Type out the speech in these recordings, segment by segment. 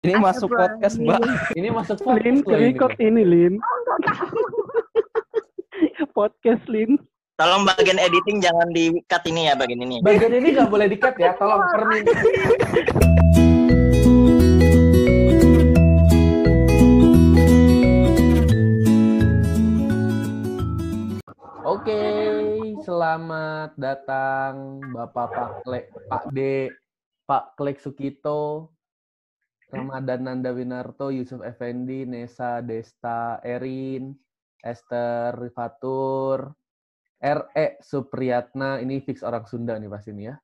Ini masuk podcast, Mbak. Ini masuk Lin, podcast loh ini. record ini, Lin. podcast, Lin. Tolong bagian editing jangan di-cut ini ya bagian ini. Bagian ini nggak boleh di-cut ya, tolong permintaan. Oke, selamat datang Bapak Pak Klek, Pak D, Pak Klek Sukito, Ramadan Nanda Winarto, Yusuf Effendi, Nesa Desta, Erin, Esther Rifatur, R.E. Supriyatna, ini fix orang Sunda nih pasti nih ya.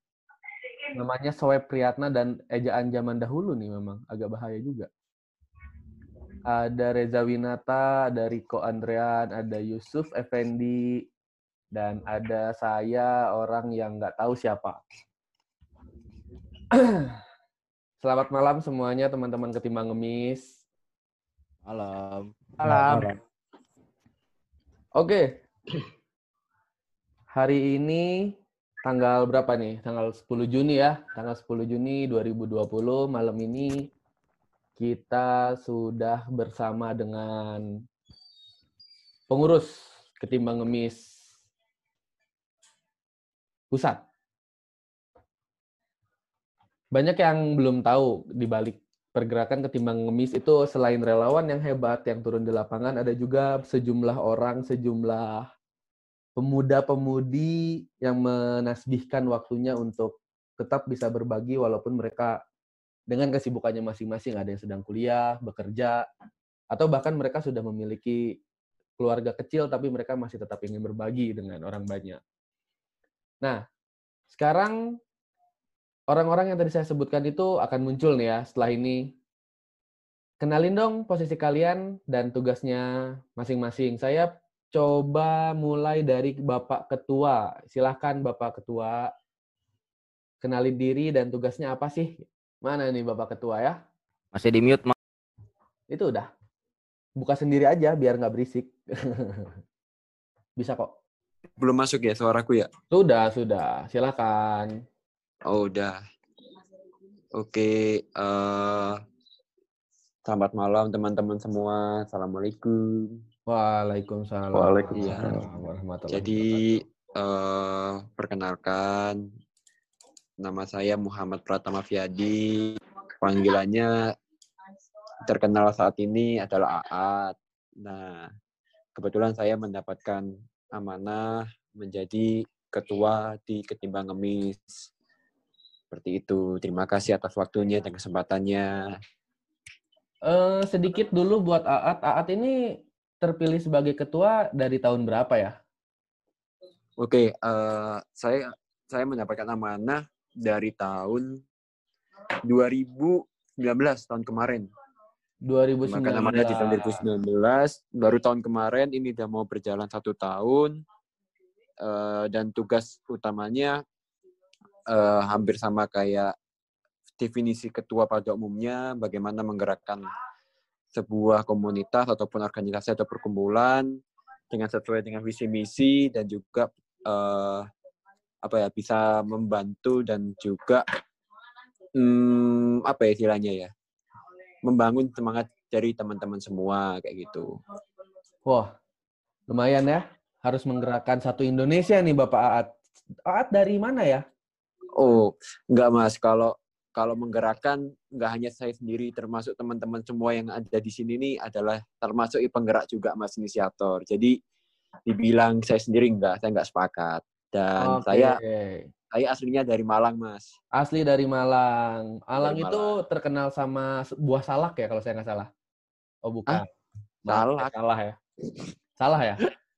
Namanya Soe Priyatna dan ejaan zaman dahulu nih memang agak bahaya juga. Ada Reza Winata, ada Riko Andrean, ada Yusuf Effendi, dan ada saya orang yang nggak tahu siapa. Selamat malam semuanya teman-teman ketimbang ngemis. Malam. Malam. Oke. Hari ini tanggal berapa nih? Tanggal 10 Juni ya. Tanggal 10 Juni 2020 malam ini kita sudah bersama dengan pengurus ketimbang ngemis pusat. Banyak yang belum tahu di balik pergerakan ketimbang ngemis itu selain relawan yang hebat yang turun di lapangan ada juga sejumlah orang, sejumlah pemuda-pemudi yang menasbihkan waktunya untuk tetap bisa berbagi walaupun mereka dengan kesibukannya masing-masing ada yang sedang kuliah, bekerja, atau bahkan mereka sudah memiliki keluarga kecil tapi mereka masih tetap ingin berbagi dengan orang banyak. Nah, sekarang orang-orang yang tadi saya sebutkan itu akan muncul nih ya setelah ini. Kenalin dong posisi kalian dan tugasnya masing-masing. Saya coba mulai dari Bapak Ketua. Silahkan Bapak Ketua. Kenalin diri dan tugasnya apa sih? Mana nih Bapak Ketua ya? Masih di mute, Mas. Itu udah. Buka sendiri aja biar nggak berisik. Bisa kok. Belum masuk ya suaraku ya? Sudah, sudah. Silakan. Oh udah. Oke, eh selamat malam teman-teman semua. Assalamualaikum. Waalaikumsalam. Waalaikumsalam. warahmatullahi Jadi eh perkenalkan, nama saya Muhammad Pratama Fiadi. Panggilannya terkenal saat ini adalah Aat. Nah, kebetulan saya mendapatkan amanah menjadi ketua di Ketimbang Ngemis. Seperti itu. Terima kasih atas waktunya dan kesempatannya. Eh, sedikit dulu buat Aat. Aat ini terpilih sebagai ketua dari tahun berapa ya? Oke, eh, saya saya mendapatkan amanah dari tahun 2019 tahun kemarin. 2019. Maka amanah di tahun 2019. Baru tahun kemarin ini udah mau berjalan satu tahun. Eh, dan tugas utamanya eh, hampir sama kayak definisi ketua pada umumnya, bagaimana menggerakkan sebuah komunitas ataupun organisasi atau perkumpulan dengan sesuai dengan visi misi dan juga eh, apa ya bisa membantu dan juga hmm, apa ya istilahnya ya membangun semangat dari teman-teman semua kayak gitu. Wah, lumayan ya. Harus menggerakkan satu Indonesia nih Bapak Aat. Aat dari mana ya? Oh, enggak Mas, kalau kalau menggerakkan nggak hanya saya sendiri termasuk teman-teman semua yang ada di sini nih adalah termasuk penggerak juga Mas inisiator. Jadi dibilang saya sendiri enggak, saya enggak sepakat. Dan Oke. saya saya aslinya dari Malang, Mas. asli dari Malang. Malang Dari itu terkenal sama buah salak ya kalau saya nggak salah. Oh bukan. Maaf, Salak. Salah ya. Salah ya.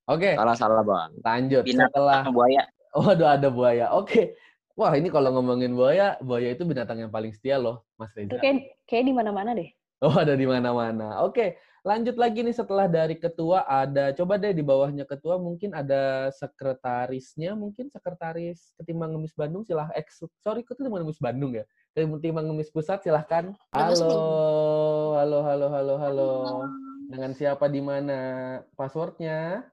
Oke, Salah-salah, Bang. lanjut. Binatang Setelah buaya. Waduh, ada buaya. Oke. Wah, ini kalau ngomongin buaya, buaya itu binatang yang paling setia loh, Mas Itu Reza. kayak kayak di mana-mana deh. Oh, ada di mana-mana. Oke, lanjut lagi nih setelah dari ketua ada coba deh di bawahnya ketua mungkin ada sekretarisnya, mungkin sekretaris Ketimbang Ngemis Bandung silah eh sorry Ketimbang Ngemis Bandung ya. Ketimbang Ngemis Pusat silahkan. Halo, halo, halo, halo, halo. Dengan siapa di mana? Passwordnya?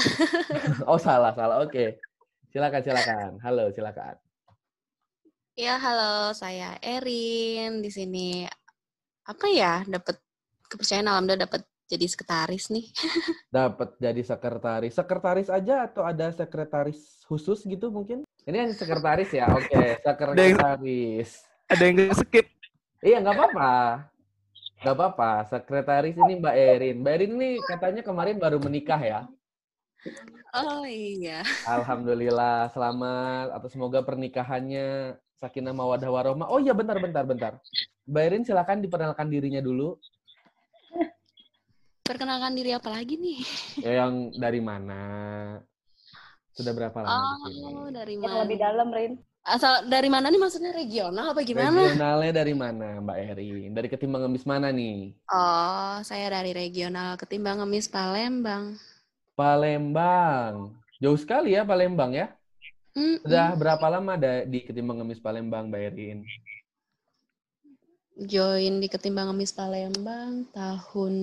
oh salah, salah. Oke. Silakan, silakan. Halo, silakan. Ya, halo, saya Erin. Di sini apa ya dapat kepercayaan alhamdulillah dapat jadi sekretaris nih. Dapat jadi sekretaris. Sekretaris aja atau ada sekretaris khusus gitu mungkin? Ini yang sekretaris ya? Oke, sekretaris. Ada yang skip. Iya, nggak apa-apa. Nggak apa-apa. Sekretaris ini Mbak Erin. Mbak Erin ini katanya kemarin baru menikah ya? Oh iya. Alhamdulillah, selamat atau semoga pernikahannya sakinah mawadah warohmah. Oh iya, bentar, bentar, bentar. Mbak Erin silakan diperkenalkan dirinya dulu. Perkenalkan diri apa lagi nih? Ya, yang dari mana? Sudah berapa lama? Oh, dari Yang mana? lebih dalam, Rin. Asal dari mana nih maksudnya regional apa gimana? Regionalnya dari mana, Mbak Erin? Dari ketimbang ngemis mana nih? Oh, saya dari regional ketimbang ngemis Palembang. Palembang. Jauh sekali ya Palembang ya? Mm-mm. Sudah berapa lama ada di ketimbang ngemis Palembang, Mbak Erin? join di ketimbang ngemis Palembang tahun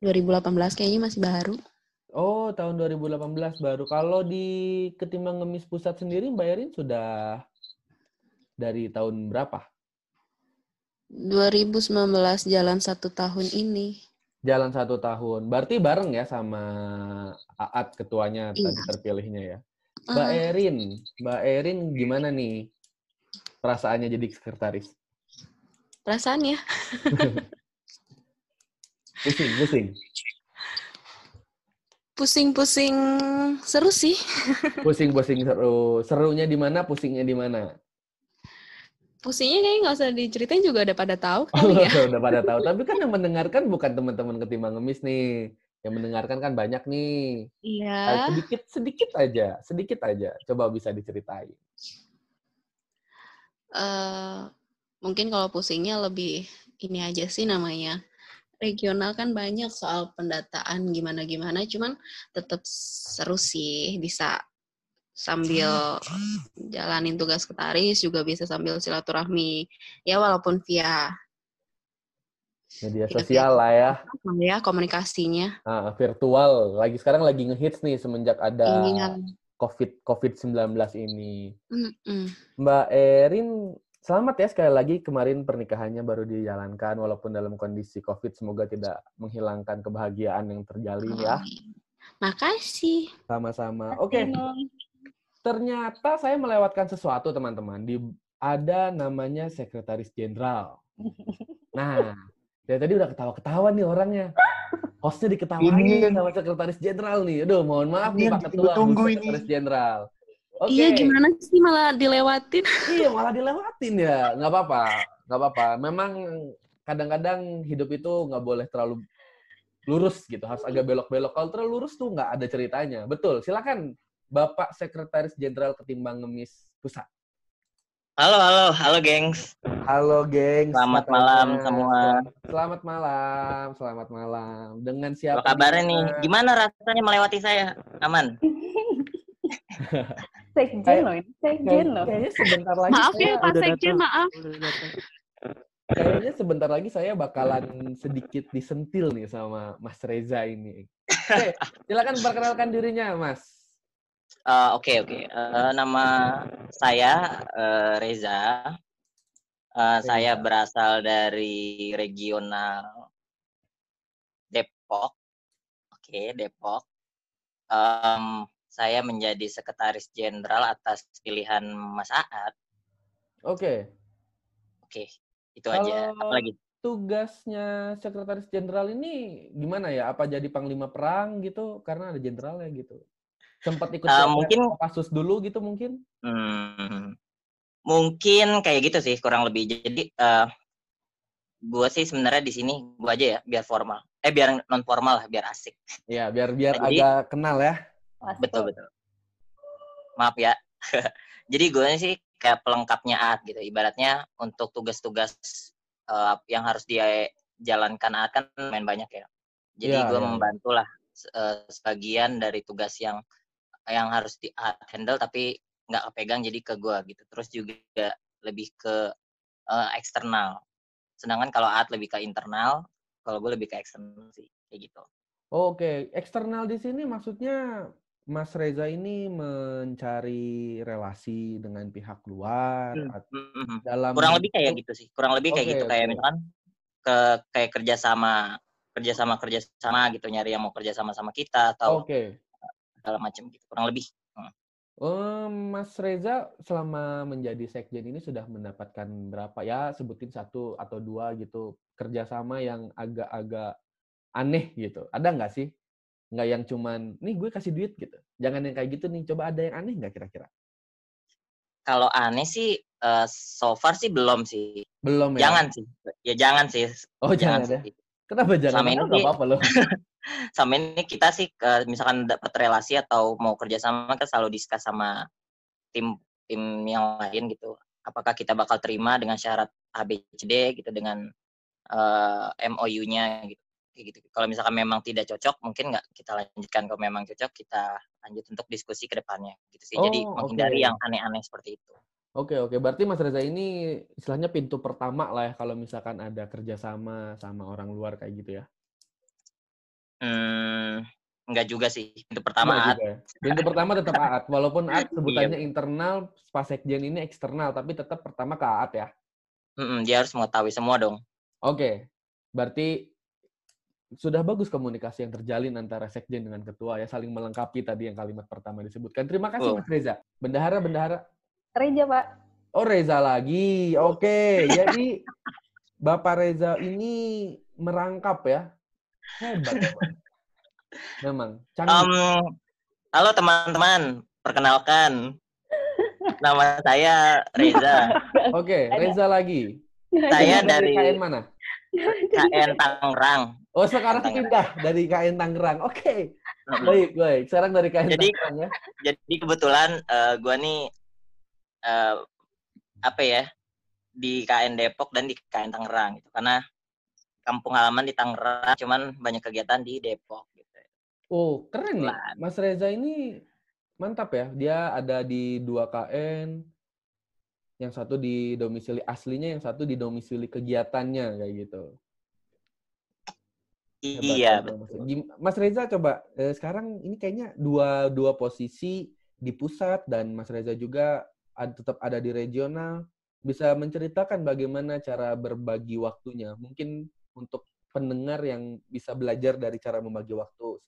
2018 kayaknya masih baru. Oh, tahun 2018 baru. Kalau di ketimbang ngemis pusat sendiri, Mbak Erin sudah dari tahun berapa? 2019 jalan satu tahun ini. Jalan satu tahun. Berarti bareng ya sama Aat ketuanya Iya. tadi terpilihnya ya. Mbak Eh, Erin, Mbak Erin gimana nih perasaannya jadi sekretaris? perasaannya Pusing, pusing. pusing-pusing seru sih. Pusing-pusing seru. Serunya di mana, pusingnya di mana? Pusingnya kayaknya nggak usah diceritain juga udah pada tahu kali ya. Udah pada tahu. Tapi kan yang mendengarkan bukan teman-teman ketimbang ngemis nih. Yang mendengarkan kan banyak nih. Nah, Iya. sedikit sedikit aja, sedikit aja. Coba bisa diceritain. eh mungkin kalau pusingnya lebih ini aja sih namanya regional kan banyak soal pendataan gimana-gimana, cuman tetap seru sih bisa sambil jalanin tugas ketaris juga bisa sambil silaturahmi ya walaupun via Media Iya, sosial lah ya. ya komunikasinya Nah, virtual. Lagi sekarang lagi ngehits nih semenjak ada iya COVID COVID-19 ini. Mm-mm. Mbak Erin, selamat ya sekali lagi kemarin pernikahannya baru dijalankan walaupun dalam kondisi COVID semoga tidak menghilangkan kebahagiaan yang terjalin ya. Oh, makasih Sama-sama. Oke, ternyata saya melewatkan sesuatu teman-teman. Di ada namanya sekretaris jenderal. Nah, dari tadi udah ketawa-ketawa nih orangnya. Hostnya diketawain Ini- sama sekretaris jenderal nih. Aduh, mohon maaf Ini nih Pak Ketua, Bu ini. sekretaris jenderal. Oke. iya gimana sih malah dilewatin Iya, malah dilewatin ya. Nggak apa-apa. Nggak apa-apa. Memang kadang-kadang hidup itu nggak boleh terlalu lurus gitu. Harus agak belok-belok. Kalau terlalu lurus tuh nggak ada ceritanya. Betul. Silakan Bapak Sekretaris Jenderal Ketimbang Ngemis Pusat. Halo, halo, halo, gengs. Halo, geng. Selamat malam semua. Selamat malam. Selamat malam. Dengan siapa? Apa kabarnya nih? mana? Gimana rasanya melewati saya? Aman? Sekjen loh ini. Sekjen loh. Kayaknya sebentar lagi maaf ya Pak Sekjen maaf kayaknya sebentar lagi saya bakalan sedikit disentil nih sama Mas Reza ini. Oke, silakan perkenalkan dirinya, Mas. Eh, Oke, oke. Eh, nama saya eh, Reza. Eh, saya berasal dari regional Depok. Oke, Depok. Em, saya menjadi sekretaris jenderal atas pilihan Mas Aat. Oke. Oke, itu aja. Kalau- Apalagi? Tugasnya Sekretaris Jenderal ini gimana ya? Apa jadi panglima perang gitu? Karena ada jenderalnya gitu. Sempat ikut Eh, pilpres mungkin- Kopassus dulu gitu mungkin? Hmm, mungkin kayak gitu sih kurang lebih. Jadi eh gue sih sebenarnya di sini gue aja ya biar formal. Eh biar non formal lah, biar asik. Ya, biar biar Jadi- agak kenal ya. Betul betul. Maaf ya. Jadi gue sih kayak pelengkapnya Aat gitu. Ibaratnya untuk tugas-tugas eh, yang harus dia jalankan Aat kan main banyak ya. Jadi Iya, gue iya. membantu lah se- eh, sebagian dari tugas yang yang harus di Aat handle tapi nggak kepegang jadi ke gue gitu. Terus juga lebih ke eh, eksternal. Sedangkan kalau Aat lebih ke internal, kalau gue lebih ke eksternal sih kayak gitu. Oke, eksternal di sini maksudnya Mas Reza ini mencari relasi dengan pihak luar Hmm. at- Mm-mm. dalam kurang lebih kayak bentuk- gitu sih kurang lebih kayak Oke, gitu kayak misalkan ke kayak kerjasama kerjasama kerjasama gitu nyari yang mau kerjasama sama kita atau Oke. Segala macam gitu kurang lebih Eh, Mas Reza selama menjadi sekjen ini sudah mendapatkan berapa ya sebutin satu atau dua gitu kerjasama yang agak-agak aneh gitu. Ada nggak sih? Nggak yang cuman nih gue kasih duit gitu. Jangan yang kayak gitu nih. Coba ada yang aneh nggak kira-kira? kalau aneh sih eh, so far sih belum sih Belum ya? jangan sih ya jangan sih Oh jangan, ya? sih. Kenapa jangan? Selama ini sih- apa-apa loh. sama ini kita sih ke- misalkan dapat relasi atau mau kerjasama kan selalu diskus sama tim tim yang lain gitu. Apakah kita bakal terima dengan syarat ABCD gitu dengan eh, MOU-nya gitu. Kayak gitu. Kalau misalkan memang tidak cocok mungkin nggak kita lanjutkan. Kalau memang cocok kita lanjut untuk diskusi ke depannya. Gitu sih. Jadi Oh, menghindari oke. yang aneh-aneh seperti itu. Oke oke, berarti Mas Reza ini istilahnya pintu pertama lah ya kalau misalkan ada kerjasama sama orang luar kayak gitu ya. Hmm, nggak juga sih itu pertama Enggak Aat. juga ya? Pintu pertama tetap AAT, walaupun AAT Iya. sebutannya internal, pas sekjen ini eksternal, tapi tetap pertama ke AAT ya. Mm-mm, dia harus mengetahui semua dong Oke, berarti sudah bagus komunikasi yang terjalin antara sekjen dengan ketua ya, saling melengkapi tadi yang kalimat pertama disebutkan. Terima kasih Oh. Mas Reza. Bendahara, bendahara. Reja, Pak. Oh Reza lagi, oke. Jadi Bapak Reza ini merangkap ya, hebat memang. Um, halo teman-teman, perkenalkan. Nama saya Reza. Oke, ada. Reza lagi. Saya dari KN mana? KN Tangerang. Oh sekarang Tangerang. pindah dari KN Tangerang. Oke, Mm-mm. baik baik. Sekarang dari KN Jadi- Tangerang ya. Jadi kebetulan eh, gua nih eh, apa ya di KN Depok dan di KN Tangerang gitu. Karena kampung halaman di Tangerang, cuman banyak kegiatan di Depok gitu. Oh keren nih, Kebetulan. Mas Reza ini mantap ya. Dia ada di dua KN, yang satu di domisili aslinya, yang satu di domisili kegiatannya kayak gitu. Iya, betul. Mas Reza coba eh, sekarang ini kayaknya dua dua posisi di pusat dan Mas Reza juga ad- tetap ada di regional. Bisa menceritakan bagaimana cara berbagi waktunya? Mungkin untuk pendengar yang bisa belajar dari cara membagi waktu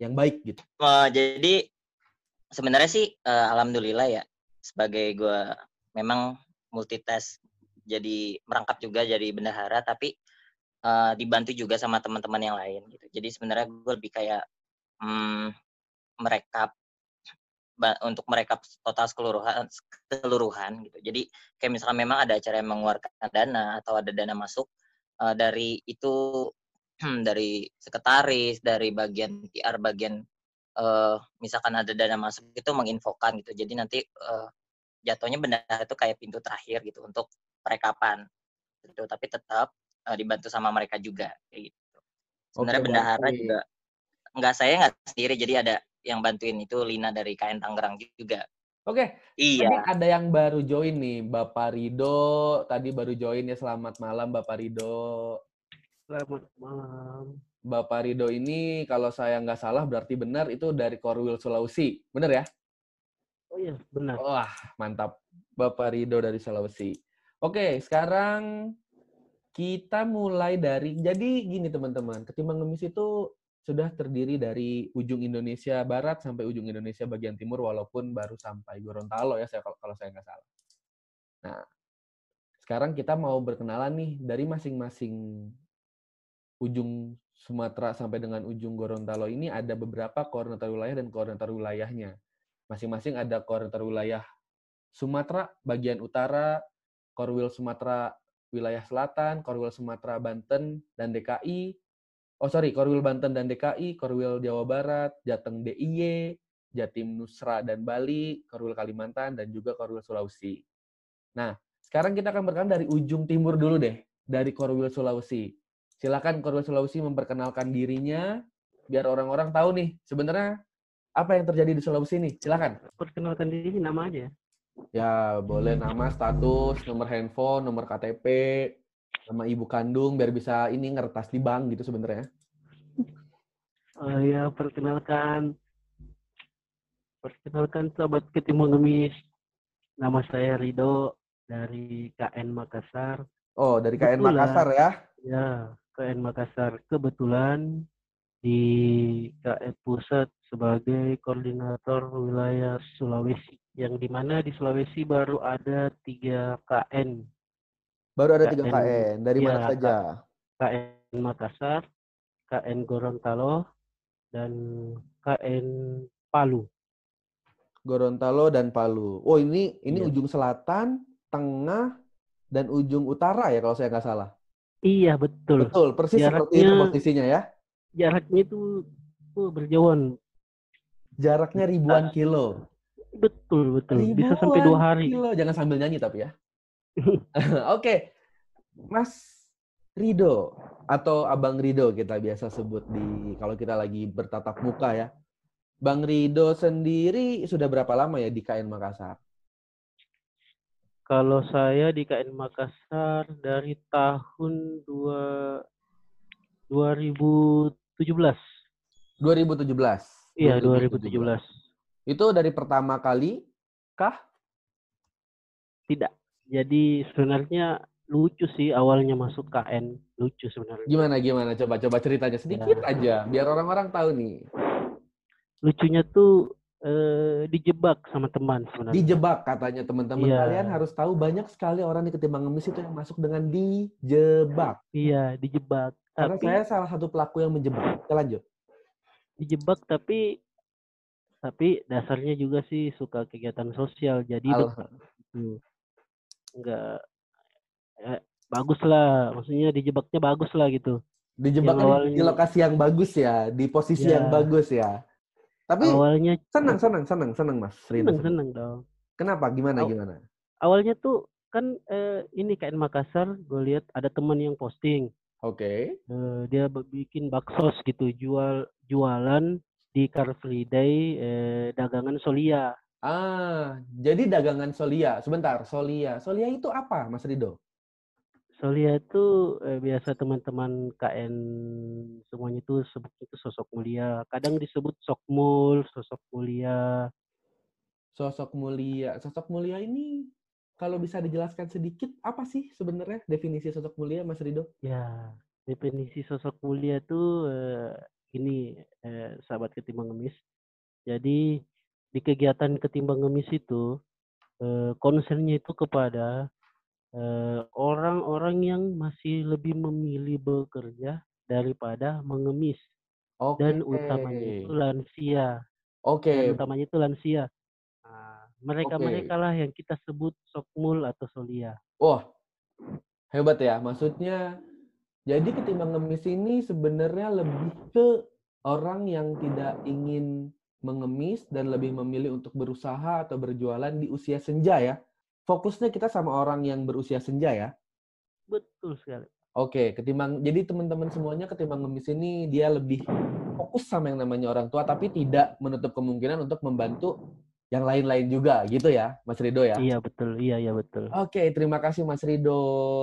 yang baik gitu. Eh, jadi sebenarnya sih eh, alhamdulillah ya sebagai gua memang multitask jadi merangkap juga jadi bendahara tapi eh, dibantu juga sama teman-teman yang lain gitu. Jadi sebenarnya gue lebih kayak hmm, merekap untuk merekap total keseluruhan keseluruhan gitu. Jadi kayak misalkan memang ada acara yang mengeluarkan dana atau ada dana masuk eh, dari itu dari sekretaris, dari bagian PR, bagian eh, misalkan ada dana masuk itu menginfokan gitu. Jadi nanti eh, jatuhnya bendahara itu kayak pintu terakhir gitu untuk perekapan gitu. Tapi tetap eh, dibantu sama mereka juga kayak gitu. Sebenarnya bendahara berarti- juga nggak saya nggak sendiri jadi ada yang bantuin itu Lina dari KN Tangerang juga. Oke, Iya. tadi ada yang baru join nih, Bapak Rido. Tadi baru join ya, selamat malam Bapak Rido. Selamat malam. Bapak Rido ini kalau saya nggak salah berarti benar itu dari Korwil Sulawesi. Benar ya? Oh iya, benar. Wah, mantap. Bapak Rido dari Sulawesi. Oke, sekarang kita mulai dari jadi gini teman-teman, Ketimbang Ngemis itu sudah terdiri dari ujung Indonesia Barat sampai ujung Indonesia bagian timur walaupun baru sampai Gorontalo ya saya kalau, saya nggak salah. Nah, sekarang kita mau berkenalan nih dari masing-masing ujung Sumatera sampai dengan ujung Gorontalo ini ada beberapa koordinator wilayah dan koordinator wilayahnya. Masing-masing ada koordinator wilayah Sumatera bagian utara, Korwil Sumatera wilayah selatan, Korwil Sumatera Banten dan DKI. Oh sorry, Korwil Banten dan DKI, Korwil Jawa Barat, Jateng DIY, Jatim Nusra dan Bali, Korwil Kalimantan dan juga Korwil Sulawesi. Nah, sekarang kita akan berkenalan dari ujung timur dulu deh, dari Korwil Sulawesi. Silakan Korwil Sulawesi memperkenalkan dirinya biar orang-orang tahu nih sebenarnya apa yang terjadi di Sulawesi nih. Silakan. Perkenalkan diri nama aja. Ya, boleh nama, status, nomor handphone, nomor KTP, nama ibu kandung biar bisa ini ngertas di bank gitu sebenarnya. Oh ya, perkenalkan. Perkenalkan sobat Ketimbang Ngemis. Nama saya Rido dari KN Makassar. Oh, dari KN Betul lah. Makassar ya. Ya, KN Makassar kebetulan di KN Pusat sebagai koordinator wilayah Sulawesi. Yang di mana di Sulawesi baru ada tiga KN. Baru ada tiga KN KN. Dari mana Iya, saja? KN Makassar, KN Gorontalo, dan KN Palu. Gorontalo dan Palu. Oh ini ini Iya. ujung selatan, tengah, dan ujung utara ya kalau saya nggak salah. Iya, betul. Betul, persis seperti itu Jaraknya- posisinya ya. Jaraknya itu oh, berjauhan. Jaraknya ribuan kilo. Betul, betul. Bisa sampai dua hari. Kilo. Jangan sambil nyanyi tapi ya. Oke, Mas Rido atau Abang Rido kita biasa sebut di kalau kita lagi bertatap muka ya. Bang Rido sendiri sudah berapa lama ya di KN Makassar? Kalau saya di KN Makassar dari tahun dua 2017. 2017. Iya, 2017. Itu dari pertama kali kah? Tidak. Jadi sebenarnya lucu sih awalnya masuk KN. Lucu sebenarnya. Gimana gimana? Coba coba ceritanya sedikit Ya. aja biar orang-orang tahu nih. Lucunya tuh eh, dijebak sama teman sebenarnya. Dijebak katanya teman-teman Iya. kalian harus tahu banyak sekali orang di ketimbang ngemis itu yang masuk dengan dijebak. Iya, dijebak. Karena Tapi saya salah satu pelaku yang menjebak. Kita lanjut. dijebak tapi tapi dasarnya juga sih suka kegiatan sosial. Jadi Al-. Enggak eh, bagus lah, maksudnya dijebaknya bagus lah gitu. Dijebaknya di- di awalnya- lokasi yang bagus ya, di posisi Ya. yang bagus ya. Tapi Awalnya senang, senang, senang, senang Mas Rido. seneng seneng dong. Kenapa? Gimana, Aw- gimana? Awalnya tuh kan eh, ini KN Makassar, gue lihat ada teman yang posting, Oke. eh, dia bikin baksos gitu, jual jualan di Car Free Day eh, dagangan Solia. Ah, jadi dagangan Solia. Sebentar, Solia. Solia itu apa, Mas Rido? Solia itu eh, biasa teman-teman KN semuanya itu sebut itu sosok mulia. Kadang disebut sokmul, sosok mulia. Sosok mulia. Sosok mulia ini kalau bisa dijelaskan sedikit apa sih sebenarnya definisi sosok mulia, Mas Rido? Ya, definisi sosok mulia tuh eh, ini eh, sahabat ketimbang ngemis. Jadi di kegiatan ketimbang ngemis itu eh, concernnya itu kepada eh, orang-orang yang masih lebih memilih bekerja daripada mengemis Oke. dan utamanya itu lansia. Oke. Dan utamanya itu lansia. Nah, mereka-mereka Oke. lah yang kita sebut sokmul atau solia. Wah, hebat ya. Maksudnya, jadi ketimbang ngemis ini sebenarnya lebih ke orang yang tidak ingin mengemis dan lebih memilih untuk berusaha atau berjualan di usia senja ya. Fokusnya kita sama orang yang berusia senja ya. Betul sekali. Oke, ketimbang jadi teman-teman semuanya ketimbang ngemis ini dia lebih fokus sama yang namanya orang tua tapi tidak menutup kemungkinan untuk membantu yang lain-lain juga gitu ya, Mas Rido ya. Iya betul, iya iya betul. Oke, terima kasih Mas Rido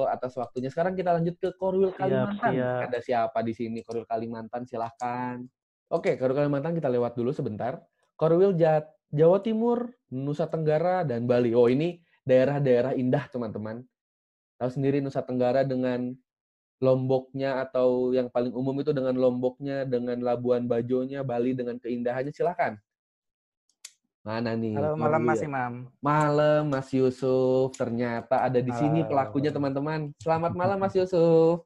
atas waktunya. Sekarang kita lanjut ke Korwil Siap, Kalimantan. siap. Ada siapa di sini Korwil Kalimantan? Silahkan. Oke, Korwil Kalimantan kita lewat dulu sebentar. Korwil Ja- Jawa Timur, Nusa Tenggara, dan Bali. Oh, ini daerah-daerah indah, teman-teman. Tahu sendiri Nusa Tenggara dengan Lomboknya atau yang paling umum itu dengan Lomboknya, dengan Labuan Bajonya, Bali dengan keindahannya. Silahkan. Mana nih? Halo, malam Mas Korwil? Imam. Malam Mas Yusuf, ternyata ada di sini pelakunya teman-teman. Selamat malam Mas Yusuf.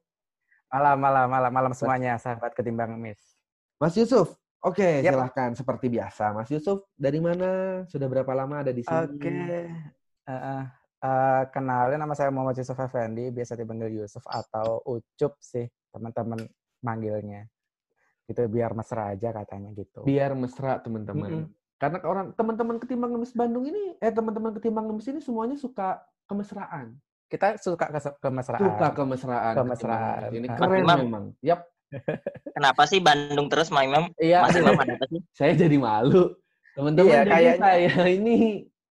Malam, malam, malam, malam semuanya, sahabat ketimbang ngemis. Mas Yusuf, oke Yap. silahkan seperti biasa. Mas Yusuf dari mana? Sudah berapa lama ada di sini? Oke, eh, eh, eh, kenalin nama saya Muhammad Yusuf Effendi, biasa dipanggil Yusuf atau Ucup sih teman-teman manggilnya. Gitu biar mesra aja katanya gitu. Biar mesra teman-teman. Mm-mm. Karena orang teman-teman ketimbang ngemis Bandung ini, eh teman-teman ketimbang ngemis ini semuanya suka kemesraan. Kita suka kemesraan. Suka kemesraan. Kemesraan. Ini Ah. keren memang. Yap. Kenapa sih Bandung terus, Mas Imam? Iya, Mas aduh. Imam ada apa sih? saya jadi malu. Teman-teman Iya, kayaknya. saya ini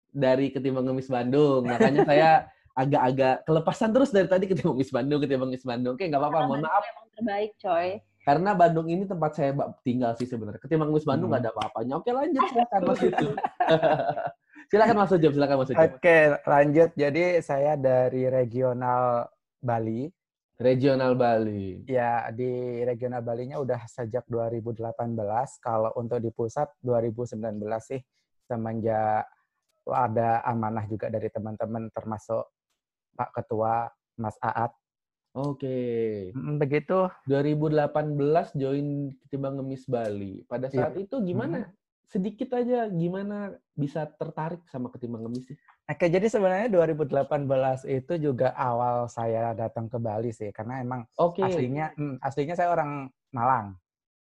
dari ketimbang ngemis Bandung. Makanya saya agak-agak kelepasan terus dari tadi ketimbang ngemis Bandung, ketimbang ngemis Bandung. Oke, nggak apa-apa. Mohon maaf. Emang terbaik, coy. Karena Bandung ini tempat saya tinggal sih sebenarnya. Ketimbang ngemis Bandung Hmm. nggak ada apa-apanya. Oke, lanjut silakan Mas Ucup. silakan Mas Ucup, silakan Mas Ucup. Oke, lanjut. Jadi saya dari regional Bali. Regional Bali. Ya, di regional Balinya udah sejak 2018. Kalau untuk di pusat 2019 sih semenjak ada amanah juga dari teman-teman termasuk Pak Ketua Mas Aat. Oke. Mm, Begitu. 2018 join Ketimbang Ngemis Bali. Pada Iya. saat itu gimana? Sedikit aja gimana bisa tertarik sama Ketimbang Ngemis sih? Oke, jadi sebenarnya 2018 itu juga awal saya datang ke Bali sih, karena emang Oke. aslinya mm, aslinya saya orang Malang.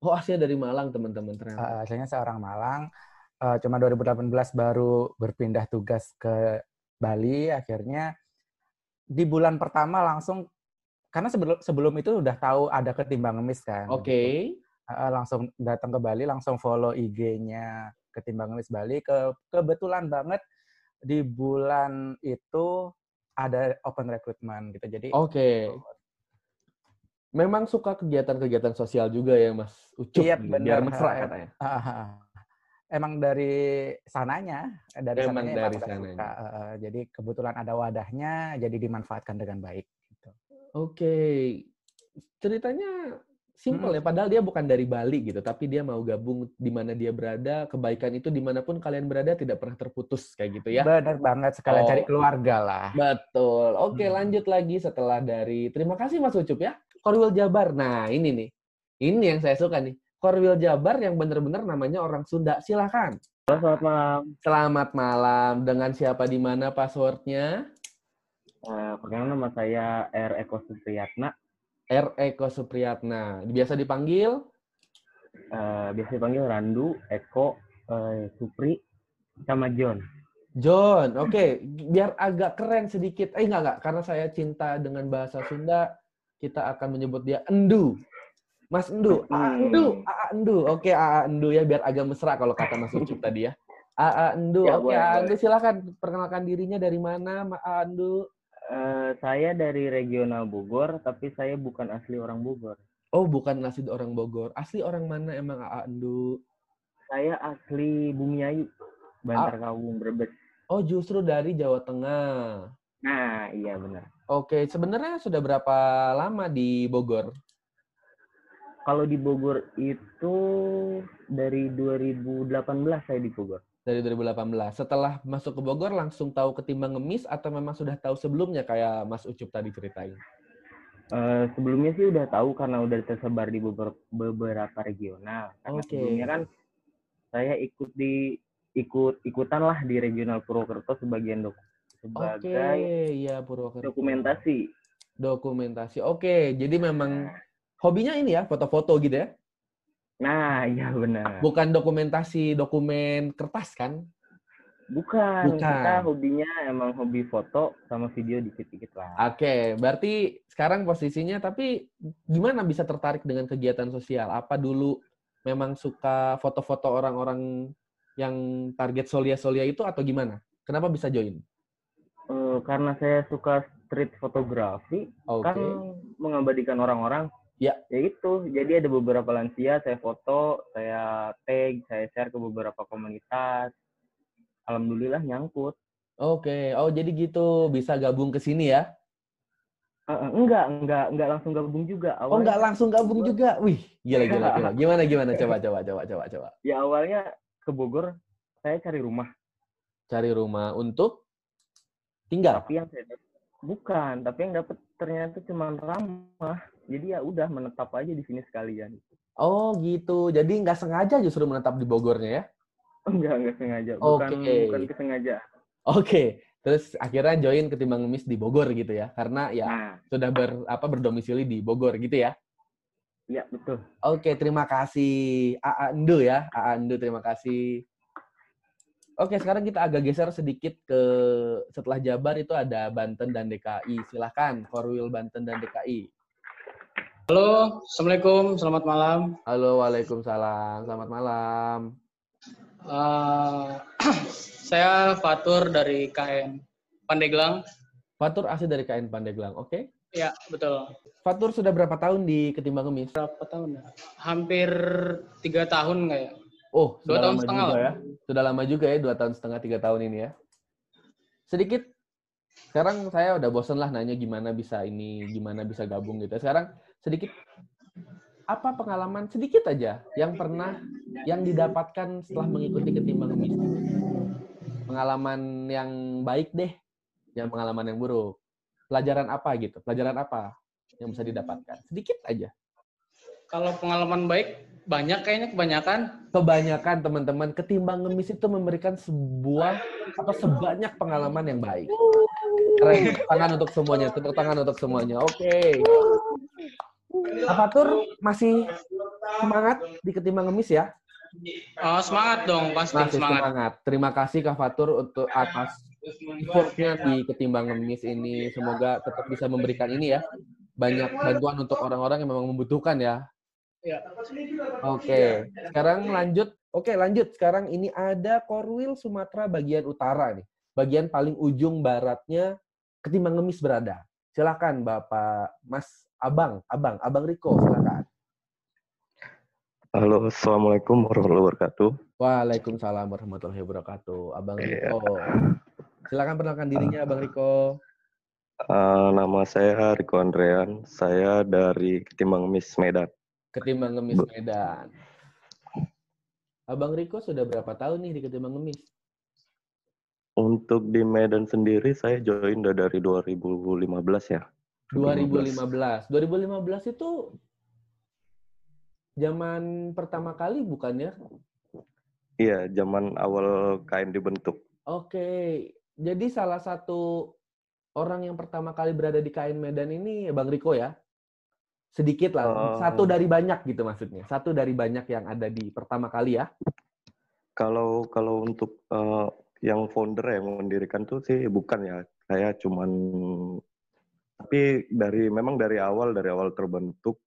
Oh, aslinya dari Malang teman-teman ternyata. aslinya saya orang Malang. Eh, cuma 2018 baru berpindah tugas ke Bali. Akhirnya di bulan pertama langsung karena sebelum sebelum itu udah tahu ada ketimbang ngemis kan. Oke. Eh, langsung datang ke Bali, langsung follow IG-nya ketimbang ngemis Bali. Ke, kebetulan banget di bulan itu ada open recruitment gitu. Jadi Oke. Memang suka kegiatan-kegiatan sosial juga ya, Mas Ucup. Iya, gitu, Biar bener. mesra katanya. Ah, emang dari sananya, dari Emang sananya dari emang sananya. suka. Jadi kebetulan ada wadahnya, jadi dimanfaatkan dengan baik. Gitu. Oke. Ceritanya simpel ya, padahal dia bukan dari Bali gitu, tapi dia mau gabung di mana dia berada, kebaikan itu di mana pun kalian berada tidak pernah terputus kayak gitu ya. Benar banget sekalian Oh. cari keluarga lah. Betul. Oke, Hmm. lanjut lagi setelah dari terima kasih Mas Ucup ya. Korwil Jabar. Nah, ini nih. Ini yang saya suka nih. Korwil Jabar yang benar-benar namanya orang Sunda. Silakan. Halo, selamat malam. Selamat malam. Dengan siapa di mana passwordnya? Eh, perkenalkan nama saya R. Eko Supriyatna. R. Eko Supriyatna. Biasa dipanggil? Eh, biasa dipanggil Randu, Eko, eh, Supri, sama John. John. Oke, biar agak keren sedikit. Eh, enggak, enggak. Karena saya cinta dengan bahasa Sunda, kita akan menyebut dia Endu. Mas Endu. Aa Endu. Aa Endu. Oke, Aa Endu ya, biar agak mesra kalau kata Mas Ucup tadi ya. Aa Endu. Ya, Oke, Aa boleh. Endu silakan perkenalkan dirinya dari mana, Ma- Aa Endu. Eh, saya dari regional Bogor, tapi saya bukan asli orang Bogor. Oh, bukan asli orang Bogor. Asli orang mana emang Aa Endu? Saya asli Bumiayu, Bantar Kawung, Brebes. Oh, justru dari Jawa Tengah. Nah, iya benar. Oke, sebenarnya sudah berapa lama di Bogor? Kalau di Bogor itu dari 2018 saya di Bogor. Dari 2018. Setelah masuk ke Bogor langsung tahu ketimbang ngemis atau memang sudah tahu sebelumnya kayak Mas Ucup tadi ceritain? Eh, sebelumnya sih udah tahu karena udah tersebar di beberapa, beberapa regional. Karena Oke. sebelumnya kan saya ikut di ikut ikutan lah di regional Purwokerto sebagian dok sebagai iya Purwokerto. dokumentasi. Dokumentasi. Oke, jadi memang hobinya ini ya, foto-foto gitu ya? Nah, iya benar. Bukan dokumentasi dokumen kertas kan? Bukan, Bukan. kita hobinya emang hobi foto sama video dikit-dikit lah. Oke, berarti sekarang posisinya tapi gimana bisa tertarik dengan kegiatan sosial? Apa dulu memang suka foto-foto orang-orang yang target solia-solia itu atau gimana? Kenapa bisa join? Eh, karena saya suka street fotografi, Oke. kan mengabadikan orang-orang. Ya. Ya itu. Jadi ada beberapa lansia saya foto, saya tag, saya share ke beberapa komunitas. Alhamdulillah nyangkut. Oke, oh jadi gitu bisa gabung ke sini ya? Eh, enggak, enggak, enggak langsung gabung juga. Oh Awalnya, langsung gabung juga? Wih, gila gila gila. Gimana gimana? Coba coba coba coba coba. ya awalnya ke Bogor, saya cari rumah. Cari rumah untuk tinggal. Tapi yang saya bukan, tapi yang dapat ternyata cuma ramah. Jadi ya udah menetap aja di sini sekalian. Oh gitu. Jadi nggak sengaja justru menetap di Bogornya ya? Enggak, enggak sengaja. Bukan, Oke. bukan kesengajaan. Oke. Terus akhirnya join ketimbang ngemis di Bogor gitu ya? Karena ya Nah, sudah ber apa berdomisili di Bogor gitu ya? iya betul. Oke, terima kasih Aa Endu ya. Aa Endu terima kasih. Oke, sekarang kita agak geser sedikit ke setelah Jabar itu ada Banten dan DKI. Silahkan, Korwil Banten dan DKI. Halo, Assalamualaikum, selamat malam. Halo, Waalaikumsalam. Selamat malam. Eh, saya Fatur dari KN Pandeglang. Fatur asli dari KN Pandeglang, oke? Ya, betul. Fatur sudah berapa tahun di Ketimbang Ngemis? Berapa tahun ya? Hampir tiga tahun nggak ya? Oh, Dua sudah tahun lama setengah juga ya. Sudah lama juga ya, dua tahun setengah, tiga tahun ini ya. Sedikit sekarang saya udah bosen lah nanya gimana bisa ini, gimana bisa gabung gitu. Sekarang sedikit apa pengalaman sedikit aja yang pernah yang didapatkan setelah mengikuti ketimbang ngemis? Pengalaman yang baik deh, yang pengalaman yang buruk. Pelajaran apa gitu? Pelajaran apa yang bisa didapatkan? Sedikit aja. Kalau pengalaman baik banyak kayaknya kebanyakan. Kebanyakan teman-teman ketimbang ngemis itu memberikan sebuah atau sebanyak pengalaman yang baik. Keren. Tangan untuk semuanya. Tepuk tangan untuk semuanya. Oke. Apatur masih semangat di ketimbang ngemis ya? Oh, semangat dong, pasti Masih semangat. semangat. Terima kasih Kak Fatur untuk atas effortnya di ketimbang ngemis ini. Semoga tetap bisa memberikan ini ya. Banyak bantuan untuk orang-orang yang memang membutuhkan ya. Ya. Oke, sekarang lanjut. Oke, lanjut. Sekarang ini ada Korwil Sumatera bagian utara nih. Bagian paling ujung baratnya ketimbang ngemis berada. Silakan Bapak Mas Abang, Abang, Abang Riko, silakan. Halo, Assalamualaikum warahmatullahi wabarakatuh. Waalaikumsalam warahmatullahi wabarakatuh. Abang Iya. Riko. Silakan perkenalkan dirinya Abang Riko. Eh, nama saya Riko Andrean. Saya dari Ketimbang Miss Medan. Ketimbang ngemis Medan. Abang Riko sudah berapa tahun nih di Ketimbang ngemis? Untuk di Medan sendiri, saya join udah dari 2015 ya. 2015. 2015 itu zaman pertama kali bukan ya? Iya, zaman awal KM dibentuk. Oke. Jadi salah satu orang yang pertama kali berada di KN Medan ini Bang Riko ya? Sedikit lah. Oh. Satu dari banyak gitu maksudnya. Satu dari banyak yang ada di pertama kali ya. Kalau kalau untuk eh, yang founder yang mendirikan tuh sih bukan ya. Saya cuman tapi dari memang dari awal dari awal terbentuk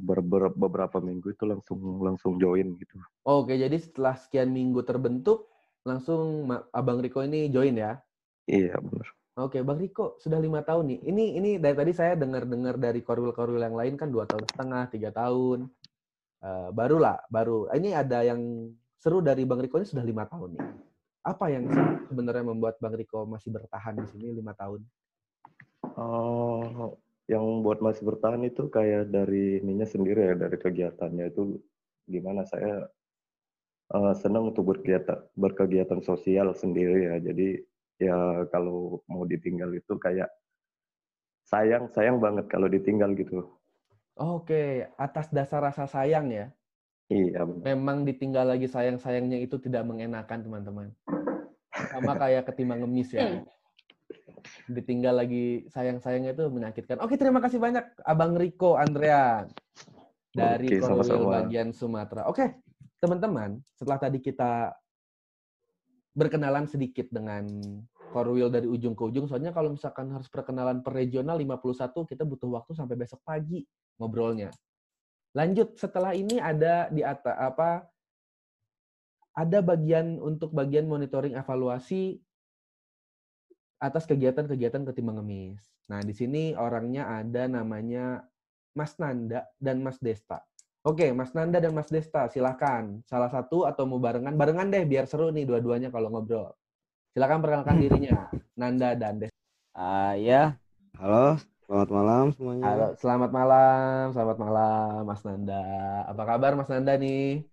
ber- ber- beberapa minggu itu langsung langsung join gitu. Oke, jadi setelah sekian minggu terbentuk, langsung Abang Riko ini join ya? Iya benar. Oke, Bang Riko sudah lima tahun nih. Ini ini dari tadi saya dengar-dengar dari korwil-korwil yang lain kan dua tahun setengah, tiga tahun. Eh, barulah, baru. Ini ada yang seru dari Bang Riko ini sudah lima tahun nih. Apa yang sebenarnya membuat Bang Riko masih bertahan di sini lima tahun? Oh, yang buat masih bertahan itu kayak dari ininya sendiri ya, dari kegiatannya itu gimana saya eh, senang untuk berkegiatan berkegiatan sosial sendiri ya. Jadi ya kalau mau ditinggal itu kayak sayang sayang banget kalau ditinggal gitu. Oke, atas dasar rasa sayang ya. Iya benar. Memang ditinggal lagi sayang-sayangnya itu tidak mengenakan, teman-teman. Sama kayak ketimbang ngemis ya. Ditinggal lagi sayang-sayangnya itu menyakitkan. Oke, terima kasih banyak Abang Riko Andrean dari Oke, Korwil bagian Sumatera. Oke, teman-teman, setelah tadi kita berkenalan sedikit dengan Korwil dari ujung ke ujung, soalnya kalau misalkan harus perkenalan per regional 51, kita butuh waktu sampai besok pagi ngobrolnya. Lanjut setelah ini ada di atas apa ada bagian untuk bagian monitoring evaluasi atas kegiatan-kegiatan ketimbang ngemis. Nah, di sini orangnya ada namanya Mas Nanda dan Mas Desta. Oke, Mas Nanda dan Mas Desta, silahkan. Salah satu atau mau barengan? Barengan deh, biar seru nih dua-duanya kalau ngobrol. Silakan perkenalkan dirinya, Nanda dan Desta. Ah ya, halo, selamat malam semuanya. Halo, selamat malam, selamat malam, Mas Nanda. Apa kabar, Mas Nanda nih?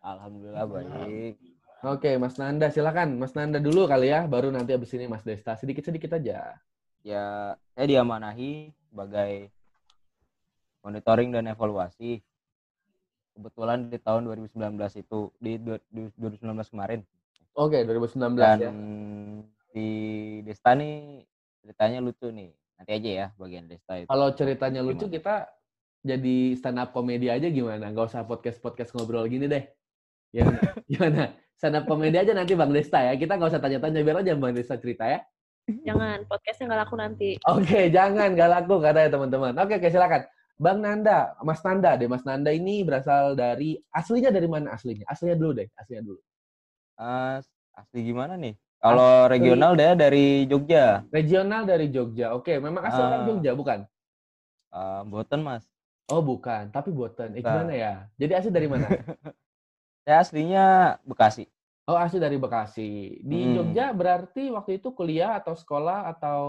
Alhamdulillah baik. Oke, Mas Nanda, silakan. Mas Nanda dulu kali ya, baru nanti abis ini Mas Desta. Sedikit-sedikit aja. Ya, saya diamanahi sebagai monitoring dan evaluasi. Kebetulan di tahun 2019 itu di du- du- 2019 kemarin. Oke, 2019 Dan ya. di Desta nih ceritanya lucu nih. Nanti aja ya bagian Desta itu. Kalau ceritanya lucu, Gimana? kita jadi stand up komedi aja gimana? Nggak usah podcast-podcast ngobrol gini deh. Ya, gimana? Stand up komedi aja nanti Bang Desta ya. Kita nggak usah tanya-tanya, biar aja Bang Desta cerita ya. Jangan, podcastnya nggak laku nanti. Oke, jangan nggak laku katanya teman-teman. Oke, oke silakan. Bang Nanda, Mas Nanda deh. Mas Nanda ini berasal dari aslinya dari mana aslinya? Aslinya dulu deh, aslinya dulu. Ah, asli gimana nih? Kalau regional dia dari Jogja. Regional dari Jogja. Oke, memang asal orang Ah. Jogja bukan? Ah, Boten, Mas. Oh, bukan, tapi Boten. Eh, gimana ya? Jadi asli dari mana? Saya aslinya Bekasi. Oh, asli dari Bekasi. Di Hmm. Jogja berarti waktu itu kuliah atau sekolah atau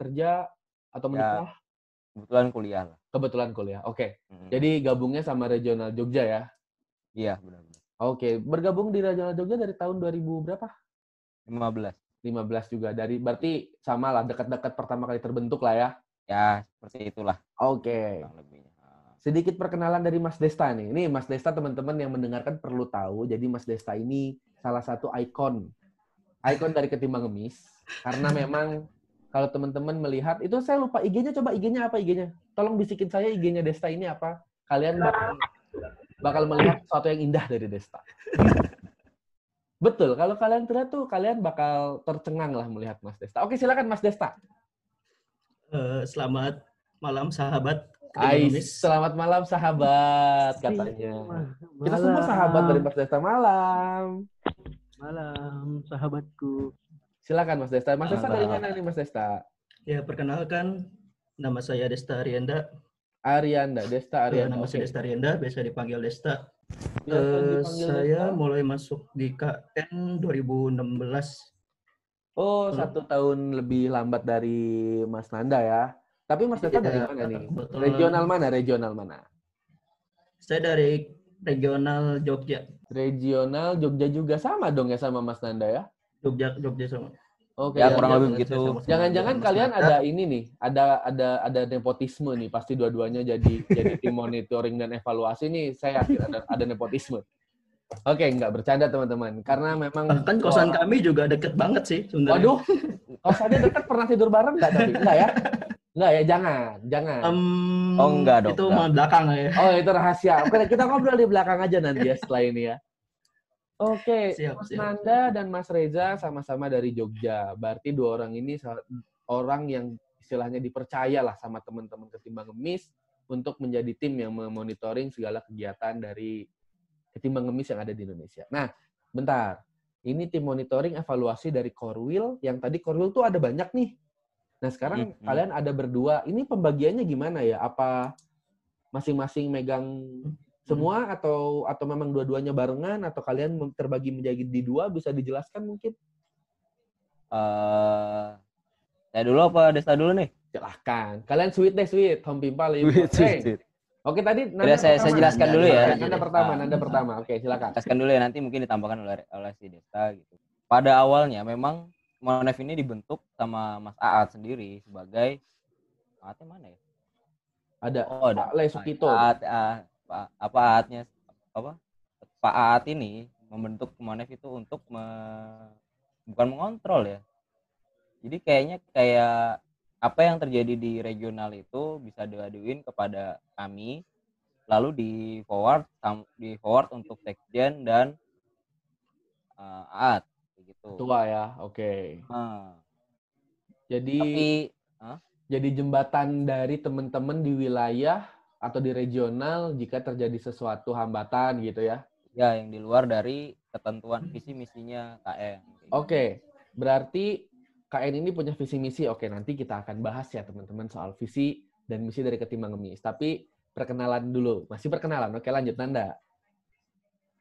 kerja atau Ya. Kebetulan kuliah lah. Kebetulan kuliah. Oke. Mm. Jadi gabungnya sama regional Jogja ya? Iya, benar-benar. Oke. Bergabung di regional Jogja dari tahun 2000 berapa? 15. 15 juga. Dari berarti sama lah dekat-dekat pertama kali terbentuk lah ya. Ya, seperti itulah Oke. lebihnya. Sedikit perkenalan dari Mas Desta nih. Ini Mas Desta teman-teman yang mendengarkan perlu tahu. Jadi Mas Desta ini salah satu ikon. Ikon dari Ketimbang Ngemis. Karena memang kalau teman-teman melihat, itu saya lupa IG-nya, coba IG-nya apa IG-nya? Tolong bisikin saya IG-nya Desta ini apa. Kalian bakal, bakal melihat sesuatu yang indah dari Desta. Betul, kalau kalian terlihat tuh, kalian bakal tercengang lah melihat Mas Desta. Oke, silakan Mas Desta. Eh, selamat malam sahabat Ais, selamat malam sahabat katanya. Kita semua sahabat dari Mas Desta malam. Malam, sahabatku. Silakan Mas Desta. Mas Desta dari mana nih Mas Desta? Ya, perkenalkan nama saya Desta Arianda. Arianda, Desta Eh, Arianda. nama saya. Desta Arianda, biasa dipanggil Desta. Eh, dipanggil saya Desta. mulai masuk di KN 2016. Oh, satu tahun lebih lambat dari Mas Nanda ya. Tapi Mas Desta dari Iya, mana nih? kebetulan. Regional mana? Regional mana? Saya dari regional Jogja. Regional Jogja juga sama dong ya sama Mas Nanda ya? Jogja, Jogja sama. Oke. Ya, ya. kurang lebih Saya begitu. sama-sama Jangan-jangan kalian ada ini nih, ada ada ada nepotisme nih, pasti dua-duanya jadi jadi tim monitoring dan evaluasi nih. Saya yakin ada ada nepotisme. Oke, nggak bercanda teman-teman, karena memang Bahkan kosan kami juga deket banget sih sebenarnya. Waduh, kosannya dekat pernah tidur bareng nggak tapi enggak ya? Enggak ya, jangan, jangan. Em, Oh, enggak dong, Itu enggak. mah belakang ya. Oh, itu rahasia. Oke, kita ngobrol di belakang aja nanti ya setelah ini ya. Oke, Siap, Mas siap. Nanda dan Mas Reza sama-sama dari Jogja. Berarti dua orang ini orang yang istilahnya dipercaya lah sama teman-teman ketimbang ngemis untuk menjadi tim yang memonitoring segala kegiatan dari ketimbang ngemis yang ada di Indonesia. Nah, bentar. Ini tim monitoring evaluasi dari Corwil. Yang tadi Corwil tuh ada banyak nih. Nah, sekarang hmm. kalian ada berdua. Ini pembagiannya gimana ya? Apa masing-masing megang semua atau atau memang dua-duanya barengan atau kalian terbagi menjadi di dua bisa dijelaskan mungkin? Eh, saya dulu apa Desta dulu nih? Silahkan. Kalian sweet deh sweet. Home Pimpa lebih Sweet, sweet, Hey. sweet. Oke tadi Udah, saya- saya jelaskan dulu ya. Nanda pertama, Ah. Nanda pertama. Oke, silakan. Jelaskan dulu ya nanti mungkin ditambahkan oleh oleh si Desta gitu. Pada awalnya memang Monef ini dibentuk sama Mas Aat sendiri sebagai Aatnya mana ya? Ada Oh, ada. Pak Le Sukito. Aat, Pak- apa Aatnya apa? Pak Aat ini membentuk Monef itu untuk me- bukan mengontrol ya. Jadi kayaknya kayak apa yang terjadi di regional itu bisa diaduin kepada kami lalu di forward di forward untuk sekjen dan uh, aat kayak gitu. Tua ya. Oke. Nah, Jadi tapi Hah? jadi jembatan dari teman-teman di wilayah atau di regional jika terjadi sesuatu hambatan gitu ya. ya yang di luar dari ketentuan visi misinya gitu. Oke, berarti KN ini punya visi misi. Oke, nanti kita akan bahas ya teman-teman soal visi dan misi dari Ketimbang Ngemis. Tapi perkenalan dulu. Masih perkenalan. Oke, lanjut Nanda.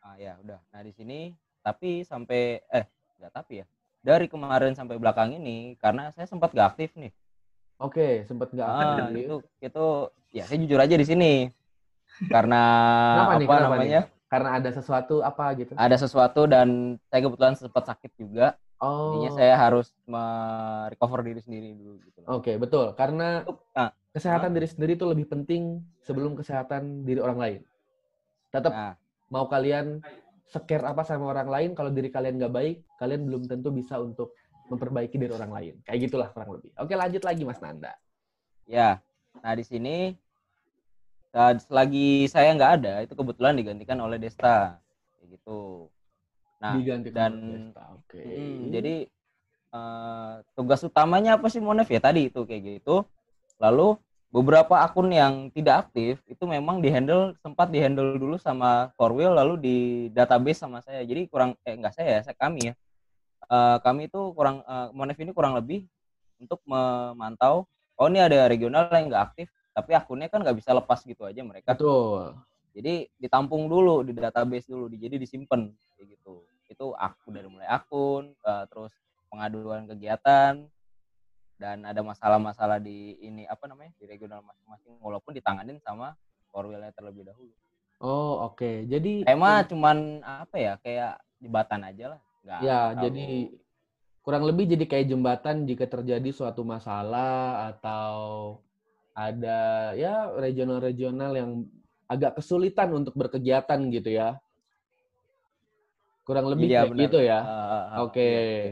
Ah ya udah. Nah di sini tapi sampai eh nggak tapi ya dari kemarin sampai belakang ini karena saya sempat gak aktif nih. Oke, sempat nggak Ah, aktif. itu itu ya saya jujur aja di sini karena Kenapa apa nih? Kenapa namanya nih? Karena ada sesuatu apa gitu? ada sesuatu dan saya kebetulan sempat sakit juga. Oh. Jadinya saya harus merecover diri sendiri dulu gitu. Oke, betul. Karena Ah, kesehatan diri sendiri itu lebih penting sebelum kesehatan diri orang lain. Tetap Nah, mau kalian scare apa sama orang lain, kalau diri kalian nggak baik, kalian belum tentu bisa untuk memperbaiki diri orang lain. Kayak gitulah kurang lebih. Oke, lanjut lagi Mas Nanda. ya. Nah di sini saat selagi saya nggak ada itu kebetulan digantikan oleh Desta kayak gitu. Nah Digantikan dan Desta, Oke. mm, jadi eh, tugas utamanya apa sih Monef ya tadi itu kayak gitu. Lalu beberapa akun yang tidak aktif itu memang dihandle sempat dihandle dulu sama Corwil lalu di database sama saya. Jadi kurang eh enggak saya ya, saya kami ya. Eh, kami itu kurang eh, Monef ini kurang lebih untuk memantau oh ini ada regional yang nggak aktif tapi akunnya kan nggak bisa lepas gitu aja mereka. Betul. Jadi ditampung dulu di database dulu, di- jadi disimpan kayak gitu. itu aku dari mulai akun eh, terus pengaduan kegiatan dan ada masalah-masalah di ini apa namanya di regional masing-masing walaupun ditanganin sama korwilnya terlebih dahulu Oh, oke. Jadi tema cuman apa ya kayak jembatan aja lah nggak ya, terlalu- jadi kurang lebih jadi kayak jembatan jika terjadi suatu masalah atau ada ya regional-regional yang agak kesulitan untuk berkegiatan gitu ya. Kurang lebih Iya, kayak benar. gitu ya. Ah, ah, Oke. iya, iya.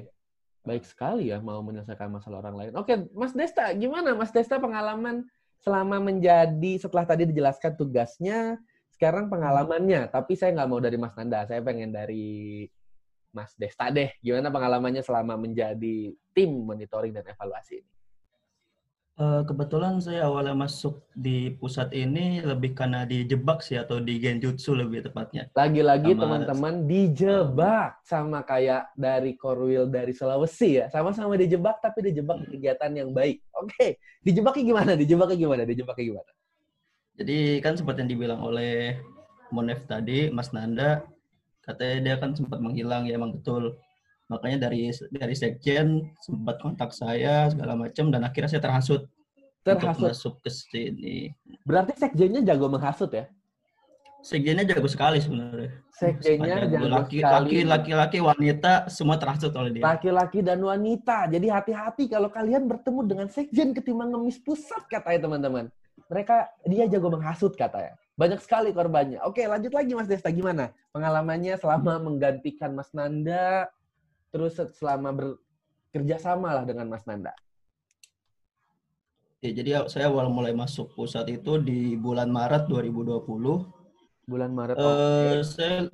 Baik sekali ya mau menyelesaikan masalah orang lain. Oke, Mas Desta, gimana Mas Desta pengalaman selama menjadi setelah tadi dijelaskan tugasnya, sekarang pengalamannya. Tapi saya nggak mau dari Mas Nanda, saya pengen dari Mas Desta deh. Gimana pengalamannya selama menjadi tim monitoring dan evaluasi ini? Eh, kebetulan saya awalnya masuk di pusat ini lebih karena dijebak sih atau di genjutsu lebih tepatnya. Lagi-lagi Sama- teman-teman dijebak sama kayak dari Korwil dari Sulawesi ya. Sama-sama dijebak tapi dijebak di kegiatan yang baik. Oke, dijebaknya gimana? Dijebaknya gimana? Dijebaknya gimana? Jadi kan seperti yang dibilang oleh Monef tadi, Mas Nanda, katanya dia kan sempat menghilang, ya emang betul. Makanya dari dari sekjen sempat kontak saya segala macam dan akhirnya saya terhasut, Terhasut. untuk masuk ke sini. Berarti sekjennya jago menghasut ya? Sekjennya jago sekali sebenarnya. Sekjennya jago laki, sekali. laki, laki-laki, wanita semua terhasut oleh dia. Laki-laki dan wanita. Jadi hati-hati kalau kalian bertemu dengan sekjen ketimbang ngemis pusat katanya teman-teman. Mereka dia jago menghasut katanya. Banyak sekali korbannya. Oke, lanjut lagi Mas Desta gimana? Pengalamannya selama menggantikan Mas Nanda terus selama bekerja sama lah dengan Mas Nanda. Ya, jadi saya awal mulai masuk pusat itu di bulan Maret 2020. Bulan Maret. Eh, saya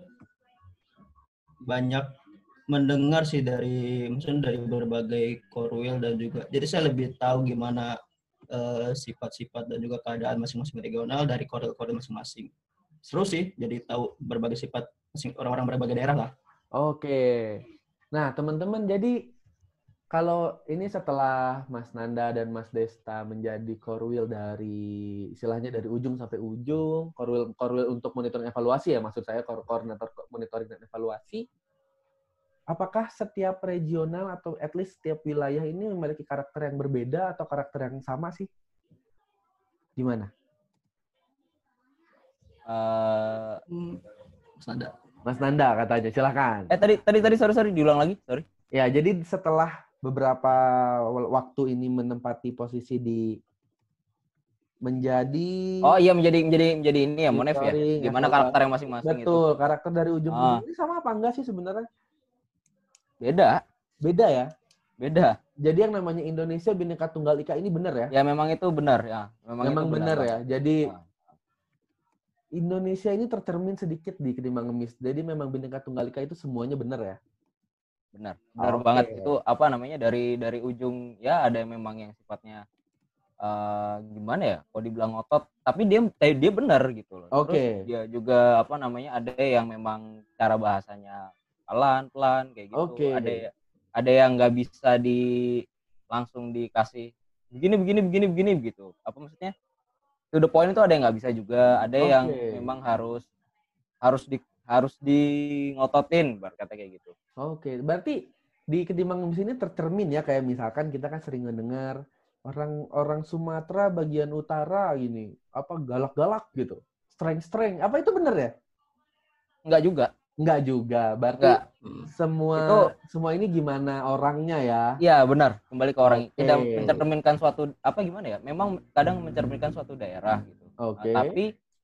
banyak mendengar sih dari maksudnya dari berbagai korwil dan juga jadi saya lebih tahu gimana eh, sifat-sifat dan juga keadaan masing-masing regional dari korwil-korwil masing-masing. Seru sih jadi tahu berbagai sifat orang-orang berbagai daerah lah. Oke. Nah, teman-teman, jadi kalau ini setelah Mas Nanda dan Mas Desta menjadi korwil dari istilahnya dari ujung sampai ujung, korwil korwil untuk monitoring evaluasi ya maksud saya ko- koordinator ko- monitoring dan evaluasi. Apakah setiap regional atau at least setiap wilayah ini memiliki karakter yang berbeda atau karakter yang sama sih? Gimana? Eh, Mas Nanda. Mas Nanda katanya, silakan. eh tadi tadi tadi sorry sorry diulang lagi sorry Ya, jadi setelah beberapa waktu ini menempati posisi di menjadi oh iya menjadi menjadi menjadi ini ya Monef ya gimana karakter yang masing-masing itu Betul, karakter dari ujung Ah. ini sama apa enggak sih sebenarnya? beda Beda ya. beda Jadi yang namanya Indonesia Bhinneka Tunggal Ika ini benar ya? ya memang itu benar ya memang, Memang benar ya. Jadi Ah. Indonesia ini tercermin sedikit di ketimbang ngemis. Jadi memang Bhinneka Tunggal Ika itu semuanya benar ya? benar benar Oke. banget itu apa namanya dari dari ujung ya ada yang memang yang sifatnya eh gimana ya kalau dibilang ngotot tapi dia eh, dia benar gitu loh Terus Oke. dia juga apa namanya ada yang memang cara bahasanya pelan pelan kayak gitu Oke. ada ada yang nggak bisa di langsung dikasih begini begini begini begini gitu apa maksudnya to the point itu ada yang nggak bisa juga ada yang Oke. memang harus harus di harus di ngototin berkata kayak gitu Oke, berarti di ketimbang ngemis ini tercermin ya kayak misalkan kita kan sering mendengar orang orang Sumatera bagian utara gini apa galak-galak gitu, streng-streng. Apa itu benar ya? Enggak juga. Enggak juga. Berarti Enggak. semua Itu- semua ini gimana orangnya ya? Iya benar kembali ke orang Oke. tidak mencerminkan suatu apa gimana ya memang kadang mencerminkan suatu daerah gitu Nah, Oke. tapi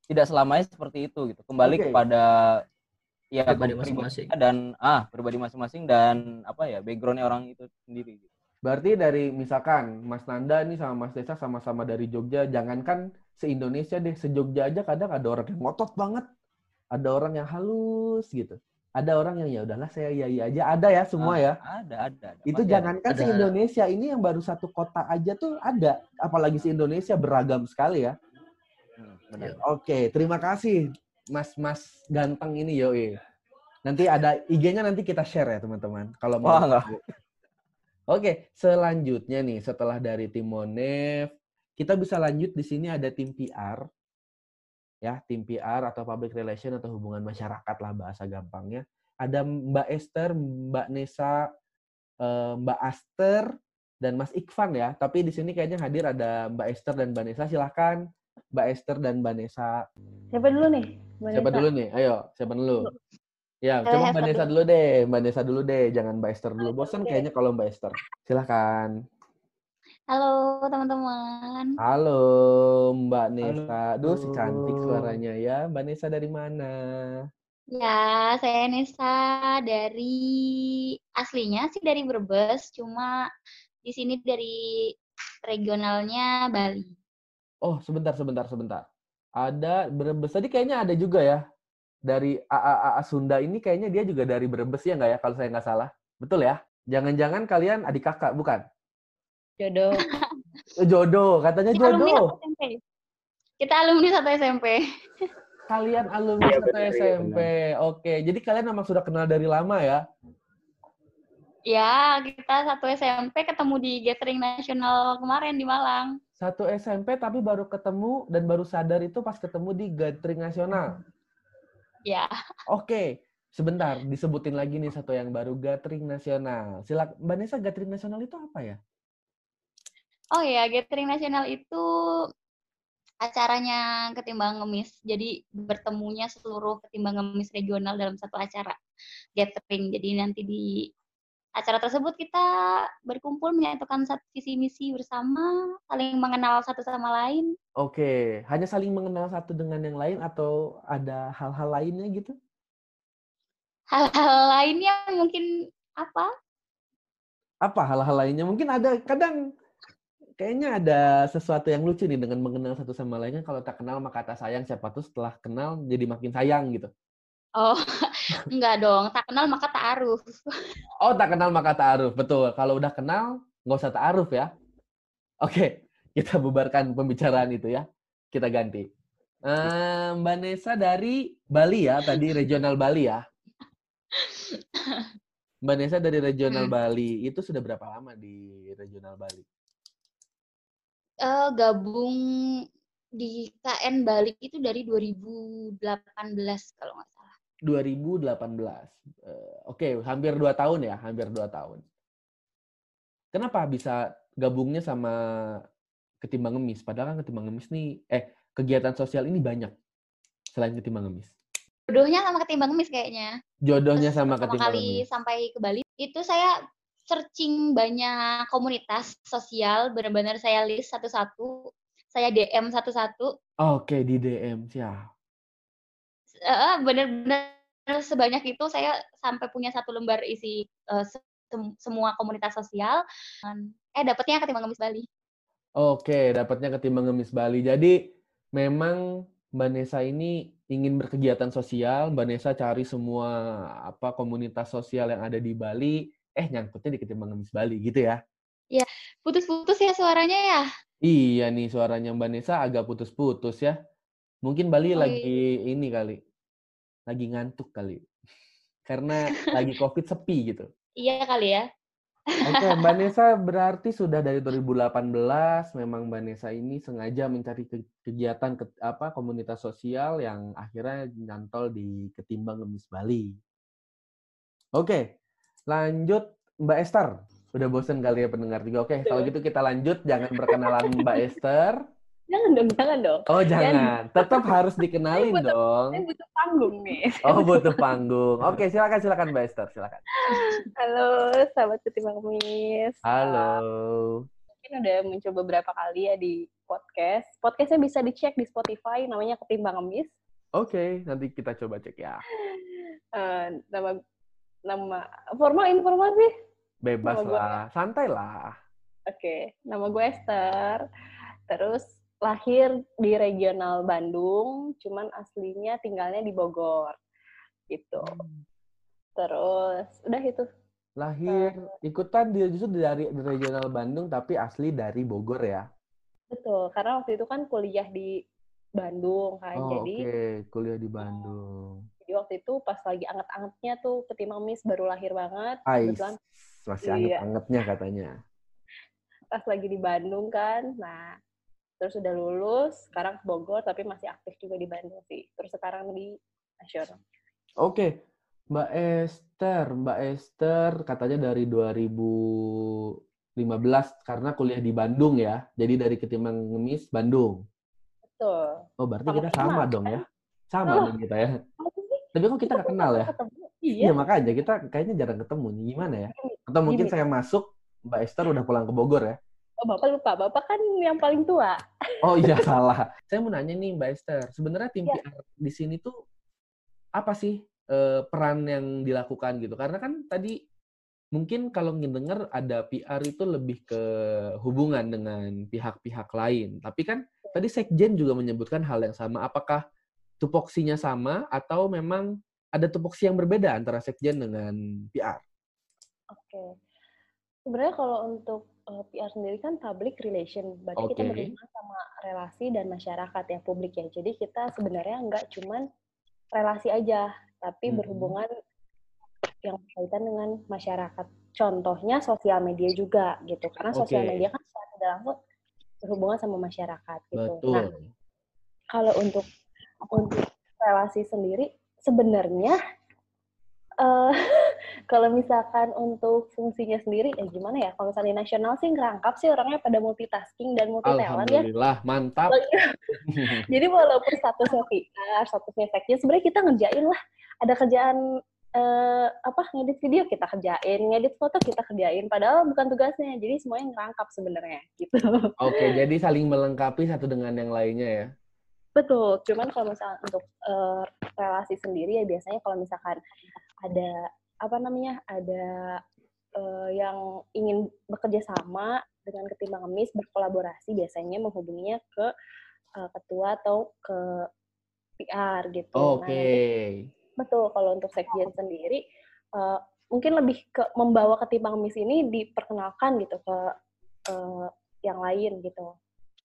tidak selamanya seperti itu gitu kembali Oke. kepada ya Pribadi masing-masing. dan ah pribadi masing-masing dan apa ya backgroundnya orang itu sendiri gitu. Berarti dari misalkan Mas Nanda nih sama Mas Desa sama-sama dari Jogja, jangankan se-Indonesia deh, se-Jogja aja kadang ada orang yang ngotot banget. Ada orang yang halus gitu. Ada orang yang ya udahlah saya ya iya aja. Ada ya semua Ah, ya. ada ada, ada. Itu ada. jangankan Ada. se-Indonesia, ini yang baru satu kota aja tuh ada. Apalagi se-Indonesia beragam sekali ya. Hmm, benar Oke, terima kasih Mas-mas ganteng ini yoi. Nanti ada IG-nya nanti kita share ya teman-teman. Kalau mau. Enggak. tahu. Oke, selanjutnya nih setelah dari tim Monef, kita bisa lanjut di sini ada tim PR. Ya, tim PR atau public relation atau hubungan masyarakat lah bahasa gampangnya. ada Mbak Esther, Mbak Nesa, eh, Mbak Aster, dan Mas Ikvan ya. Tapi di sini kayaknya hadir ada Mbak Esther dan Mbak Nesa. Silahkan Mbak Esther dan Mbak Nesa. Siapa dulu nih? Mbak Siapa Nesa? dulu nih? Ayo, siapa dulu? Ya, coba Mbak Nesa dulu. dulu deh. Mbak Nesa dulu deh, jangan Mbak Esther dulu. Bosan kayaknya kalau Mbak Esther. Silahkan. Halo teman-teman. Halo Mbak Nesa. Duh, si cantik suaranya ya. Mbak Nesa dari mana? Ya, saya Nesa dari aslinya sih dari Brebes, cuma di sini dari regionalnya Bali. Oh, sebentar, sebentar, sebentar. Ada Brebes. Tadi kayaknya ada juga ya. Dari AAA Sunda ini kayaknya dia juga dari Brebes ya nggak ya, kalau saya nggak salah. Betul ya? Jangan-jangan kalian adik kakak, bukan? Jodoh. Eh, Jodoh, katanya Kita alumni jodoh. SMP. Kita alumni satu SMP. Kalian alumni Iya, satu iya, SMP. Oke, jadi kalian memang sudah kenal dari lama ya? Ya, kita satu SMP ketemu di gathering nasional kemarin di Malang. Satu SMP tapi baru ketemu dan baru sadar itu pas ketemu di gathering nasional. Ya. Oke, sebentar disebutin lagi nih satu yang baru gathering nasional. Silakan Mbak Nesa gathering nasional itu apa ya? Oh ya, gathering nasional itu acaranya ketimbang ngemis. Jadi bertemunya seluruh ketimbang ngemis regional dalam satu acara gathering. Jadi nanti di acara tersebut kita berkumpul menyatukan satu visi misi bersama, saling mengenal satu sama lain. Oke, hanya saling mengenal satu dengan yang lain atau ada hal-hal lainnya gitu? Hal-hal lainnya mungkin apa? Apa hal-hal lainnya? Mungkin ada kadang kayaknya ada sesuatu yang lucu nih dengan mengenal satu sama lainnya. Kalau tak kenal maka tak sayang, siapa tuh setelah kenal jadi makin sayang gitu. Oh, enggak dong. Tak kenal maka tak aruf. Oh, tak kenal maka ta'aruf. Betul. Kalau udah kenal, nggak usah ta'aruf ya. Oke, kita bubarkan pembicaraan itu ya. Kita ganti. Eh, Mbak Nesa dari Bali ya, tadi regional Bali ya. Mbak Nesa dari regional Hmm. Bali, itu sudah berapa lama di regional Bali? Eh, gabung di KN Bali itu dari 2018 kalau nggak salah. 2018. Eh, Oke, hampir dua tahun ya, hampir dua tahun. Kenapa bisa gabungnya sama Ketimbang Ngemis? Padahal kan Ketimbang Ngemis nih, eh kegiatan sosial ini banyak selain Ketimbang Ngemis. Jodohnya sama ketimbang ngemis kayaknya. Jodohnya sama Pertama Ketimbang kali Ngemis. sampai ke Bali itu saya searching banyak komunitas sosial, benar-benar saya list satu-satu, saya DM satu-satu, Oke, di DM siap. Eh, benar-benar sebanyak itu saya sampai punya satu lembar isi se- sem- semua komunitas sosial. Eh dapetnya ketimbang ngemis Bali. Oke, dapatnya Ketimbang Ngemis Bali. Jadi memang Mbak Nesa ini ingin berkegiatan sosial, Mbak Nesa cari semua apa komunitas sosial yang ada di Bali, eh nyangkutnya di Ketimbang Ngemis Bali gitu ya. Ya, putus-putus ya suaranya ya. Iya nih suaranya Mbak Nesa agak putus-putus ya. Mungkin Bali Oh, lagi ini kali. Lagi ngantuk kali. Karena lagi Covid sepi gitu. Iya kali ya. Oke, Mbak Nesa berarti sudah dari 2018 memang Mbak Nesa ini sengaja mencari ke- kegiatan ke- apa komunitas sosial yang akhirnya nyantol di Ketimbang Ngemis Bali. Oke, lanjut Mbak Esther. Udah bosen kali ya pendengar juga. Oke, kalau gitu kita lanjut. Jangan perkenalan Mbak Esther. Jangan dong, jangan dong. Oh jangan, tetap harus dikenalin butuh- dong. Saya butuh panggung nih. Oh butuh panggung. Oke silakan silakan Mbak Esther silakan. Halo, sahabat ketimbang ngemis. Halo. Mungkin udah mencoba beberapa kali ya di podcast. Podcastnya bisa dicek di Spotify, namanya Ketimbang Ngemis. Oke nanti kita coba cek ya. Eh, nama nama formal informal sih. Bebas Nama gue- lah, santai lah. Oke, nama gue Esther. Terus lahir di regional Bandung, cuman aslinya tinggalnya di Bogor. Gitu. Terus udah itu. Lahir ikutan dia justru dari regional Bandung tapi asli dari Bogor ya. Betul, karena waktu itu kan kuliah di Bandung kan. Oh jadi oke kuliah di Bandung. Jadi waktu itu pas lagi anget-angetnya tuh ketimbang Miss baru lahir banget. Ais Kebetulan masih Iya. anget-angetnya katanya. pas lagi di Bandung kan. Nah, terus udah lulus, sekarang ke Bogor tapi masih aktif juga di Bandung sih. Terus sekarang di nasional. Oke Mbak Esther, Mbak Esther katanya dari 2015 karena kuliah di Bandung ya. Jadi dari Ketimbang Ngemis, Bandung. Betul. Oh, berarti Sama kita sama dong kan? ya. Sama Oh. dong kita ya. Tapi kok kita nggak kenal ya? Iya, Iya. makanya kita kayaknya jarang ketemu. nih. Gimana ya? Atau mungkin Gini. saya masuk, Mbak Esther udah pulang ke Bogor ya? Oh, Bapak lupa. Bapak kan yang paling tua. Oh iya, salah. Saya mau nanya nih Mbak Esther, sebenarnya tim Iya. PR di sini tuh apa sih eh, peran yang dilakukan gitu? Karena kan tadi mungkin kalau ngedenger ada PR itu lebih ke hubungan dengan pihak-pihak lain. Tapi kan tadi Sekjen juga menyebutkan hal yang sama. Apakah tupoksinya sama atau memang ada tupoksi yang berbeda antara Sekjen dengan PR? Oke. Sebenarnya kalau untuk eh, PR sendiri kan public relation, berarti kita Oke. berhubungan sama relasi dan masyarakat ya publik ya. Jadi kita sebenarnya nggak cuman relasi aja, tapi Mhm. berhubungan yang berkaitan dengan masyarakat. Contohnya sosial media juga gitu, karena sosial Oke. media kan secara tidak langsung berhubungan sama masyarakat gitu. Betul. Nah, kalau untuk untuk relasi sendiri sebenarnya eh kalau misalkan untuk fungsinya sendiri ya gimana ya? Kalau misalnya nasional sih ngerangkap sih orangnya pada multitasking dan multi talent ya. Alhamdulillah, mantap. jadi walaupun statusnya PR statusnya sekjen sebenarnya kita ngerjain lah. Ada kerjaan eh, apa ngedit video kita kerjain ngedit foto kita kerjain padahal bukan tugasnya. Jadi semuanya ngerangkap sebenarnya gitu. Oke, jadi saling melengkapi satu dengan yang lainnya ya. Betul, cuman kalau misalnya untuk eh, relasi sendiri ya biasanya kalau misalkan ada apa namanya ada eh, yang ingin bekerja sama dengan ketimbang ngemis berkolaborasi biasanya menghubunginya ke eh, ketua atau ke PR gitu. Nah, Oke. nanti- betul kalau untuk sekjen sendiri eh, mungkin lebih ke membawa ketimbang ngemis ini diperkenalkan gitu ke eh, yang lain gitu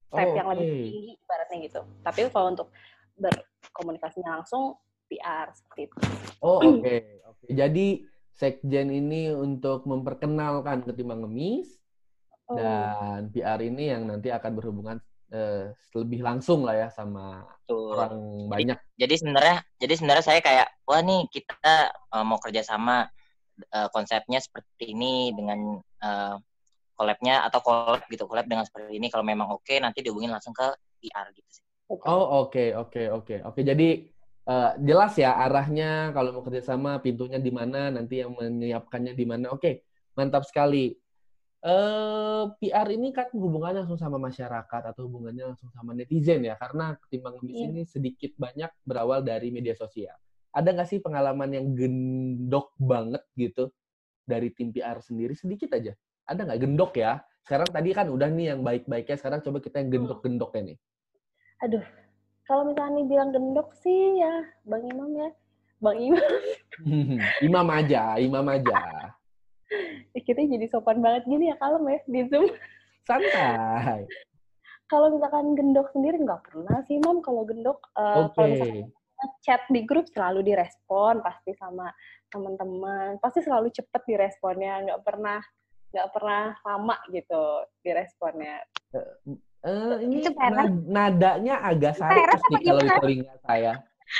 step Oh, yang lebih oke. tinggi ibaratnya gitu. Tapi kalau untuk berkomunikasinya langsung PR seperti itu. Oh, oke. Oke. Jadi sekjen ini untuk memperkenalkan ketimbang ngemis Oh. dan PR ini yang nanti akan berhubungan eh, lebih langsung lah ya sama Betul. orang banyak. Jadi sebenarnya jadi sebenarnya saya kayak wah nih kita uh, mau kerjasama uh, konsepnya seperti ini dengan uh, collab-nya atau collab gitu collab dengan seperti ini kalau memang oke nanti dihubungin langsung ke PR gitu sih. Oh, oke, oke, oke. Oke, jadi eh, jelas ya arahnya kalau mau kerjasama pintunya di mana, nanti yang menyiapkannya di mana. Oke, mantap sekali. Eh, PR ini kan hubungannya langsung sama masyarakat atau hubungannya langsung sama netizen ya, karena ketimbang ngemis Iya. ini sedikit banyak berawal dari media sosial. Ada nggak sih pengalaman yang gendok banget gitu dari tim PR sendiri sedikit aja? Ada nggak gendok ya? Sekarang tadi kan udah nih yang baik-baiknya, sekarang coba kita yang gendok-gendoknya nih. Aduh, kalau misalnya bilang gendok sih ya Bang Imam ya. Bang Imam, imam aja, imam aja. kita jadi sopan banget gini ya kalem ya di Zoom. Santai. Kalau misalkan gendok sendiri nggak pernah sih Mam. Kalau gendok, eh, Oke. kalau misalkan chat di grup selalu direspon pasti sama teman-teman. Pasti selalu cepet diresponnya, nggak pernah nggak pernah lama gitu diresponnya. Eh, ini Itu nad- nadanya agak sarkas nih kalau di telinga saya.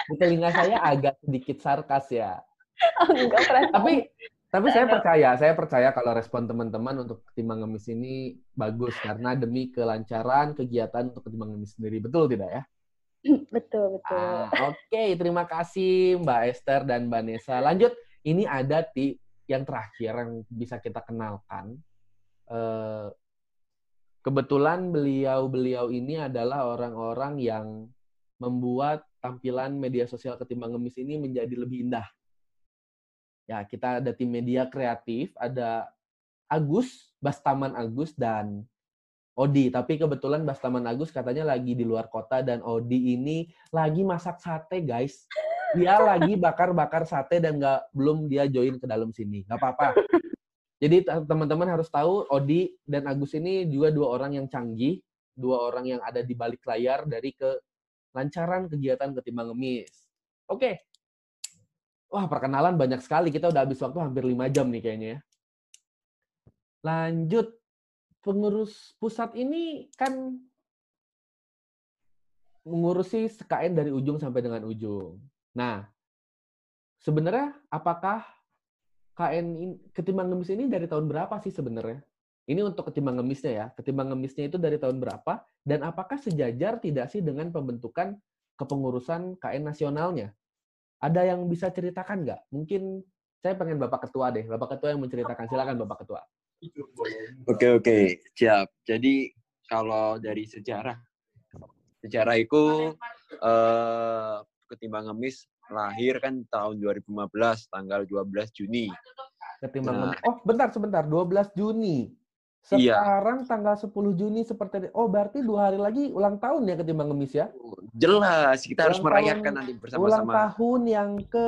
Di telinga saya agak sedikit sarkas ya. Oh, enggak. Tapi tapi saya percaya, saya percaya kalau respon teman-teman untuk ketimbang ngemis ini bagus karena demi kelancaran kegiatan untuk ketimbang ngemis sendiri. Betul tidak ya? betul betul. Ah, Oke, terima kasih Mbak Esther dan Mbak Nesa. Lanjut, ini ada di yang terakhir yang bisa kita kenalkan. Eh, kebetulan beliau-beliau ini adalah orang-orang yang membuat tampilan media sosial ketimbang ngemis ini menjadi lebih indah. Ya, kita ada tim media kreatif, ada Agus, Bastaman Agus dan Odi. Tapi kebetulan Bastaman Agus katanya lagi di luar kota dan Odi ini lagi masak sate, guys. Dia lagi bakar-bakar sate dan nggak belum dia join ke dalam sini. Nggak apa-apa. Jadi te- teman-teman harus tahu Odi dan Agus ini juga dua orang yang canggih, dua orang yang ada di balik layar dari kelancaran kegiatan ketimbang ngemis. Oke. Wah, perkenalan banyak sekali. Kita udah habis waktu hampir lima jam nih kayaknya ya. Lanjut. Pengurus pusat ini kan mengurusi SKN dari ujung sampai dengan ujung. Nah, sebenarnya apakah KN ketimbang ngemis ini dari tahun berapa sih sebenarnya? Ini untuk ketimbang ngemisnya ya. Ketimbang ngemisnya itu dari tahun berapa? Dan apakah sejajar tidak sih dengan pembentukan kepengurusan KN nasionalnya? Ada yang bisa ceritakan nggak? Mungkin saya pengen Bapak Ketua deh. Bapak Ketua yang menceritakan. Silakan Bapak Ketua. Oke oke siap. Jadi kalau dari sejarah, sejarah itu eh, ketimbang ngemis lahir kan tahun 2015 tanggal 12 Juni. Ketimbang Nah. ngemis. Oh, bentar sebentar. 12 Juni. Iya. Sekarang tanggal 10 Juni seperti Oh, berarti dua hari lagi ulang tahun ya ketimbang ngemis ya? Jelas kita harus Ulang merayakan tahun- nanti Ulang bersama-sama. tahun yang ke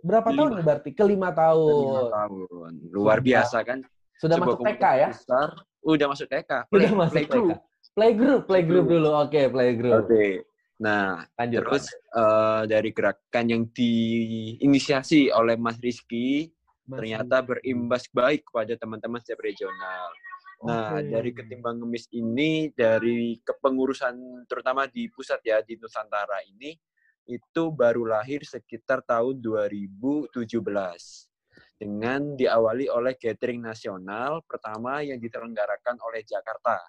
berapa Kelima. tahun berarti? Kelima tahun. Lima tahun. Luar Sudah. biasa kan? Sudah Sebuah masuk TK ya? Besar. Udah masuk TK. Sudah Play, masuk playgroup. TK. Playgroup, playgroup dulu. Oke, playgroup. Oke. Nah, Lanjut. terus eh, dari gerakan yang diinisiasi oleh Mas Rizky Mas ternyata berimbas baik kepada teman-teman setiap regional. Nah, Oke. dari ketimbang ngemis ini, dari kepengurusan terutama di pusat ya, di Nusantara ini, itu baru lahir sekitar tahun 2017. Dengan diawali oleh gathering nasional pertama yang diselenggarakan oleh Jakarta.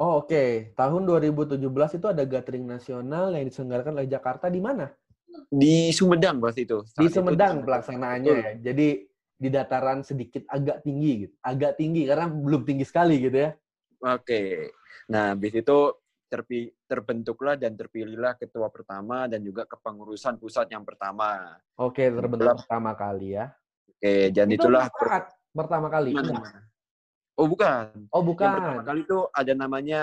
Oh, oke. Tahun 2017 itu ada gathering nasional yang diselenggarakan oleh Jakarta di mana? Di Sumedang waktu itu. Di Saat itu Sumedang pelaksanaannya Betul. ya. Jadi di dataran sedikit agak tinggi gitu. Agak tinggi karena belum tinggi sekali gitu ya. Oke. Nah, habis itu terpi, terbentuklah dan terpilihlah ketua pertama dan juga kepengurusan pusat yang pertama. Oke, terbentuk Itulah- pertama kali ya. Oke, dan Itu itulah pertama kali. Mana, Oh, bukan. Oh, Yang pertama bukan. kali itu ada namanya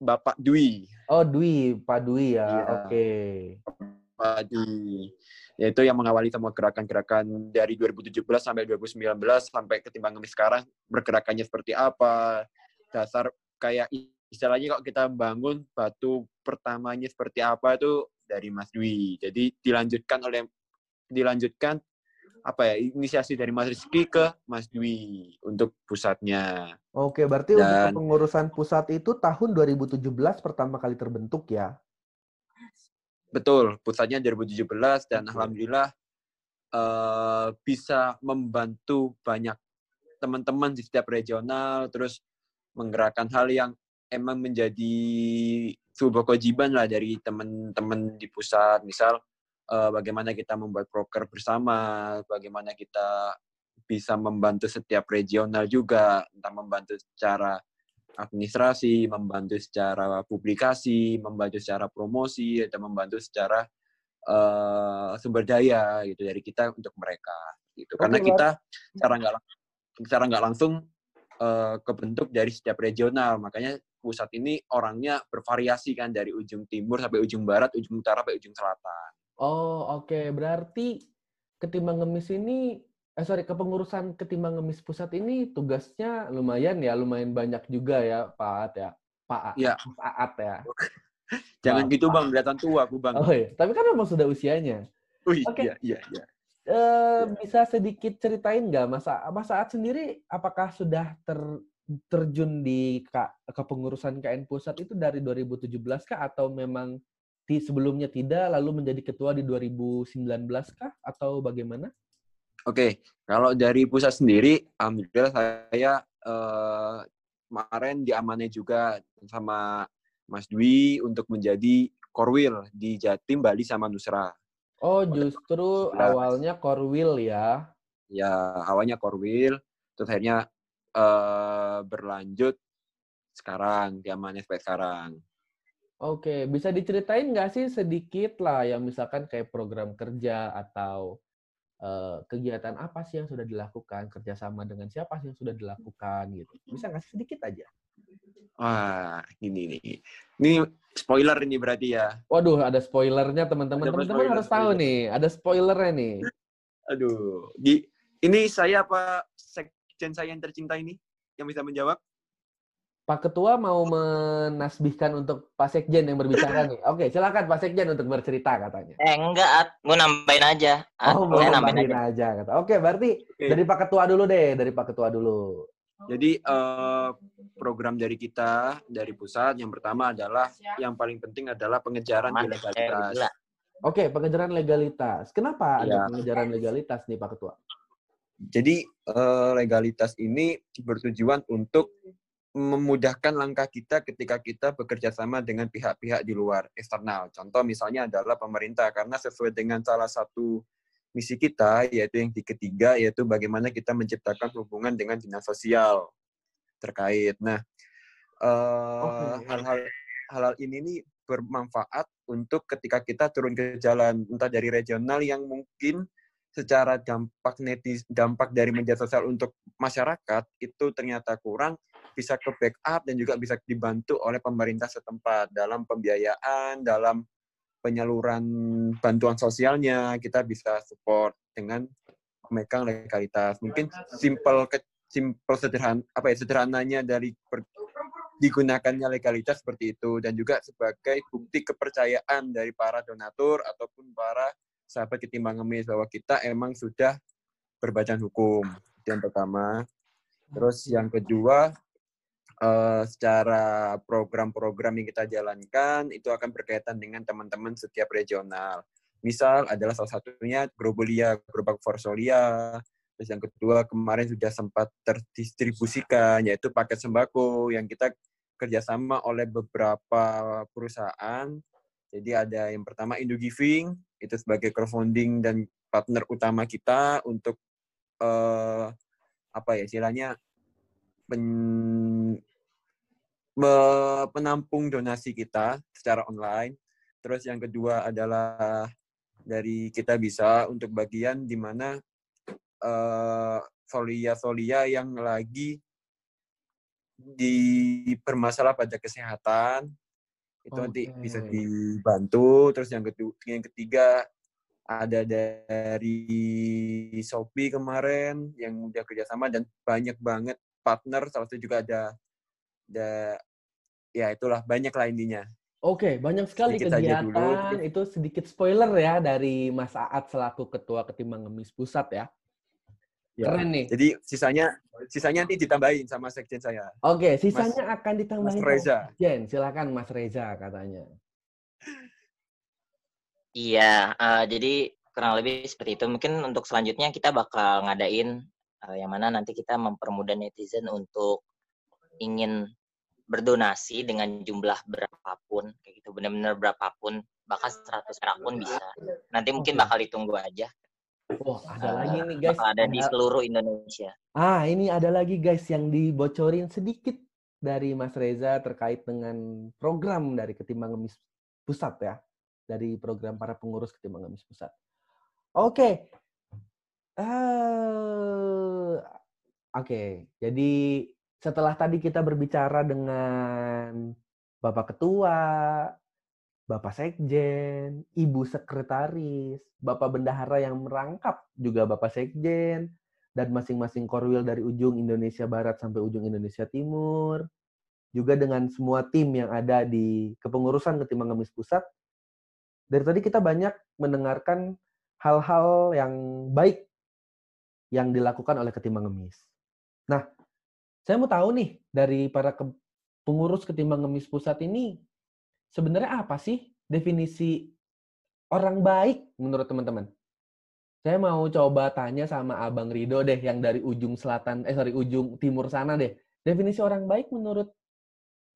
Bapak Dwi. Oh, Dwi, Pak Dwi ya. Iya. Oke. Pak Dwi. Yaitu yang mengawali semua gerakan-gerakan dari 2017 sampai 2019 sampai ketimbang ngemis sekarang bergerakannya seperti apa. Dasar kayak istilahnya kalau kita bangun batu pertamanya seperti apa itu dari Mas Dwi. Jadi dilanjutkan oleh dilanjutkan apa ya inisiasi dari Mas Rizky ke Mas Dwi untuk pusatnya. Oke, berarti untuk Dan- kepengurusan pusat itu tahun 2017 pertama kali terbentuk ya. Betul, pusatnya 2017 dan alhamdulillah eh, bisa membantu banyak teman-teman di setiap regional, terus menggerakkan hal yang emang menjadi sebuah kewajiban lah dari teman-teman di pusat. Misal eh, bagaimana kita membuat proker bersama, bagaimana kita bisa membantu setiap regional juga, entah membantu secara administrasi, membantu secara publikasi, membantu secara promosi, atau membantu secara eh, sumber daya gitu dari kita untuk mereka gitu. Karena kita secara nggak lang- secara nggak langsung eh, kebentuk dari setiap regional, makanya pusat ini orangnya bervariasi kan dari ujung timur sampai ujung barat, ujung utara sampai ujung selatan. Oh, oke. Berarti ketimbang ngemis ini eh sorry, kepengurusan ketimbang ngemis pusat ini tugasnya lumayan ya, lumayan banyak juga ya, Pak Aat ya. Pak Aat, Iya. Mas Aat ya. Jangan gitu bang, kelihatan tua aku bang. Oh iya, tapi kan memang sudah usianya. Wih, Oke. iya, iya, iya. Eh, bisa sedikit ceritain nggak Mas, A- Mas Aat sendiri apakah sudah ter, terjun di kepengurusan KN Pusat itu dari 2017 kah atau memang di sebelumnya tidak lalu menjadi ketua di 2019 kah atau bagaimana? Oke, kalau dari pusat sendiri, alhamdulillah saya eh, kemarin diamanai juga sama Mas Dwi untuk menjadi korwil di Jatim, Bali sama Nusra. Oh, justru Jelas. awalnya Korwil ya. Ya, awalnya korwil, terus akhirnya eh, berlanjut sekarang, diamanai sampai sekarang. Oke, bisa diceritain nggak sih sedikit lah yang misalkan kayak program kerja atau eh, kegiatan apa sih yang sudah dilakukan, kerjasama dengan siapa sih yang sudah dilakukan gitu. Bisa nggak sih sedikit aja? Wah, ini nih. Ini spoiler ini berarti ya. Waduh, ada spoilernya teman-teman. Teman-teman spoiler, harus tahu spoiler. nih, ada spoilernya nih. Aduh, di ini saya apa sekjen saya yang tercinta ini yang bisa menjawab? Pak Ketua mau menasbihkan untuk Pak Sekjen yang berbicara nih. Oke, silakan Pak Sekjen untuk bercerita katanya. Eh enggak, At. gue nambahin aja. At, Oh, mau saya nambahin nambahin aja. aja. kata. Oke, berarti Oke. dari Pak Ketua dulu deh, dari Pak Ketua dulu. Jadi eh, program dari kita dari pusat yang pertama adalah yang paling penting adalah pengejaran Aman, ilegalitas. eh. Oke, pengejaran legalitas. Kenapa ada Ya. pengejaran legalitas nih Pak Ketua? Jadi eh, legalitas ini bertujuan untuk memudahkan langkah kita ketika kita bekerja sama dengan pihak-pihak di luar eksternal. Contoh misalnya adalah pemerintah karena sesuai dengan salah satu misi kita yaitu yang di ketiga yaitu bagaimana kita menciptakan hubungan dengan dinas sosial terkait. Nah, eh, Oke. hal-hal hal-hal ini nih bermanfaat untuk ketika kita turun ke jalan entah dari regional yang mungkin secara dampak netis dampak dari media sosial untuk masyarakat itu ternyata kurang bisa ke backup dan juga bisa dibantu oleh pemerintah setempat dalam pembiayaan dalam penyaluran bantuan sosialnya. Kita bisa support dengan memegang legalitas. Mungkin simple ke simple sederhana apa ya sederhananya dari per- digunakannya legalitas seperti itu. Dan juga sebagai bukti kepercayaan dari para donatur ataupun para sahabat ketimbang ngemis bahwa kita emang sudah berbadan hukum. Yang pertama. Terus yang kedua eh, secara program-program yang kita jalankan itu akan berkaitan dengan teman-teman setiap regional. Misal adalah salah satunya Grobolia Gerobak Forsolia terus yang kedua kemarin sudah sempat terdistribusikan yaitu paket sembako yang kita kerjasama oleh beberapa perusahaan. Jadi ada yang pertama Indo Giving itu sebagai crowdfunding dan partner utama kita untuk eh, apa ya istilahnya pen- penampung donasi kita secara online. Terus yang kedua adalah dari kita bisa untuk bagian di mana eh, solia-solia yang lagi dipermasalah pada kesehatan itu nanti bisa dibantu terus yang kedua yang ketiga ada dari Shopee kemarin yang udah kerjasama dan banyak banget partner salah satu juga ada ada ya itulah banyak lah intinya Oke, banyak sekali Sedikit kegiatan. dulu. Itu sedikit spoiler ya dari Mas Aat selaku Ketua Ketimbang Ngemis Pusat ya. Ya, Keren nih. jadi sisanya sisanya nanti ditambahin sama sekjen saya Oke, sisanya akan ditambahin Mas Reza. sama Jen. Silakan Mas Reza katanya. Iya, eh, jadi kurang lebih seperti itu. Mungkin untuk selanjutnya kita bakal ngadain eh, yang mana nanti kita mempermudah netizen untuk ingin berdonasi dengan jumlah berapapun, kayak gitu, benar-benar berapapun, bahkan 100 perak pun bisa. Nanti mungkin bakal ditunggu aja. Wah, ada Eh, lagi nih guys. ada di seluruh Indonesia. Ah, ini ada lagi guys yang dibocorin sedikit dari Mas Reza terkait dengan program dari Ketimbang Ngemis Pusat ya. Dari program para pengurus Ketimbang Ngemis Pusat. Oke. Eh, Oke, jadi setelah tadi kita berbicara dengan Bapak Ketua, Bapak Sekjen, Ibu Sekretaris, Bapak Bendahara yang merangkap, juga Bapak Sekjen, dan masing-masing korwil dari ujung Indonesia Barat sampai ujung Indonesia Timur, juga dengan semua tim yang ada di kepengurusan Ketimbang Ngemis Pusat. Dari tadi kita banyak mendengarkan hal-hal yang baik yang dilakukan oleh Ketimbang Ngemis. Nah, saya mau tahu nih dari para ke- pengurus Ketimbang Ngemis Pusat ini sebenarnya apa sih definisi orang baik menurut teman-teman? Saya mau coba tanya sama Abang Rido deh yang dari ujung selatan, eh sorry ujung timur sana deh. Definisi orang baik menurut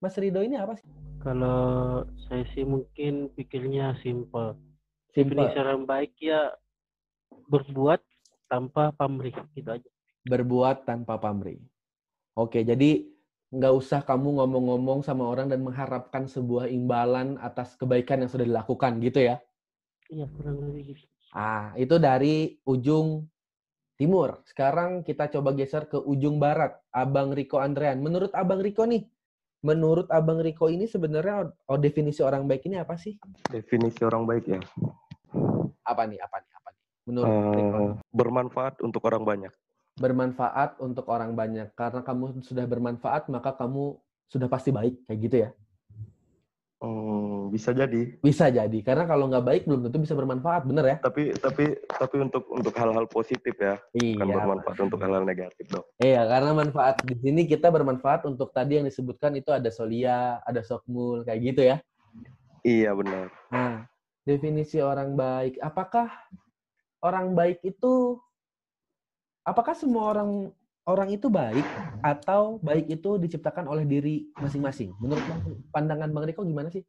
Mas Rido ini apa sih? Kalau saya sih mungkin pikirnya simple. Simple. Definisi orang baik ya berbuat tanpa pamrih gitu aja. Berbuat tanpa pamrih. Oke, jadi nggak usah kamu ngomong-ngomong sama orang dan mengharapkan sebuah imbalan atas kebaikan yang sudah dilakukan gitu ya. Iya kurang lebih gitu. Ah, itu dari ujung timur. Sekarang kita coba geser ke ujung barat. Abang Riko Andrean. Menurut Abang Riko nih, menurut Abang Riko ini sebenarnya oh, definisi orang baik ini apa sih? Definisi orang baik ya. Apa nih? Apa nih? Apa nih? Menurut Riko. Eh, bermanfaat untuk orang banyak. Bermanfaat untuk orang banyak. Karena kamu sudah bermanfaat, maka kamu sudah pasti baik. Kayak gitu ya? Hmm, bisa jadi. Bisa jadi. Karena kalau nggak baik, belum tentu bisa bermanfaat. Bener ya? Tapi tapi tapi untuk untuk hal-hal positif ya, bukan Iya. bermanfaat untuk hal-hal negatif dong. Iya, karena manfaat di sini kita bermanfaat untuk tadi yang disebutkan itu ada solia, ada sokmul, kayak gitu ya. Iya benar. Nah, definisi orang baik. Apakah orang baik itu apakah semua orang orang itu baik atau baik itu diciptakan oleh diri masing-masing? Menurut pandangan Bang Riko gimana sih?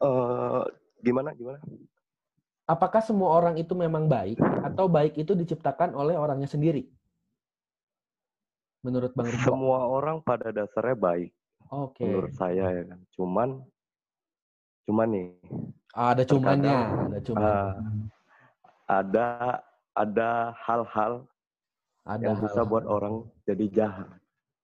Eh, gimana gimana? Apakah semua orang itu memang baik atau baik itu diciptakan oleh orangnya sendiri? Menurut Bang Riko. Semua orang pada dasarnya baik Oke. menurut saya ya kan. Cuman cuman nih Ah, ada cumannya, ada cumannya. eh, ada ada hal-hal Ada yang bisa hal-hal. buat orang jadi jahat.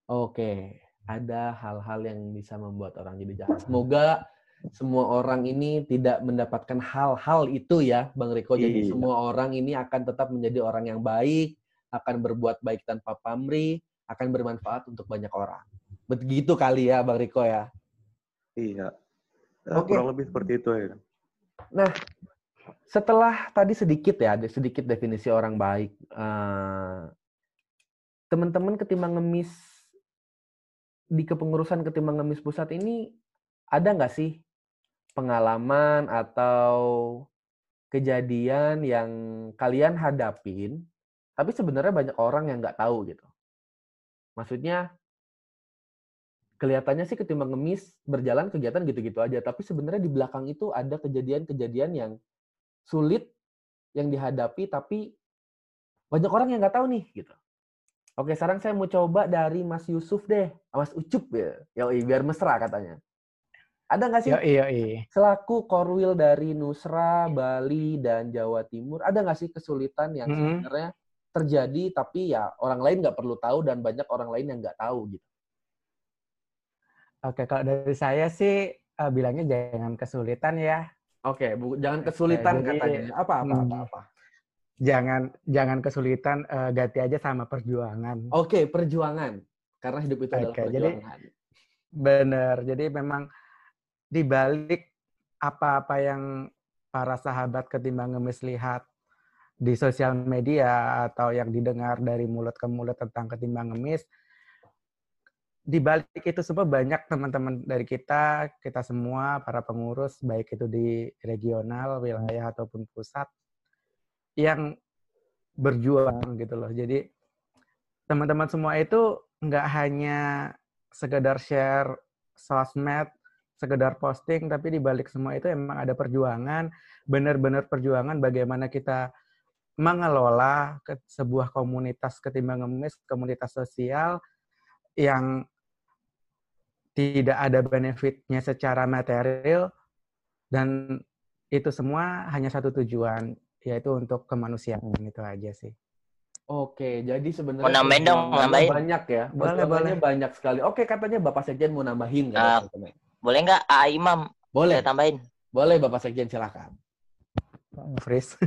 Oke, ada hal-hal yang bisa membuat orang jadi jahat. Semoga semua orang ini tidak mendapatkan hal-hal itu ya, Bang Riko. Jadi Iya. semua orang ini akan tetap menjadi orang yang baik, akan berbuat baik tanpa pamrih, akan bermanfaat untuk banyak orang. Begitu kali ya, Bang Riko ya. Iya. Ya, Oke. Kurang lebih seperti itu ya. Nah, setelah tadi sedikit ya, ada sedikit definisi orang baik. eh, Teman-teman ketimbang ngemis di kepengurusan ketimbang ngemis pusat ini ada nggak sih pengalaman atau kejadian yang kalian hadapin, tapi sebenarnya banyak orang yang nggak tahu gitu. Maksudnya kelihatannya sih ketimbang ngemis berjalan kegiatan gitu-gitu aja, tapi sebenarnya di belakang itu ada kejadian-kejadian yang sulit yang dihadapi, tapi banyak orang yang nggak tahu nih gitu. Oke, sekarang saya mau coba dari Mas Yusuf deh, Mas Ucup ya, Yoi, biar mesra katanya. Ada nggak sih Yoi, yoi. selaku korwil dari Nusra, Bali, dan Jawa Timur, ada nggak sih kesulitan yang Mm-mm. sebenarnya terjadi tapi ya orang lain nggak perlu tahu dan banyak orang lain yang nggak tahu gitu. Oke, kalau dari saya sih eh, bilangnya jangan kesulitan ya. Oke, bu, jangan kesulitan jadi, katanya. Apa apa hmm, apa apa. Jangan jangan kesulitan eh, ganti aja sama perjuangan. Oke, perjuangan. Karena hidup itu adalah Oke, jadi perjuangan. benar. Jadi memang di balik apa-apa yang para sahabat ketimbang ngemis lihat di sosial media atau yang didengar dari mulut ke mulut tentang ketimbang ngemis, di balik itu semua banyak teman-teman dari kita, kita semua para pengurus baik itu di regional, wilayah ataupun pusat yang berjuang gitu loh. Jadi teman-teman semua itu nggak hanya sekedar share sosmed, sekedar posting, tapi di balik semua itu emang ada perjuangan, benar-benar perjuangan bagaimana kita mengelola sebuah komunitas ketimbang ngemis, komunitas sosial yang tidak ada benefitnya secara material dan itu semua hanya satu tujuan yaitu untuk kemanusiaan itu aja sih. Oke, jadi sebenarnya Mau nambahin dong, nambahin. banyak ya. Boleh, boleh. banyak sekali. Oke, katanya Bapak Sekjen mau nambahin kan? Ah, teman-teman? Boleh nggak A Imam? Boleh. Saya tambahin. Boleh Bapak Sekjen silakan. Fris.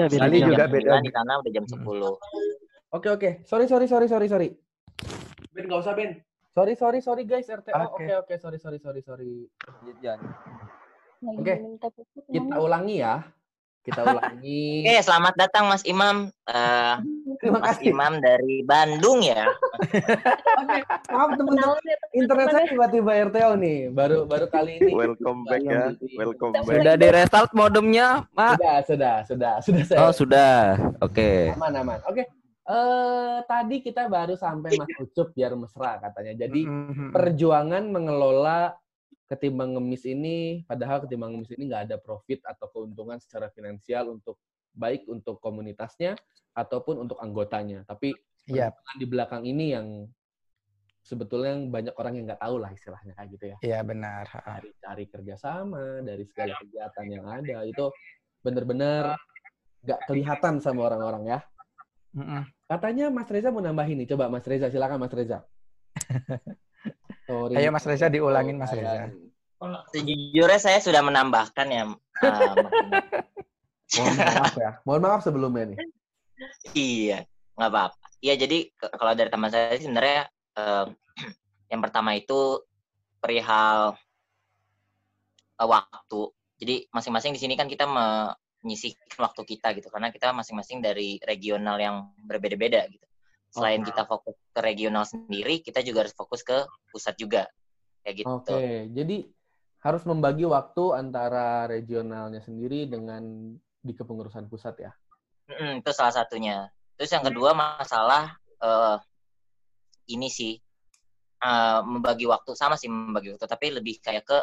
Ya, jam. juga Jam beda. 9 di sana udah jam 10. Oke oke. Sorry sorry sorry sorry sorry. Ben nggak usah Ben. Sorry sorry sorry guys RTO. Oke. Oke oke sorry sorry sorry sorry. Jangan. Lagi Oke. pupuk Kita ulangi ya. Kita ulangi. Oke, selamat datang Mas Imam. Eh, Terima Mas kasih. Imam dari Bandung ya. Oke. Maaf teman-teman. Internet teman-teman saya ya. tiba-tiba RTO nih. Baru baru kali ini. Welcome back ya. Welcome back. Sudah di restart modemnya, Mak? Sudah sudah sudah sudah saya. Oh, sudah. Oke. Aman aman. Oke. Eh tadi kita baru sampai Mas Ucup biar mesra katanya. Jadi Mhm. perjuangan mengelola ketimbang ngemis ini, padahal ketimbang ngemis ini nggak ada profit atau keuntungan secara finansial untuk baik untuk komunitasnya ataupun untuk anggotanya. Tapi Iya, perjuangan di belakang ini yang sebetulnya yang banyak orang yang nggak tahu lah istilahnya kayak gitu ya. iya benar. Dari cari kerjasama, dari segala kegiatan yang ada itu benar-benar nggak kelihatan sama orang-orang ya. Mhm. Katanya Mas Reza mau nambahin nih. Coba Mas Reza, silakan Mas Reza. Sorry. Ayo Mas Reza diulangin Mas Reza. Sejujurnya saya sudah menambahkan ya. eh, Mohon maaf ya. Mohon maaf sebelumnya nih. iya, nggak apa-apa. Iya, jadi kalau dari teman saya sih sebenarnya eh, yang pertama itu perihal eh, waktu. Jadi masing-masing di sini kan kita menyisihkan waktu kita gitu karena kita masing-masing dari regional yang berbeda-beda gitu. Selain Oke. kita fokus ke regional sendiri, kita juga harus fokus ke pusat juga. Kayak gitu. Oke, jadi harus membagi waktu antara regionalnya sendiri dengan di kepengurusan pusat ya. Mm, itu salah satunya. Terus yang kedua masalah eh, ini sih eh, membagi waktu sama sih membagi waktu, tapi lebih kayak ke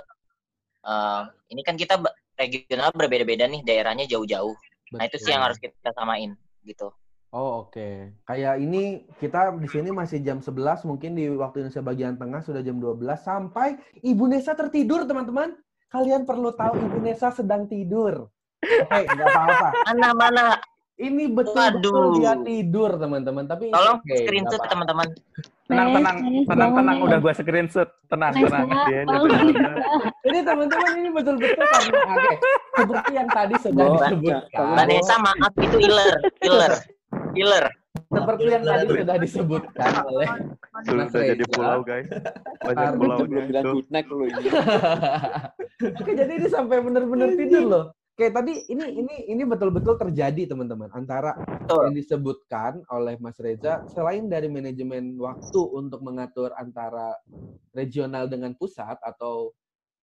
eh, ini kan kita regional berbeda-beda nih daerahnya jauh-jauh. Nah itu sih yang harus kita samain gitu. Oh oke. Kayak ini kita di sini masih jam 11, mungkin di waktu Indonesia bagian tengah sudah jam 12 sampai Ibu Nesa tertidur teman-teman. Kalian perlu tahu Ibu Nesa sedang tidur. Oke, nggak apa-apa. Mana mana. Ini betul-betul dia tidur teman-teman. Tapi Tolong nggak screenshot apa-apa. teman-teman. Tenang, tenang, tenang, tenang. Udah gue screenshot. Tenang, Nice tenang. Iya. Jadi teman-teman ini betul-betul karena oke, seperti yang tadi sudah disebutkan. Mbak Nesa maaf itu iler, iler, iler. Seperti yang tadi sudah disebutkan oleh Sudah jadi pulau, guys. Banyak pulaunya. Belum bilang good night lu ini. Oke, jadi ini sampai benar-benar tidur loh. Oke, tadi ini ini ini betul-betul terjadi teman-teman antara yang disebutkan oleh Mas Reza selain dari manajemen waktu untuk mengatur antara regional dengan pusat atau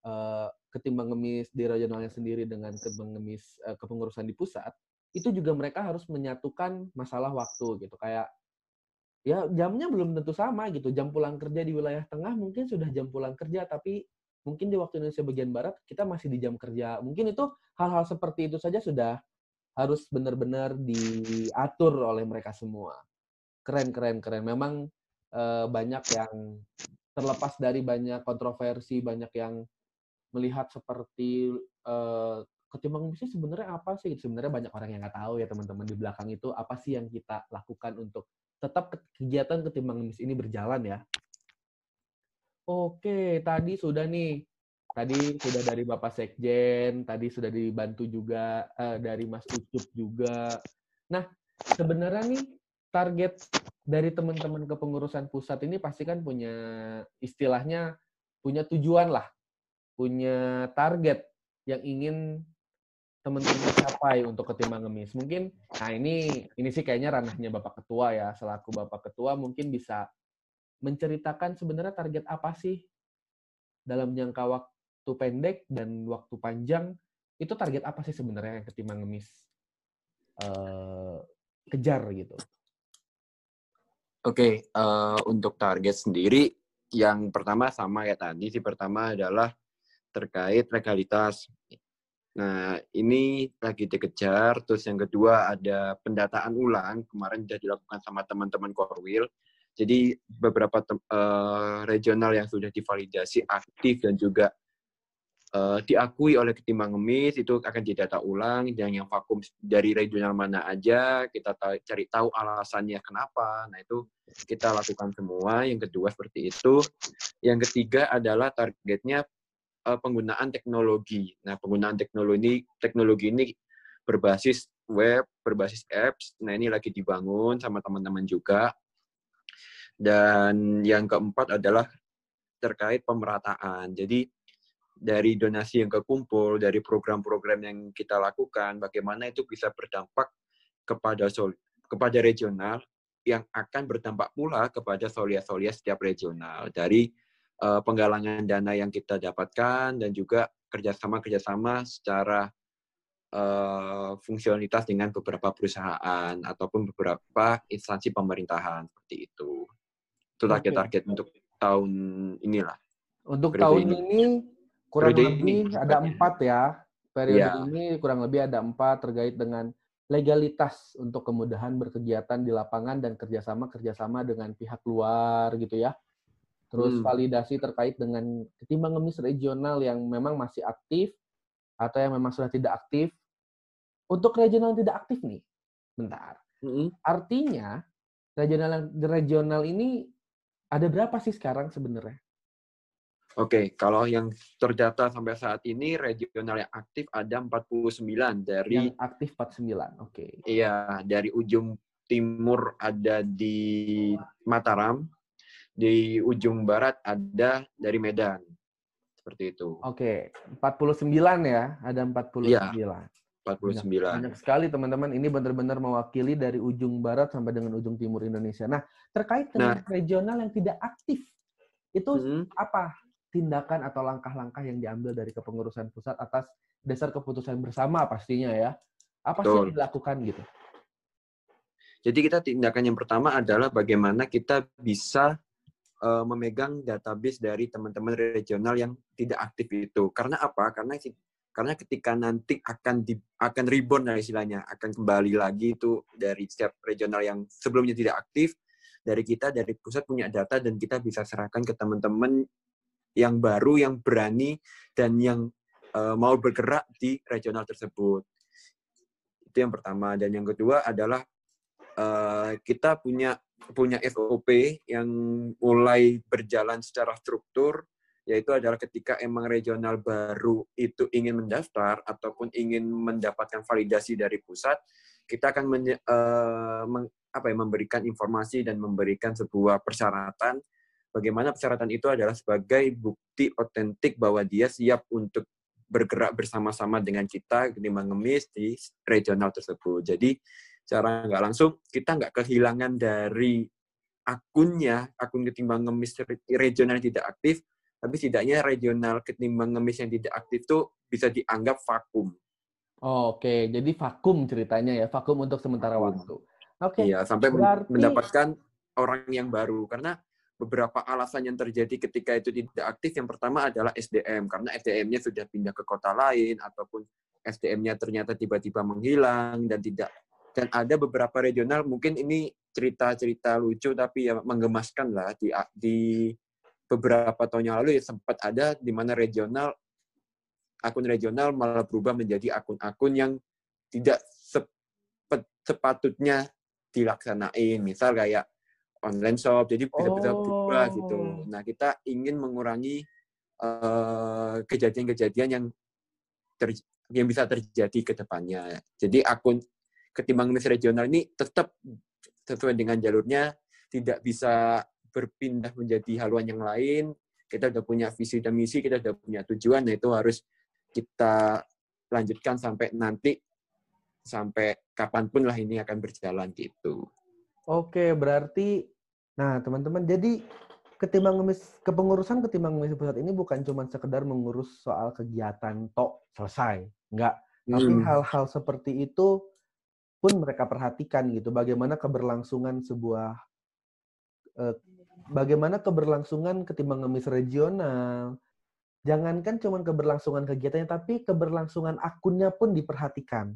eh, ketimbang ngemis di regionalnya sendiri dengan ketimbang ngemis eh, kepengurusan di pusat, itu juga mereka harus menyatukan masalah waktu gitu. Kayak ya jamnya belum tentu sama gitu. Jam pulang kerja di wilayah tengah mungkin sudah jam pulang kerja tapi mungkin di waktu Indonesia bagian barat kita masih di jam kerja. Mungkin itu hal-hal seperti itu saja sudah harus benar-benar diatur oleh mereka semua. Keren, keren, keren. Memang eh, banyak yang terlepas dari banyak kontroversi, banyak yang melihat seperti eh, ketimbang bisnis sebenarnya apa sih? Sebenarnya banyak orang yang nggak tahu ya teman-teman di belakang itu apa sih yang kita lakukan untuk tetap ke- kegiatan ketimbang bisnis ini berjalan ya. Oke, tadi sudah nih. Tadi sudah dari Bapak Sekjen, tadi sudah dibantu juga eh, dari Mas Ucup juga. Nah, sebenarnya nih target dari teman-teman kepengurusan pusat ini pasti kan punya istilahnya punya tujuan lah, punya target yang ingin teman-teman capai untuk ketimbang ngemis. Mungkin, nah ini ini sih kayaknya ranahnya Bapak Ketua ya, selaku Bapak Ketua mungkin bisa menceritakan sebenarnya target apa sih dalam jangka waktu pendek dan waktu panjang itu target apa sih sebenarnya yang ketimbang ngemis eh, kejar gitu. Oke, eh, untuk target sendiri, yang pertama sama ya tadi sih. Pertama adalah terkait legalitas. Nah, ini lagi dikejar. Terus yang kedua ada pendataan ulang. Kemarin sudah dilakukan sama teman-teman Korwil. Jadi beberapa eh, regional yang sudah divalidasi aktif dan juga eh, diakui oleh ketimbang ngemis itu akan didata ulang. Yang yang vakum dari regional mana aja kita ta- cari tahu alasannya kenapa. Nah itu kita lakukan semua. Yang kedua seperti itu. Yang ketiga adalah targetnya eh, penggunaan teknologi. Nah penggunaan teknologi teknologi ini berbasis web berbasis apps. Nah ini lagi dibangun sama teman-teman juga dan yang keempat adalah terkait pemerataan jadi dari donasi yang kekumpul, dari program-program yang kita lakukan, bagaimana itu bisa berdampak kepada sol kepada regional yang akan berdampak pula kepada solia-solia setiap regional dari eh, penggalangan dana yang kita dapatkan dan juga kerjasama-kerjasama secara eh, fungsionalitas dengan beberapa perusahaan ataupun beberapa instansi pemerintahan seperti itu. Itu target-target untuk tahun inilah. Untuk tahun ini. ini kurang Periode lebih ini, ada empat ya. Periode Iya. ini kurang lebih ada empat terkait dengan legalitas untuk kemudahan berkegiatan di lapangan dan kerjasama-kerjasama dengan pihak luar gitu ya. Terus Hmm. validasi terkait dengan ketimbang ngemis regional yang memang masih aktif atau yang memang sudah tidak aktif. Untuk regional yang tidak aktif nih, bentar. Artinya regional regional ini ada berapa sih sekarang sebenarnya? Oke, kalau yang terdata sampai saat ini regional yang aktif ada 49 dari Yang aktif 49, oke. iya dari ujung timur ada di Mataram, di ujung barat ada dari Medan. Seperti itu. Oke, 49 ya, ada 49. Iya, 49. banyak sekali teman-teman, ini benar-benar mewakili dari ujung barat sampai dengan ujung timur Indonesia. Nah, terkait dengan Nah. regional yang tidak aktif, itu Hmm. apa tindakan atau langkah-langkah yang diambil dari kepengurusan pusat atas dasar keputusan bersama pastinya ya. Apa sih yang Betul. dilakukan gitu? Jadi kita tindakan yang pertama adalah bagaimana kita bisa eh, memegang database dari teman-teman regional yang tidak aktif itu. Karena apa? Karena karena ketika nanti akan di, akan reborn lah istilahnya, akan kembali lagi itu dari setiap regional yang sebelumnya tidak aktif, dari kita dari pusat punya data dan kita bisa serahkan ke teman-teman yang baru yang berani dan yang eh, mau bergerak di regional tersebut. Itu yang pertama dan yang kedua adalah eh, kita punya punya SOP yang mulai berjalan secara struktur yaitu adalah ketika emang regional baru itu ingin mendaftar ataupun ingin mendapatkan validasi dari pusat kita akan menye- eh, meng- apa ya, memberikan informasi dan memberikan sebuah persyaratan bagaimana persyaratan itu adalah sebagai bukti otentik bahwa dia siap untuk bergerak bersama-sama dengan kita ketimbang ngemis di regional tersebut. Jadi secara nggak langsung kita nggak kehilangan dari akunnya, akun ketimbang ngemis re- regional yang tidak aktif, tapi setidaknya regional ketimbang ngemis yang tidak aktif itu bisa dianggap vakum. Oke, jadi vakum ceritanya ya, vakum untuk sementara waktu. Oke. Iya, sampai berarti- mendapatkan orang yang baru. Karena beberapa alasan yang terjadi ketika itu tidak aktif, yang pertama adalah SDM, karena SDM-nya sudah pindah ke kota lain, ataupun SDM-nya ternyata tiba-tiba menghilang, dan tidak dan ada beberapa regional, mungkin ini cerita-cerita lucu, tapi ya menggemaskan lah, di, di beberapa tahun yang lalu ya sempat ada di mana regional, akun regional malah berubah menjadi akun-akun yang tidak sepet- sepatutnya dilaksanain. Misal kayak online shop, jadi bisa-bisa berubah gitu. Oh. Nah, kita ingin mengurangi eh, kejadian-kejadian yang ter- yang bisa terjadi ke depannya. Jadi akun ketimbang miss regional ini tetap sesuai dengan jalurnya, tidak bisa berpindah menjadi haluan yang lain. Kita udah punya visi dan misi, kita udah punya tujuan, nah itu harus kita lanjutkan sampai nanti sampai kapan pun lah ini akan berjalan gitu. Oke, berarti nah teman-teman jadi ketimbang ngemis kepengurusan ketimbang ngemis pusat ini bukan cuma sekedar mengurus soal kegiatan tok selesai, enggak. Tapi Hmm. hal-hal seperti itu pun mereka perhatikan gitu. Bagaimana keberlangsungan sebuah eh, bagaimana keberlangsungan ketimbang ngemis regional. Jangankan cuma keberlangsungan kegiatannya, tapi keberlangsungan akunnya pun diperhatikan.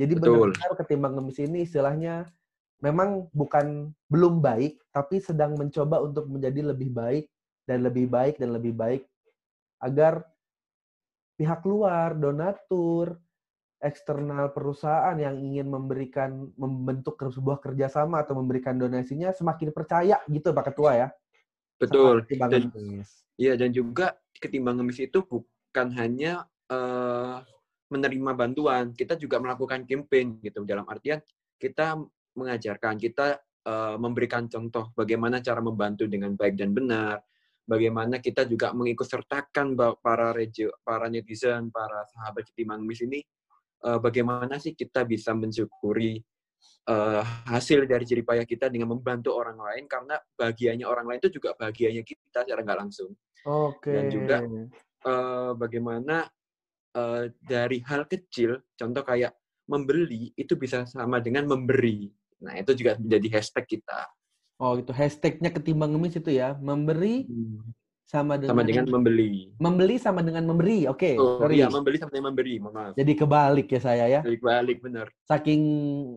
Jadi benar-benar ketimbang ngemis ini istilahnya memang bukan belum baik, tapi sedang mencoba untuk menjadi lebih baik dan lebih baik dan lebih baik agar pihak luar, donatur, eksternal perusahaan yang ingin memberikan membentuk sebuah kerjasama atau memberikan donasinya semakin percaya gitu Pak Ketua ya. Betul. Dan, iya dan juga ketimbang ngemis itu bukan hanya eh, menerima bantuan, kita juga melakukan campaign gitu. Dalam artian kita mengajarkan, kita eh, memberikan contoh bagaimana cara membantu dengan baik dan benar. Bagaimana kita juga mengikut sertakan ba- para regio, para netizen, para sahabat ketimbang ngemis ini eh, bagaimana sih kita bisa mensyukuri eh, hasil dari jeripayah kita dengan membantu orang lain karena bahagianya orang lain itu juga bahagianya kita secara nggak langsung. Oke. dan juga eh, bagaimana eh, dari hal kecil contoh kayak membeli itu bisa sama dengan memberi. Nah itu juga menjadi hashtag kita. Oh itu hashtagnya ketimbang ngemis itu ya. Memberi sama dengan sama dengan membeli membeli sama dengan memberi. Oke, oh sorry. iya membeli sama dengan memberi mohon maaf Jadi kebalik ya saya ya. balik balik benar Saking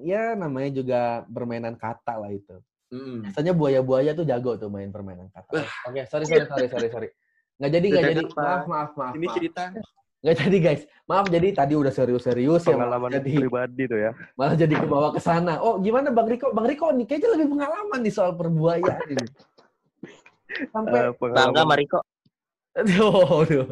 ya namanya juga permainan kata lah itu. Mm. Biasanya buaya-buaya tuh jago tuh main permainan kata. Oke, sorry sorry sorry sorry sorry. Nggak jadi nggak jadi. Pak, Maaf maaf maaf. ini maaf. cerita Nggak jadi guys. Maaf jadi tadi udah serius-serius ya malah Pengalaman jadi pribadi tuh ya. malah jadi ke bawah ke sana. Oh, gimana Bang Riko? Bang Riko nih kayaknya lebih pengalaman nih soal perbuayaan ini. Sampai Eh, Bangga sama Riko. Aduh, aduh.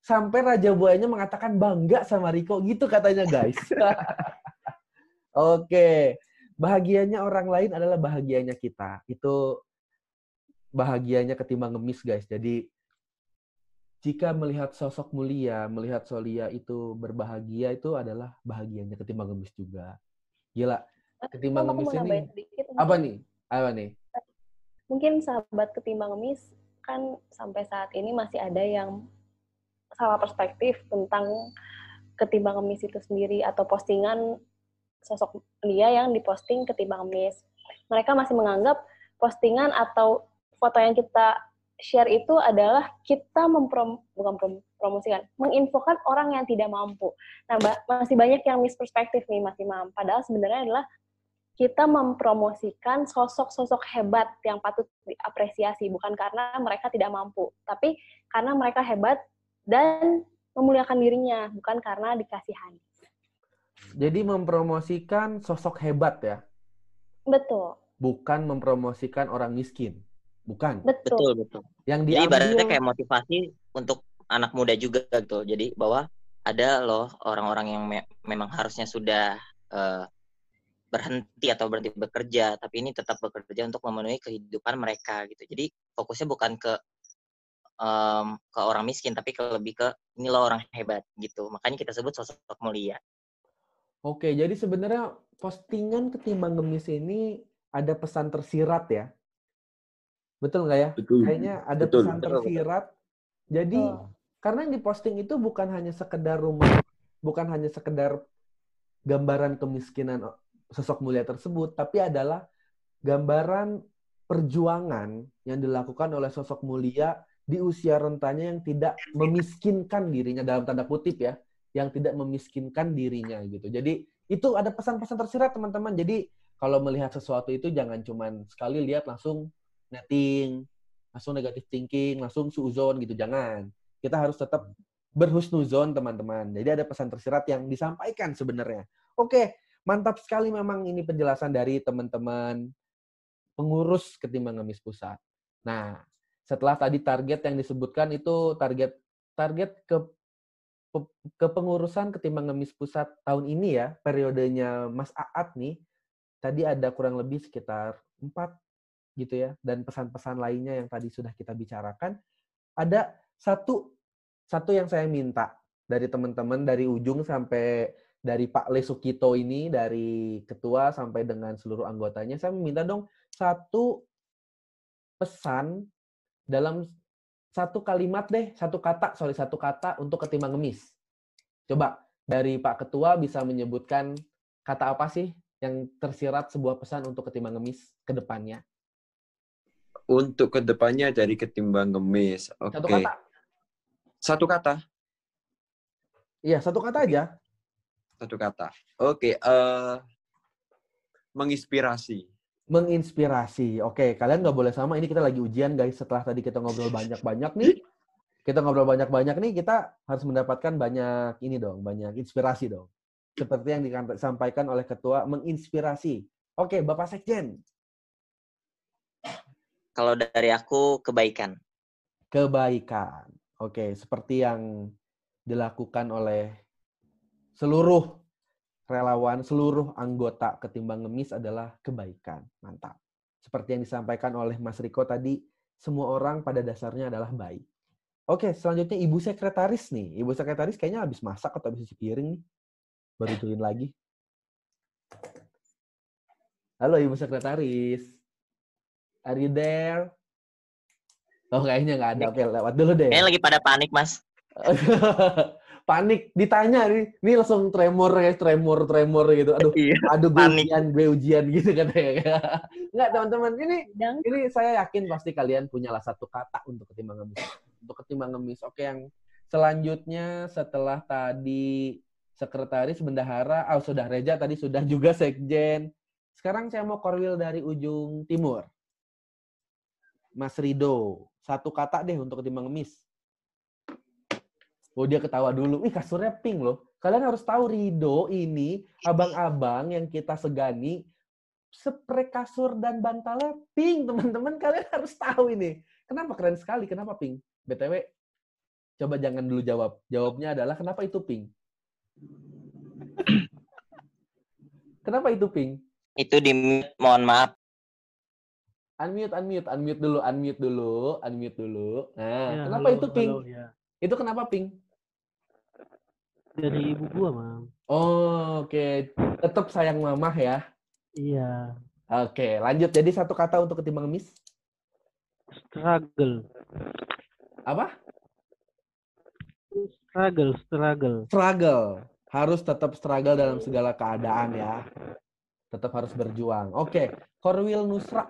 Sampai Raja Buayanya mengatakan bangga sama Riko gitu katanya guys. Oke, bahagianya orang lain adalah bahagianya kita. Itu bahagianya ketimbang ngemis guys. Jadi jika melihat sosok mulia, melihat Solia itu berbahagia itu adalah bahagianya ketimbang ngemis juga. Gila, ketimbang Om, aku ngemis ini sedikit. apa nih? Apa nih? Mungkin sahabat ketimbang ngemis kan sampai saat ini masih ada yang salah perspektif tentang ketimbang ngemis itu sendiri atau postingan sosok dia yang diposting ketimbang ngemis. Mereka masih menganggap postingan atau foto yang kita share itu adalah kita memprom bukan prom- promosikan, menginfokan orang yang tidak mampu. Nah, masih banyak yang misperspektif nih Mas Imam. Padahal sebenarnya adalah kita mempromosikan sosok-sosok hebat yang patut diapresiasi bukan karena mereka tidak mampu, tapi karena mereka hebat dan memuliakan dirinya, bukan karena dikasihani. Jadi mempromosikan sosok hebat ya, Betul. bukan mempromosikan orang miskin. Bukan. Betul, betul. Yang Jadi diambil ibaratnya kayak motivasi untuk anak muda juga gitu. Jadi bahwa ada loh orang-orang yang me- memang harusnya sudah eh, berhenti atau berhenti bekerja, tapi ini tetap bekerja untuk memenuhi kehidupan mereka gitu. Jadi fokusnya bukan ke em, ke orang miskin, tapi ke lebih ke ini loh orang hebat gitu. Makanya kita sebut sosok mulia. Oke, jadi sebenarnya postingan ketimbang ngemis ini ada pesan tersirat ya. Betul nggak ya? Betul. Kayaknya ada Betul. pesan Betul, betul. tersirat. Jadi karena yang diposting itu bukan hanya sekedar rumah, bukan hanya sekedar gambaran kemiskinan sosok mulia tersebut, tapi adalah gambaran perjuangan yang dilakukan oleh sosok mulia di usia rentanya yang tidak memiskinkan dirinya dalam tanda kutip ya, yang tidak memiskinkan dirinya gitu. Jadi itu ada pesan-pesan tersirat teman-teman. Jadi kalau melihat sesuatu itu jangan cuman sekali lihat langsung netting, langsung negatif thinking, langsung suuzon gitu. Jangan. Kita harus tetap berhusnuzon teman-teman. Jadi ada pesan tersirat yang disampaikan sebenarnya. Oke, mantap sekali memang ini penjelasan dari teman-teman pengurus ketimbang ngemis pusat. Nah, setelah tadi target yang disebutkan itu target target ke pe- kepengurusan ketimbang ngemis pusat tahun ini ya, periodenya Mas Aat nih, tadi ada kurang lebih sekitar empat gitu ya, dan pesan-pesan lainnya yang tadi sudah kita bicarakan, ada satu satu yang saya minta dari teman-teman dari ujung sampai dari Pak Lesukito ini, dari ketua sampai dengan seluruh anggotanya, saya minta dong satu pesan dalam satu kalimat deh, satu kata, sorry, satu kata untuk ketimbang ngemis. Coba dari Pak Ketua bisa menyebutkan kata apa sih yang tersirat sebuah pesan untuk ketimbang ngemis ke depannya? Untuk ke depannya dari ketimbang ngemis. Oke. Satu kata. Satu kata. Iya, satu kata aja. Satu kata. Oke. eh menginspirasi. Menginspirasi. Oke, kalian nggak boleh sama. Ini kita lagi ujian, guys. Setelah tadi kita ngobrol banyak-banyak nih, kita ngobrol banyak-banyak nih, kita harus mendapatkan banyak ini dong, banyak inspirasi dong. Seperti yang disampaikan oleh ketua, menginspirasi. Oke, Bapak Sekjen. Kalau dari aku kebaikan. Kebaikan. Oke, seperti yang dilakukan oleh seluruh relawan, seluruh anggota ketimbang ngemis adalah kebaikan. Mantap. Seperti yang disampaikan oleh Mas Riko tadi, semua orang pada dasarnya adalah baik. Oke, selanjutnya Ibu Sekretaris nih. Ibu Sekretaris kayaknya habis masak atau habis cuci piring nih. Baru join lagi. Halo Ibu Sekretaris. Are you there? Oh, kayaknya nggak ada. Oke, lewat dulu deh. Kayaknya lagi pada panik, Mas. panik ditanya nih ini langsung tremor ya tremor tremor gitu. Aduh aduh gue panik. ujian gue ujian gitu katanya nggak teman-teman ini ini saya yakin pasti kalian punya lah satu kata untuk ketimbang ngemis untuk ketimbang ngemis. Oke yang selanjutnya setelah tadi sekretaris bendahara oh sudah Reja tadi sudah juga sekjen. Sekarang saya mau korwil dari ujung timur. Mas Rido satu kata deh untuk ketimbang ngemis Oh dia ketawa dulu. Ih kasurnya pink loh. Kalian harus tahu Rido ini abang-abang yang kita segani spray kasur dan bantalnya pink teman-teman. Kalian harus tahu ini. Kenapa keren sekali? Kenapa pink? BTW coba jangan dulu jawab. Jawabnya adalah kenapa itu pink? kenapa itu pink? Itu di mute, mohon maaf. Unmute, unmute, unmute dulu, unmute dulu, unmute dulu. Nah, Ya, kenapa halo, itu pink? halo, ya. Itu kenapa pink? Dari ibu gua, Mam. Oh, oke. Tetap sayang mamah ya. Iya. Oke, lanjut. Jadi satu kata untuk ketimbang ngemis. struggle. Apa? Struggle, struggle. Struggle. Harus tetap struggle dalam segala keadaan ya. Tetap harus berjuang. Oke, Korwil Nusra.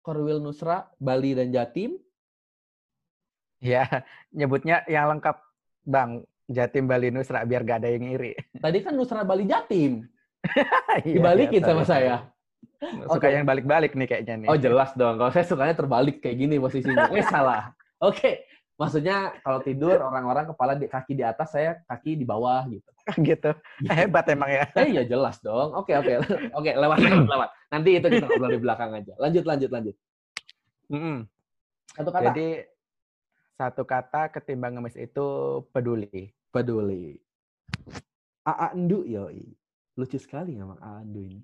Korwil Nusra, Bali dan Jatim. Ya, nyebutnya yang lengkap, Bang. Jatim Bali Nusra, biar gak ada yang iri. Tadi kan Nusra Bali Jatim. Iya, Dibalikin iya, sama saya. Suka yang balik-balik nih kayaknya nih. Oh jelas dong. Kalau saya sukanya terbalik kayak gini posisinya. Eh salah. Oke. Maksudnya kalau tidur orang-orang kepala di kaki di atas, saya kaki di bawah gitu. gitu. Hebat emang ya. Eh ya jelas dong. Oke oke oke lewat lewat lewat. Nanti itu kita ngobrol di belakang aja. Lanjut lanjut lanjut. Mm-mm. Satu kata. Jadi satu kata ketimbang ngemis itu peduli. Peduli. Aa Endu yoi. Lucu sekali emang Aa Endu ini.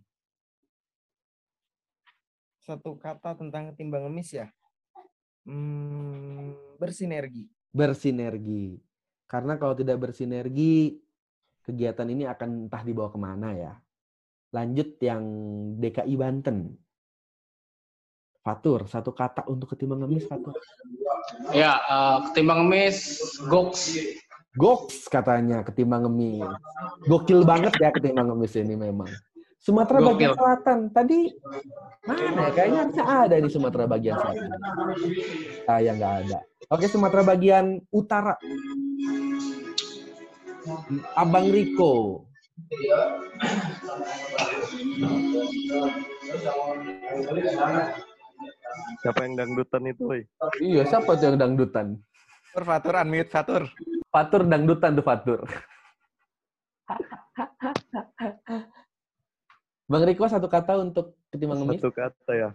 Satu kata tentang ketimbang ngemis ya. Hmm, bersinergi. Bersinergi. Karena kalau tidak bersinergi, kegiatan ini akan entah dibawa ke mana ya. Lanjut yang DKI Banten. Fatur, satu kata untuk ketimbang ngemis, Fatur. Ya, eh, ketimbang ngemis, goks. Goks katanya ketimbang ngemis. Gokil banget ya ketimbang ngemis ini memang. Sumatera bagian Gokil. selatan tadi mana ya? Kayaknya harusnya ada di Sumatera bagian selatan. Saya nggak ada. Oke Sumatera bagian utara. Abang Riko. Siapa yang dangdutan itu, woi? Iya, siapa tuh yang dangdutan? Fatur, Fatur, unmute, Fatur. Fatur dangdutan tuh Fatur. Bang Riko satu kata untuk ketimbang ngemis. Satu kata ya.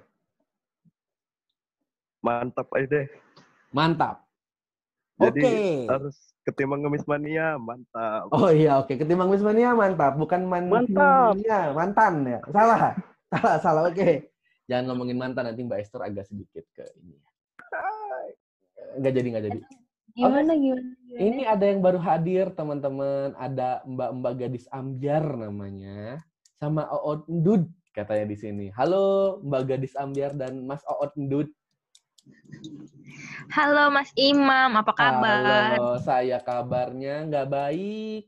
Mantap aja deh. Mantap. Jadi Oke. harus ketimbang ngemis mania, mantap. Oh iya, oke. Ketimbang Miss Mania mantap, bukan man Mantap. Mania, mantan ya. Salah. Salah, salah. Oke. Jangan ngomongin mantan nanti Mbak Esther agak sedikit ke ini. Enggak jadi, enggak jadi. Gimana, gimana, gimana? Ini ada yang baru hadir, teman-teman. Ada Mbak-mbak gadis ambiar namanya. Sama Oot Ndud katanya di sini. Halo Mbak gadis ambiar dan Mas Oot Ndud. Halo Mas Imam, apa kabar? Halo, saya kabarnya nggak baik.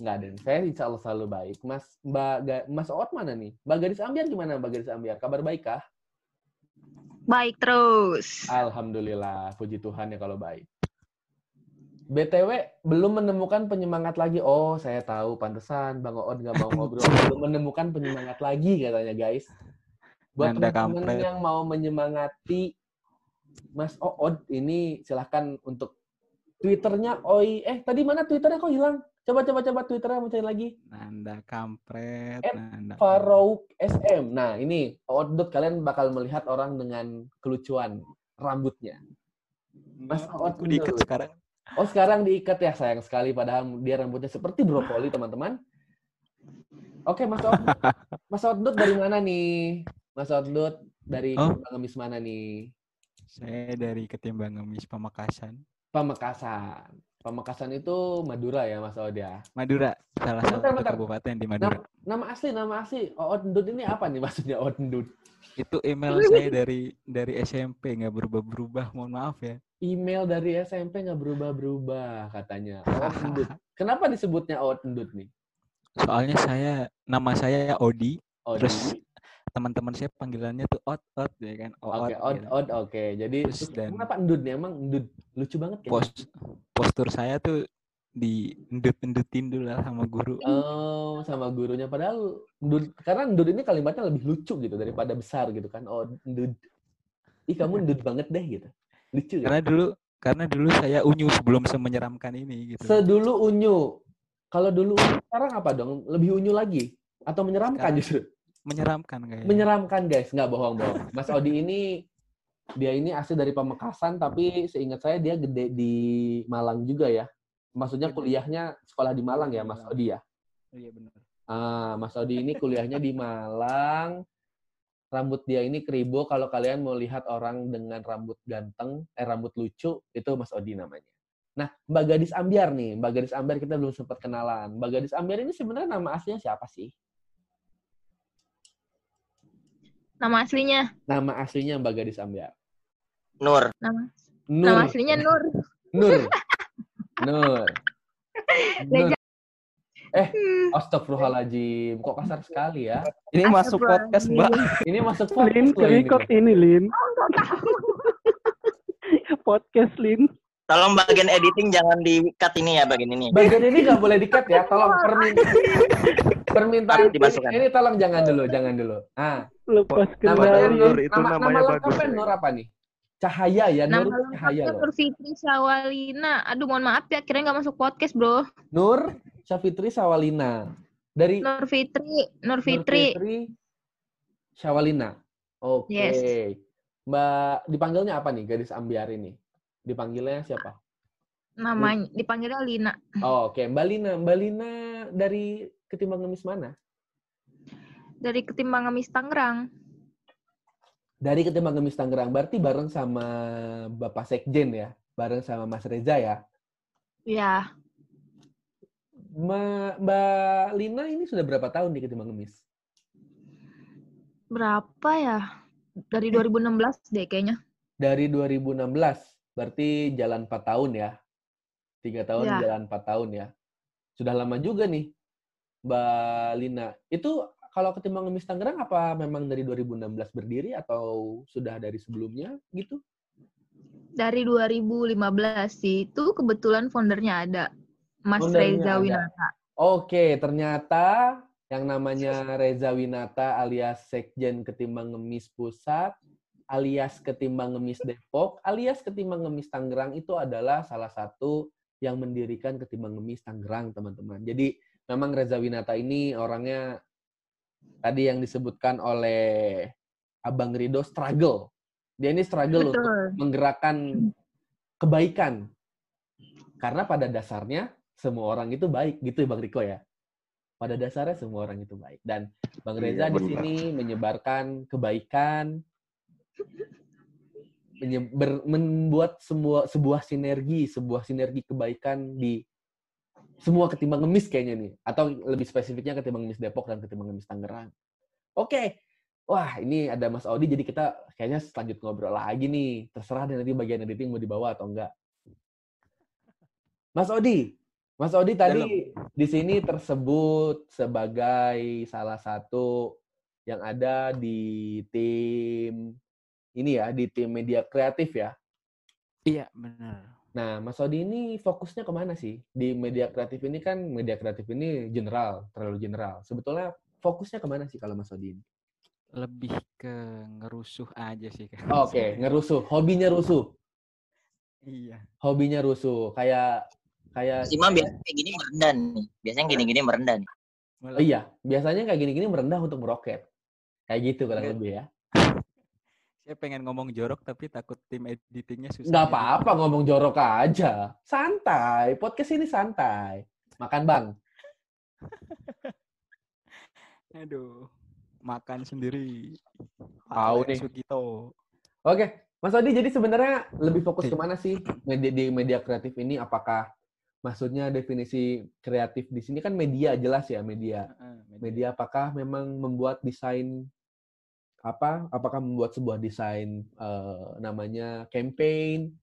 Nggak ada. Saya insya Allah selalu baik. Mas Mbak Ga- Mas Oot mana nih? Mbak Gadis Ambiar gimana Mbak Gadis Ambiar? Kabar baik kah? Baik terus. Alhamdulillah. Puji Tuhan ya kalau baik. BTW belum menemukan penyemangat lagi. Oh, saya tahu. Pantesan Bang Oot nggak mau ngobrol. belum menemukan penyemangat lagi katanya guys. Buat Nanda teman-teman yang mau menyemangati Mas Ood ini silahkan untuk Twitternya Oi. Eh tadi mana Twitternya kok hilang? Coba coba coba Twitternya mau cari lagi. Nanda kampret, At Nanda. Farouk SM. Nah ini Ood kalian bakal melihat orang dengan kelucuan rambutnya. Mas Aku diikat sekarang. Oh sekarang diikat ya sayang sekali padahal dia rambutnya seperti brokoli teman-teman. Oke Mas Oud. Mas Oud dari mana nih? Mas Oud dari Oh. Ketimbang Ngemis mana nih? Saya dari Ketimbang Ngemis Pamekasan. Pamekasan. Pamekasan itu Madura ya Mas Oud ya? Madura, salah Bentar, satu bentar. kabupaten di Nama, Madura. nama asli, nama asli. Oud Ndut ini apa nih maksudnya Oud Ndut? Itu email saya dari dari SMP nggak berubah-berubah, mohon maaf ya. Email dari SMP nggak berubah-berubah katanya. Ndut. Kenapa disebutnya Oud Ndut nih? Soalnya saya nama saya Odi, Odi. terus teman-teman saya panggilannya tuh Ot Ot ya kan. Oke, Oud, gitu. Oud, oke. Jadi Terus terus dan- kenapa Ndut nih? Emang Ndut lucu banget kayaknya. Pos postur saya tuh di endut-endutin dulu lah sama guru. Oh, sama gurunya. Padahal ndud, karena ndud ini kalimatnya lebih lucu gitu daripada besar gitu kan. Oh, ndud. Ih, kamu ndud banget deh gitu. Lucu ya. Karena dulu karena dulu saya unyu sebelum semenyeramkan ini gitu. Sedulu unyu. Kalau dulu sekarang apa dong? Lebih unyu lagi atau menyeramkan Sekarang justru? menyeramkan kayaknya. Menyeramkan, guys. Nggak bohong-bohong. Mas Odi ini dia ini asli dari Pamekasan tapi seingat saya dia gede di Malang juga ya. Maksudnya kuliahnya sekolah di Malang ya, Mas Odi ya? Iya benar. Ah, Mas Odi ini kuliahnya di Malang. Rambut dia ini keribo. Kalau kalian mau lihat orang dengan rambut ganteng, eh rambut lucu, itu Mas Odi namanya. Nah, Mbak Gadis Ambiar nih. Mbak Gadis Ambiar kita belum sempat kenalan. Mbak Gadis Ambiar ini sebenarnya nama aslinya siapa sih? Nama aslinya Nama aslinya Mbak Gadis Ambiar. Nur. Nama Nur. nama aslinya Nur. Nur. Nur. Nur. Eh, astagfirullahaladzim. Kok kasar sekali ya? Ini masuk podcast, Mbak. Ini masuk Lin, podcast loh ini. record ini, Lin. Podcast, Lin. Tolong bagian editing jangan di-cut ini ya bagian ini. Bagian ini nggak boleh di-cut ya. Tolong permintaan permintaan dimasukkan. ini tolong jangan dulu, jangan dulu. Ah, Lepas nama kendali. Nur, nama, nama lengkapnya Nur apa nih? Cahaya ya, Nama Nur Cahaya lengkapnya loh. Nur Fitri Syawalina. Aduh, mohon maaf ya, kira nggak masuk podcast, bro. Nur Syafitri Sawalina. Dari Nur Fitri, Nur Nur Fitri. Fitri Syawalina. Oke. Yes. Mbak dipanggilnya apa nih gadis ambiar ini? Dipanggilnya siapa? Namanya dipanggilnya Lina. Oh, Oke, Mbak Lina. Mbak Lina dari Ketimbang Ngemis mana? Dari Ketimbang Ngemis Tangerang. Dari Ketimbang Ngemis Tangerang. Berarti bareng sama Bapak Sekjen ya? Bareng sama Mas Reza ya? Ya, Ma- Mbak Lina ini sudah berapa tahun di Ketimbang Ngemis? berapa ya? Dari 2016 deh kayaknya. Dari 2016, berarti jalan 4 tahun ya? Tiga tahun, Ya. jalan 4 tahun ya? Sudah lama juga nih, Mbak Lina. Itu kalau Ketimbang Ngemis Tangerang apa memang dari 2016 berdiri atau sudah dari sebelumnya gitu? Dari 2015 sih. Itu kebetulan foundernya ada. Mas Foundernya Reza ada. Winata. Oke, ternyata yang namanya Reza Winata alias Sekjen Ketimbang Ngemis Pusat, alias Ketimbang Ngemis Depok, alias Ketimbang Ngemis Tangerang itu adalah salah satu yang mendirikan Ketimbang Ngemis Tangerang, teman-teman. Jadi memang Reza Winata ini orangnya tadi yang disebutkan oleh Abang Rido struggle. Dia ini struggle untuk Betul. menggerakkan kebaikan. Karena pada dasarnya semua orang itu baik, gitu ya Bang Riko ya. Pada dasarnya semua orang itu baik. Dan Bang Iya, Reza di benar. sini menyebarkan kebaikan, menye- ber- membuat semua sebuah sinergi, sebuah sinergi kebaikan di semua ketimbang ngemis kayaknya nih. Atau lebih spesifiknya ketimbang ngemis Depok dan ketimbang ngemis Tangerang. Oke. Wah, ini ada Mas Audi, jadi kita kayaknya selanjut ngobrol lagi nih. Terserah deh nanti bagian editing mau dibawa atau enggak. Mas Odi, Mas Odi tadi di sini tersebut sebagai salah satu yang ada di tim ini ya, di tim media kreatif ya. Iya, benar. Nah, Mas Odi ini fokusnya ke mana sih? Di media kreatif ini kan, media kreatif ini general, terlalu general. Sebetulnya fokusnya ke mana sih kalau Mas Odi ini? Lebih ke ngerusuh aja sih kan. Oke, ngerusuh. Hobinya rusuh. Iya. Hobinya rusuh. Kayak kayak Si Imam biasanya kayak gini merendah nih. Biasanya gini-gini merendah nih. Oh iya, biasanya kayak gini-gini merendah untuk meroket. Kayak gitu kurang Enggak. lebih ya. Saya pengen ngomong jorok tapi takut tim editingnya susah. Nggak jadi- apa-apa ngomong jorok aja. Santai. Podcast ini santai. Makan bang. Aduh, makan sendiri. Tahu nih. Sugito. Oke, Mas Odi, jadi sebenarnya lebih fokus ke mana sih media, di media kreatif ini? Apakah maksudnya definisi kreatif di sini kan media jelas ya media. Media apakah memang membuat desain apa? Apakah membuat sebuah desain eh, namanya campaign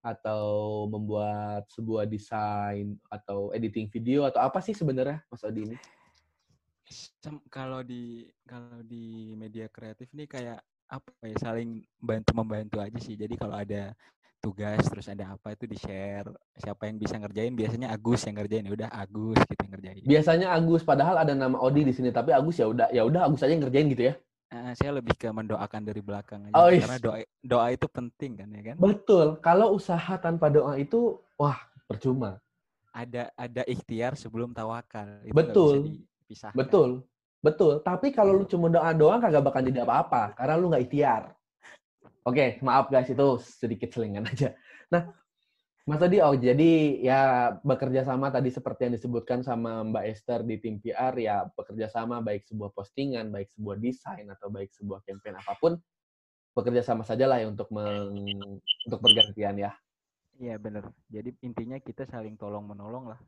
atau membuat sebuah desain atau editing video atau apa sih sebenarnya Mas Odi ini? Kalau di kalau di media kreatif nih kayak apa ya saling bantu membantu aja sih. Jadi kalau ada tugas terus ada apa itu di share siapa yang bisa ngerjain biasanya Agus yang ngerjain ya udah Agus gitu yang ngerjain. Biasanya Agus padahal ada nama Odi di sini tapi Agus ya udah ya udah Agus aja yang ngerjain gitu ya. Eh, saya lebih ke mendoakan dari belakang aja Oh, iya. karena doa doa itu penting kan ya kan. Betul. Kalau usaha tanpa doa itu wah percuma. Ada ada ikhtiar sebelum tawakal. Itu bisa Betul. Betul. Betul. Tapi kalau lu cuma doa doang kagak bakal jadi apa-apa karena lu nggak ikhtiar. Oke, maaf guys itu sedikit selingan aja. Nah, Mas Adi, oh jadi ya bekerja sama tadi seperti yang disebutkan sama Mbak Esther di tim PR ya bekerja sama baik sebuah postingan, baik sebuah desain atau baik sebuah campaign apa pun bekerja sama sajalah ya untuk meng- untuk bergantian ya. Iya benar. Jadi intinya kita saling tolong menolong lah.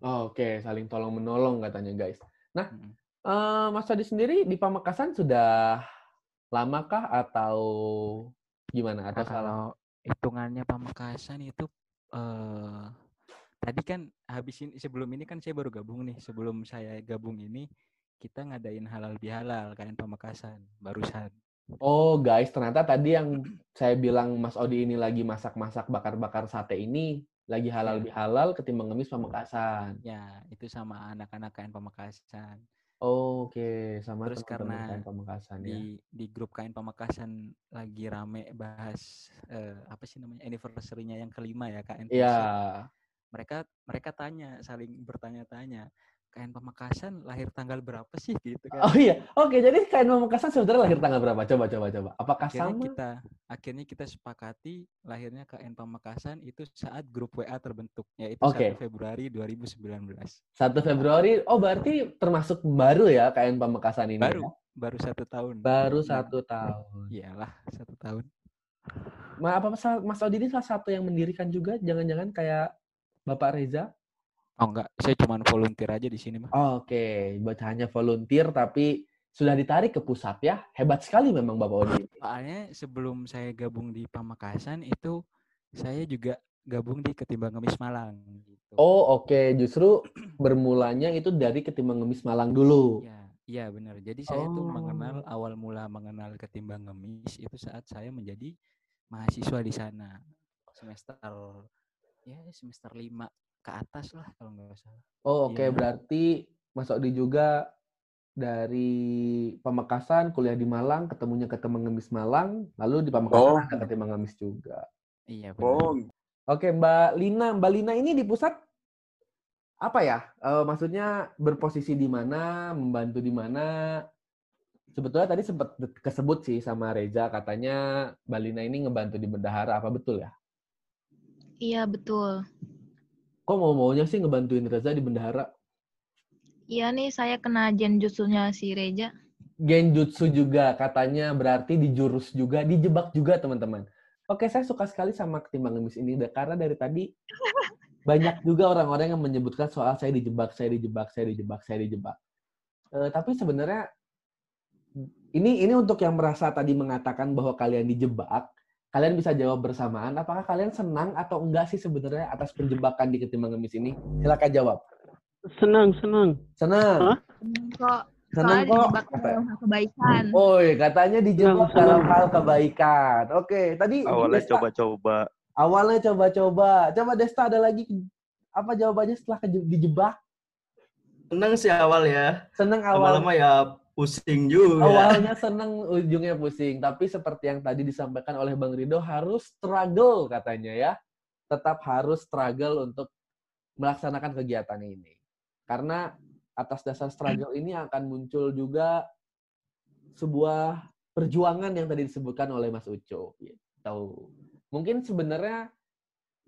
Oh, Oke, saling tolong menolong katanya guys. Nah, eh, Mas Adi sendiri di Pamekasan sudah lamakah atau gimana? Atau Nah, salah? kalau hitungannya Pamekasan itu eh tadi kan habis ini sebelum ini kan saya baru gabung nih. Sebelum saya gabung ini kita ngadain halal bihalal kain Pamekasan barusan. Oh guys, ternyata tadi yang saya bilang Mas Odi ini lagi masak-masak bakar-bakar sate ini lagi halal Ya. bihalal ketimbang ngemis Pamekasan. Ya, itu sama anak-anak kain Pamekasan. Oh, Oke, sama Terus karena kain Pamekasan ya. di di grup kain Pamekasan lagi rame bahas eh, apa sih namanya anniversary-nya yang kelima ya KN Iya. Mereka mereka tanya saling bertanya-tanya KN Pamekasan lahir tanggal berapa sih gitu kan. Oh iya, oke. Jadi kain Pamekasan sebenarnya lahir tanggal berapa? Coba, coba, coba. Apakah akhirnya sama? kita akhirnya kita sepakati lahirnya KN Pamekasan itu saat grup WA terbentuk yaitu Oke. 1 Februari 2019. 1 Februari. Oh, berarti termasuk baru ya KN Pamekasan ini. Baru ya? baru satu tahun. Baru Dan- satu tahun. Iyalah satu tahun. Ma, apa Mas Mas Odi ini salah satu yang mendirikan juga? Jangan-jangan kayak Bapak Reza? Oh enggak, saya cuma volunteer aja di sini mah. Oke, buat hanya volunteer tapi sudah ditarik ke pusat ya. Hebat sekali memang Bapak Odi. Soalnya sebelum saya gabung di Pamekasan itu saya juga gabung di Ketimbang Ngemis Malang gitu. Oh, oke. Justru bermulanya itu dari Ketimbang Ngemis Malang dulu. Iya, iya benar. Jadi saya tuh mengenal Oh. awal mula mengenal Ketimbang Ngemis itu saat saya menjadi mahasiswa di sana. Semester ya semester 5 ke atas lah kalau nggak salah. Oh, oke. Iya. Berarti Mas Odi juga dari Pamekasan kuliah di Malang, ketemunya Ketimbang Ngemis Malang, lalu di Pamekasan Oh. ada Ketimbang Ngemis juga. Iya benar. Oh, Oke, Mbak Lina. Mbak Lina ini di pusat apa ya? Eh, maksudnya berposisi di mana, membantu di mana? Sebetulnya tadi sempat kesebut sih sama Reza, katanya Mbak Lina ini ngebantu di bendahara. Apa betul ya? Iya betul. Kok mau-maunya sih ngebantuin Reza di bendahara? Iya nih saya kena genjutsunya si Reja. Genjutsu juga katanya berarti dijurus juga, dijebak juga teman-teman. Oke, saya suka sekali sama ketimbang ngemis ini karena dari tadi banyak juga orang-orang yang menyebutkan soal saya dijebak, saya dijebak, saya dijebak, saya dijebak. Eh, tapi sebenarnya ini ini untuk yang merasa tadi mengatakan bahwa kalian dijebak, kalian bisa jawab bersamaan. Apakah kalian senang atau enggak sih sebenarnya atas penjebakan di ketimbang ngemis ini? Silakan jawab. Senang, senang. Senang. Kok Senang kok. dijebak dalam hal kebaikan. Oh, katanya dijebak Senang, dalam senang. hal kebaikan. Oke, tadi Awalnya coba-coba. awalnya coba-coba. Coba Desta ada lagi apa jawabannya setelah dijebak? Seneng sih awal ya. Seneng awal. Lama-lama ya pusing juga. Awalnya seneng, ujungnya pusing. Tapi seperti yang tadi disampaikan oleh Bang Rido, harus struggle katanya ya. Tetap harus struggle untuk melaksanakan kegiatan ini. Karena atas dasar struggle ini akan muncul juga sebuah perjuangan yang tadi disebutkan oleh Mas Uco. Gitu. Mungkin sebenarnya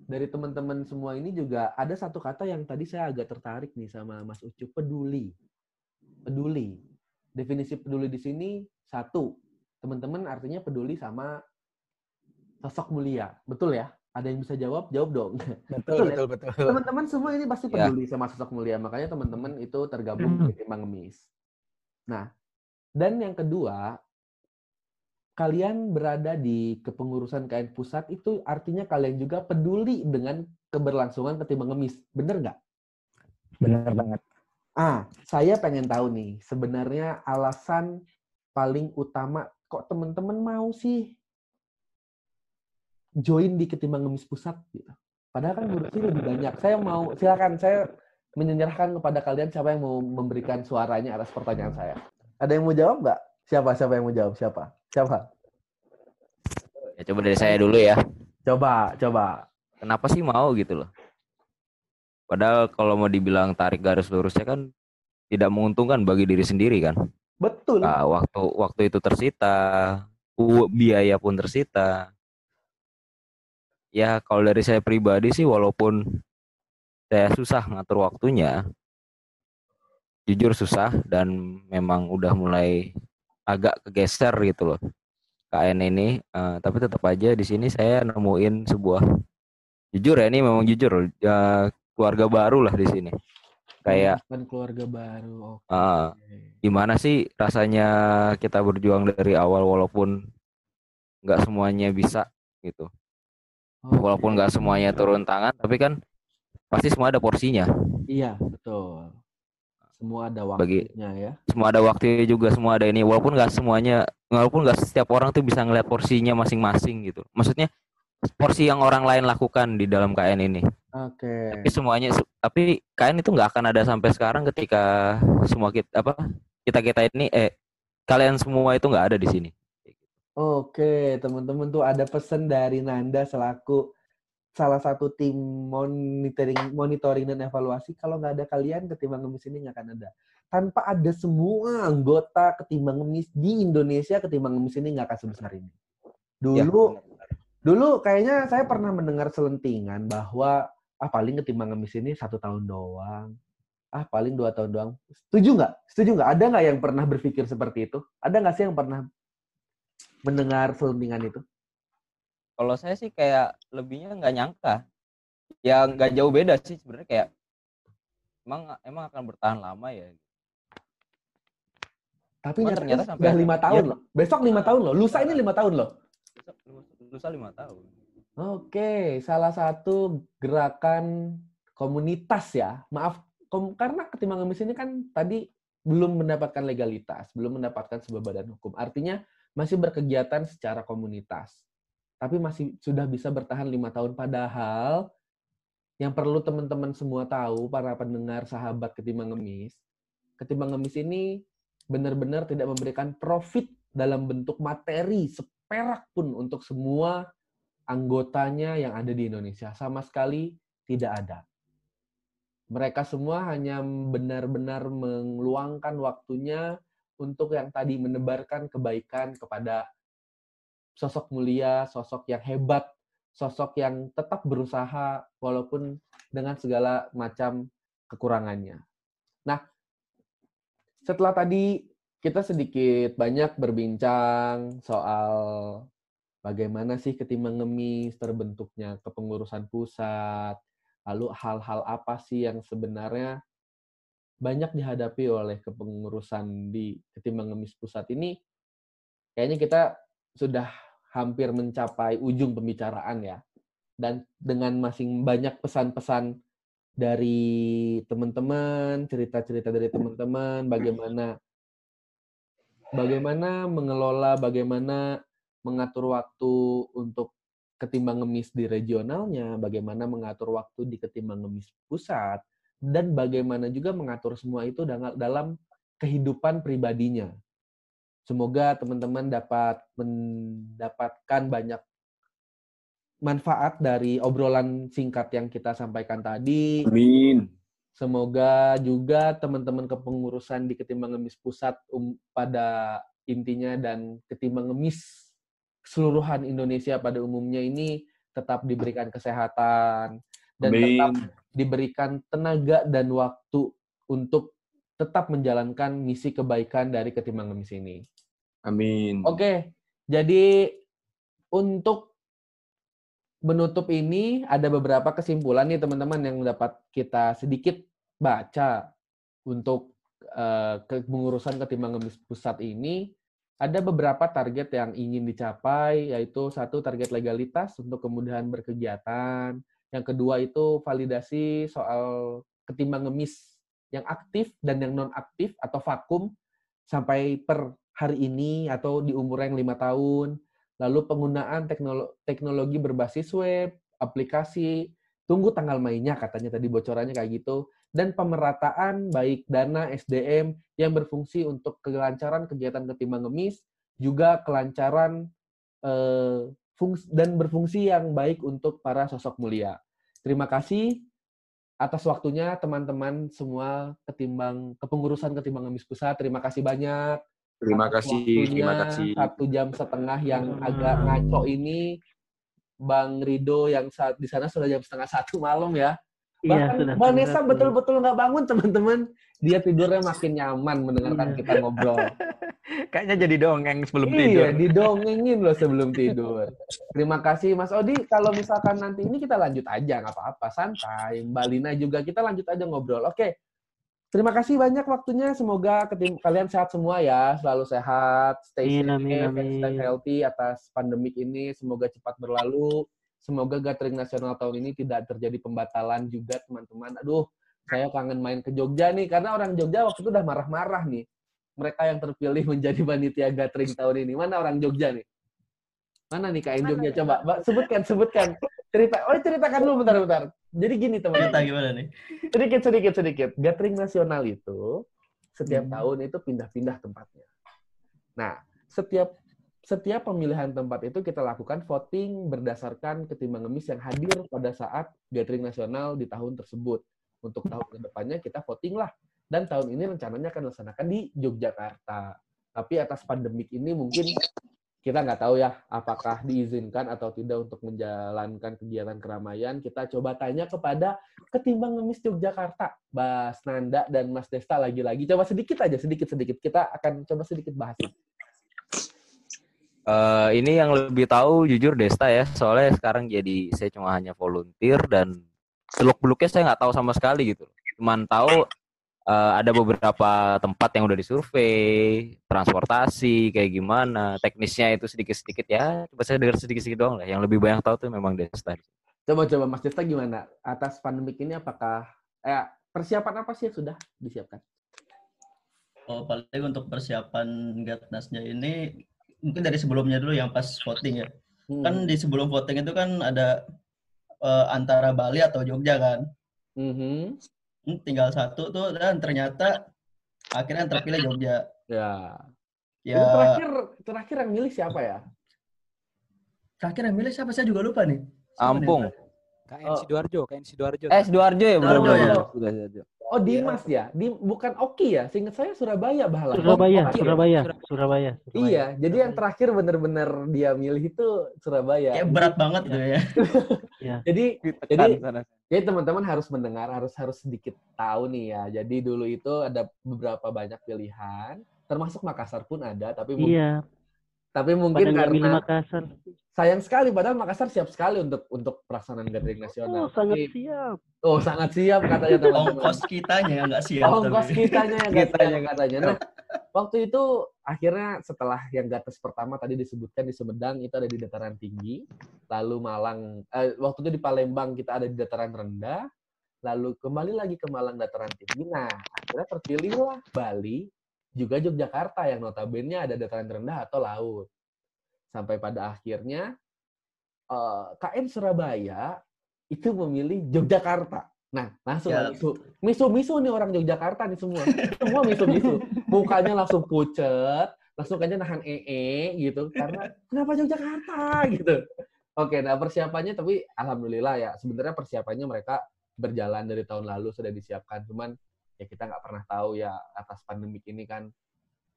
dari teman-teman semua ini juga ada satu kata yang tadi saya agak tertarik nih sama Mas Ucu, peduli. Peduli. Definisi peduli di sini satu, teman-teman artinya peduli sama sosok mulia. Betul ya? Ada yang bisa jawab? Jawab dong. Betul, ya? betul, betul. Teman-teman semua ini pasti Ya. peduli sama sosok mulia, makanya teman-teman itu tergabung di Ketimbang Ngemis. Nah, dan yang kedua, kalian berada di kepengurusan KN pusat itu artinya kalian juga peduli dengan keberlangsungan Ketimbang Ngemis. Bener nggak? Benar banget. Ah, saya pengen tahu nih, sebenarnya alasan paling utama kok teman-teman mau sih join di Ketimbang Ngemis Pusat gitu. Padahal kan ngurusnya lebih banyak. Saya mau silakan saya menyerahkan kepada kalian siapa yang mau memberikan suaranya atas pertanyaan saya. Ada yang mau jawab nggak? Siapa? Siapa yang mau jawab? Siapa? Siapa? Ya coba dari saya dulu ya. Coba, coba. Kenapa sih mau gitu loh? Padahal kalau mau dibilang tarik garis lurusnya kan tidak menguntungkan bagi diri sendiri kan. Betul. Nah, waktu waktu itu tersita, biaya pun tersita. Ya kalau dari saya pribadi sih walaupun saya susah ngatur waktunya, jujur susah dan memang udah mulai agak kegeser gitu loh KN ini. Eh, tapi tetap aja di sini saya nemuin sebuah jujur ya ini memang jujur ya, keluarga baru lah di sini. Kayak dan keluarga baru. Oke. Ah, gimana sih rasanya kita berjuang dari awal walaupun nggak semuanya bisa gitu. Walaupun nggak semuanya turun tangan, tapi kan pasti semua ada porsinya. Iya, betul. Semua ada Bagi- waktunya ya. Semua ada waktunya juga, semua ada ini. Walaupun nggak semuanya, walaupun nggak setiap orang tuh bisa ngeliat porsinya masing-masing gitu. Maksudnya porsi yang orang lain lakukan di dalam KN ini. Oke. Tapi semuanya, tapi KN itu nggak akan ada sampai sekarang ketika semua kita apa kita kita ini eh kalian semua itu nggak ada di sini. Oke, teman-teman tuh ada pesan dari Nanda selaku salah satu tim monitoring monitoring dan evaluasi. Kalau nggak ada kalian, ketimbang ngemis ini nggak akan ada. Tanpa ada semua anggota ketimbang ngemis di Indonesia, ketimbang ngemis ini nggak akan sebesar ini. Ya, Dulu, kayaknya saya pernah mendengar selentingan bahwa ah paling ketimbang ngemis ini satu tahun doang. Ah paling dua tahun doang. Setuju nggak? Setuju nggak? Ada nggak yang pernah berpikir seperti itu? Ada nggak sih yang pernah mendengar selentingan itu? Kalau saya sih kayak lebihnya nggak nyangka. Ya nggak jauh beda sih sebenarnya kayak emang emang akan bertahan lama ya. Tapi Cuma nyatanya ternyata sampai udah lima tahun Iya. loh. Besok lima tahun loh. Lusa ini lima tahun loh. Lusa lima tahun. Oke, salah satu gerakan komunitas ya. Maaf, kom- karena ketimbang ngemis ini kan tadi belum mendapatkan legalitas, belum mendapatkan sebuah badan hukum. Artinya masih berkegiatan secara komunitas. Tapi masih sudah bisa bertahan lima tahun. Padahal yang perlu teman-teman semua tahu, para pendengar sahabat ketimbang ngemis, ketimbang ngemis ini benar-benar tidak memberikan profit dalam bentuk materi seperak pun untuk semua anggotanya yang ada di Indonesia. Sama sekali tidak ada. Mereka semua hanya benar-benar meluangkan waktunya untuk yang tadi menebarkan kebaikan kepada sosok mulia, sosok yang hebat, sosok yang tetap berusaha walaupun dengan segala macam kekurangannya. Nah, setelah tadi kita sedikit banyak berbincang soal bagaimana sih ketimbang ngemis terbentuknya kepengurusan pusat, lalu hal-hal apa sih yang sebenarnya banyak dihadapi oleh kepengurusan di ketimbang ngemis pusat ini, kayaknya kita sudah hampir mencapai ujung pembicaraan ya. Dan dengan masing banyak pesan-pesan dari teman-teman, cerita-cerita dari teman-teman, bagaimana bagaimana mengelola, bagaimana mengatur waktu untuk ketimbang ngemis di regionalnya, bagaimana mengatur waktu di ketimbang ngemis pusat, dan bagaimana juga mengatur semua itu dalam, kehidupan pribadinya. Semoga teman-teman dapat mendapatkan banyak manfaat dari obrolan singkat yang kita sampaikan tadi. Amin. Semoga juga teman-teman kepengurusan di Ketimbang Ngemis Pusat um, pada intinya dan Ketimbang Ngemis keseluruhan Indonesia pada umumnya ini tetap diberikan kesehatan dan tetap Amin. diberikan tenaga dan waktu untuk tetap menjalankan misi kebaikan dari Ketimbang Ngemis ini. Amin. Oke, jadi untuk menutup ini ada beberapa kesimpulan nih teman-teman yang dapat kita sedikit baca untuk uh, kepengurusan ketimbang ngemis pusat ini. Ada beberapa target yang ingin dicapai yaitu satu target legalitas untuk kemudahan berkegiatan. Yang kedua itu validasi soal ketimbang ngemis yang aktif dan yang non aktif atau vakum sampai per hari ini atau di umur yang lima tahun lalu penggunaan teknolo teknologi berbasis web, aplikasi, tunggu tanggal mainnya katanya tadi bocorannya kayak gitu, dan pemerataan baik dana SDM yang berfungsi untuk kelancaran kegiatan ketimbang ngemis, juga kelancaran eh, fungsi, dan berfungsi yang baik untuk para sosok mulia. Terima kasih atas waktunya teman-teman semua ketimbang kepengurusan ketimbang ngemis pusat. Terima kasih banyak. Terima kasih, terima waktunya, kasih. Satu jam setengah yang agak ngaco ini, Bang Rido yang saat di sana sudah jam setengah satu malam ya. Iya, Bahkan sudah Vanessa setengah satu. betul-betul nggak bangun teman-teman. Dia tidurnya makin nyaman mendengarkan Iya. kita ngobrol. Kayaknya jadi dongeng sebelum iya, tidur. didongengin loh sebelum tidur. Terima kasih Mas Odi. Kalau misalkan nanti ini kita lanjut aja, nggak apa-apa, santai. Mbak Lina juga kita lanjut aja ngobrol. Oke, terima kasih banyak waktunya. Semoga ketim- kalian sehat semua ya, selalu sehat, stay Amin, safe, amin, and stay amin. healthy atas pandemik ini. Semoga cepat berlalu. Semoga gathering nasional tahun ini tidak terjadi pembatalan juga teman-teman. Aduh, saya kangen main ke Jogja nih karena orang Jogja waktu itu udah marah-marah nih. Mereka yang terpilih menjadi panitia gathering tahun ini. Mana orang Jogja nih? Mana nih Kak Jogja coba? Mbak, sebutkan, sebutkan. Cerita. Oh, ceritakan dulu bentar-bentar. Jadi gini teman-teman. Cerita gimana nih? Sedikit, sedikit, sedikit. Gathering nasional itu setiap Hmm. tahun itu pindah-pindah tempatnya. Nah, setiap setiap pemilihan tempat itu kita lakukan voting berdasarkan ketimbang ngemis yang hadir pada saat gathering nasional di tahun tersebut. Untuk tahun ke depannya kita voting lah. Dan tahun ini rencananya akan dilaksanakan di Yogyakarta. Tapi atas pandemik ini mungkin kita nggak tahu ya apakah diizinkan atau tidak untuk menjalankan kegiatan keramaian. Kita coba tanya kepada ketimbang ngemis Yogyakarta, Mas Nanda dan Mas Desta lagi-lagi. Coba sedikit aja, sedikit-sedikit. Kita akan coba sedikit bahas. Eh, ini yang lebih tahu jujur Desta ya, soalnya sekarang jadi saya cuma hanya volunteer dan seluk beluknya saya nggak tahu sama sekali gitu. Cuman tahu eh, ada beberapa tempat yang udah disurvei, transportasi kayak gimana, teknisnya itu sedikit-sedikit ya. Coba saya dengar sedikit-sedikit doang lah. Yang lebih banyak tahu tuh memang Desta. Coba-coba Mas Desta gimana? Atas pandemik ini apakah eh, persiapan apa sih yang sudah disiapkan? Oh, paling untuk persiapan Gatnasnya ini mungkin dari sebelumnya dulu yang pas voting ya. Hmm. Kan di sebelum voting itu kan ada eh, antara Bali atau Jogja kan. Mhm. Hmm, Tinggal satu tuh dan ternyata akhirnya yang terpilih Jogja. Ya. Ya. Itu terakhir terakhir yang milih siapa ya? Terakhir yang milih siapa saya juga lupa nih. Siapa nih? Ampung. KN Sidoarjo, KN Sidoarjo. Eh, Sidoarjo ya, Sidoarjo ya? Oh Dimas ya, di bukan Oki ya. Seingat saya Surabaya bahlah. Surabaya, Oki ya? Surabaya, Surabaya. Iya, jadi yang terakhir bener-bener dia milih itu Surabaya. Kayak berat banget gitu ya. Ya. Jadi Ditekan jadi sana. jadi teman-teman harus mendengar, harus harus sedikit tahu nih ya. Jadi dulu itu ada beberapa banyak pilihan, termasuk Makassar pun ada, tapi mungkin Iya, tapi pada mungkin milih karena Makassar. sayang sekali padahal Makassar siap sekali untuk untuk pelaksanaan gathering nasional. Oh, sangat Tapi- siap. Oh, sangat siap katanya teman-teman. Ongkos kitanya yang nggak siap. Ongkos tapi. kitanya yang nggak Kitanya siap katanya. Nah, waktu itu akhirnya setelah yang Gates pertama tadi disebutkan di Sumedang itu ada di dataran tinggi, lalu Malang eh, waktu itu di Palembang kita ada di dataran rendah, lalu kembali lagi ke Malang dataran tinggi. Nah, akhirnya terpilihlah Bali juga Yogyakarta yang notabene ada dataran rendah atau laut. Sampai pada akhirnya eh, KN Surabaya itu memilih Yogyakarta. Nah, langsung Ya. misu, misu misu nih orang Yogyakarta nih semua, semua misu misu, mukanya langsung pucet, langsung aja nahan ee gitu, karena kenapa Yogyakarta gitu. Oke, nah persiapannya tapi alhamdulillah ya, sebenarnya persiapannya mereka berjalan dari tahun lalu sudah disiapkan, cuman ya kita nggak pernah tahu ya atas pandemik ini kan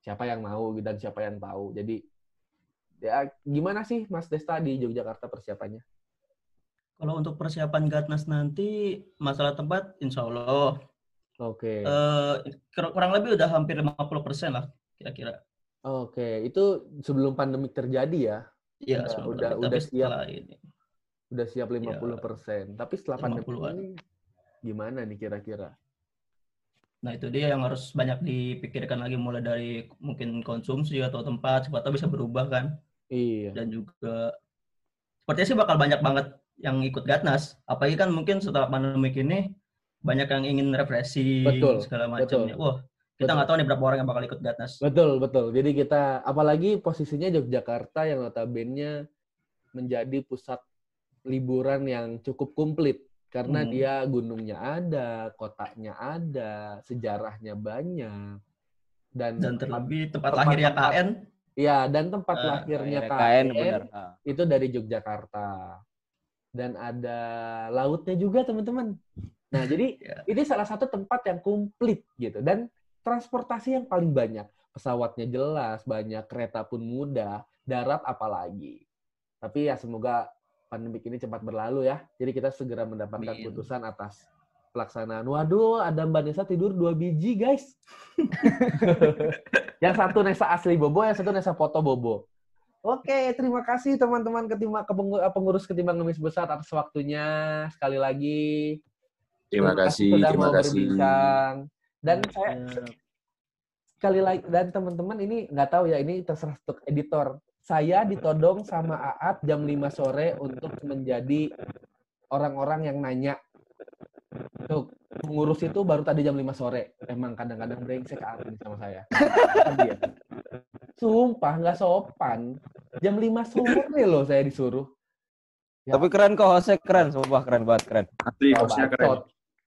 siapa yang mau dan siapa yang tahu. Jadi ya gimana sih Mas Desta di Yogyakarta persiapannya? Kalau untuk persiapan Gatnas nanti masalah tempat insya Allah Oke. eh, kur- kurang lebih udah hampir 50% lah kira-kira. Oke, itu sebelum pandemik terjadi ya? Iya, udah sebelum udah, siap ini. udah siap Iya. 50%. Tapi setelah pandemi 50-an. ini gimana nih kira-kira? Nah itu dia yang harus banyak dipikirkan lagi mulai dari mungkin konsumsi atau tempat, siapa tahu bisa berubah kan. Iya. Dan juga sepertinya sih bakal banyak banget yang ikut Gatnas. Apalagi kan mungkin setelah pandemi ini banyak yang ingin refreshing Betul, segala macamnya. Wah, kita nggak tahu nih berapa orang yang bakal ikut Gatnas. Betul, betul. Jadi kita apalagi posisinya Yogyakarta yang notabene menjadi pusat liburan yang cukup komplit karena Hmm. dia gunungnya ada, kotanya ada, sejarahnya banyak dan Dan terlebih tempat lahirnya KN. Iya, dan tempat Ah, lahirnya lahirnya KN, KN, benar. Ah. itu dari Yogyakarta. Dan ada lautnya juga, teman-teman. Nah, jadi Ya. ini salah satu tempat yang komplit gitu dan transportasi yang paling banyak. Pesawatnya jelas, banyak kereta pun mudah, darat apalagi. Tapi ya semoga pandemik ini cepat berlalu ya. Jadi kita segera mendapatkan Amin. putusan atas pelaksanaan. Waduh, ada Mbak Nesa tidur dua biji, guys. yang satu Nesa asli Bobo, yang satu Nesa foto Bobo. Oke, terima kasih teman-teman eh, pengurus ketimbang ngemis besar atas waktunya. Sekali lagi. Terima kasih, sudah terima mau kasih. berbincang. Dan saya sekali lagi dan teman-teman ini nggak tahu ya ini terserah untuk editor. Saya ditodong sama Aat jam 5 sore untuk menjadi orang-orang yang nanya. Tuh, pengurus itu baru tadi jam 5 sore. Emang kadang-kadang brengsek Aat ini sama saya. Dia. Sumpah nggak sopan. Jam 5 sore loh saya disuruh. Ya Tapi keren kok, hostnya keren, sumpah keren banget, keren. Asli, hostnya keren. bacot.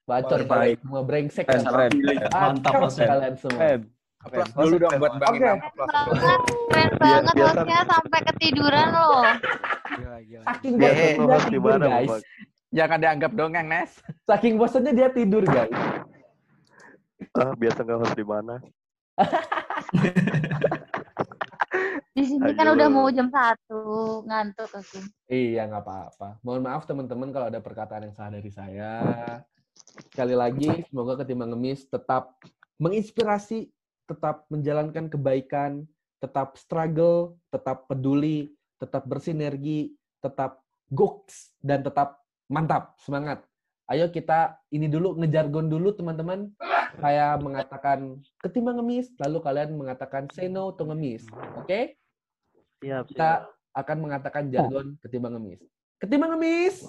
Bacot Terbaik. semua brengsek. Keren, keren. Mantap kalian semua. Keren. Applause dulu dong buat Bang. Inam. Dulu. Keren banget hostnya sampai ketiduran loh. Gila, gila. Saking bosannya dia tidur, mana, guys. Jangan dianggap dongeng, Nes. Saking bosannya dia tidur, guys. Ah, biasa nggak host di mana? Di sini kan udah mau jam satu ngantuk aku. Iya, nggak apa-apa. Mohon maaf teman-teman kalau ada perkataan yang salah dari saya. Sekali lagi, semoga ketimbang ngemis tetap menginspirasi, tetap menjalankan kebaikan, tetap struggle, tetap peduli, tetap bersinergi, tetap goks, dan tetap mantap, semangat. Ayo kita ini dulu, ngejargon dulu teman-teman. Saya mengatakan ketimbang ngemis, lalu kalian mengatakan say no to ngemis. Oke? Siap, Kita akan mengatakan jargon ketimbang ngemis. Ketimbang ngemis,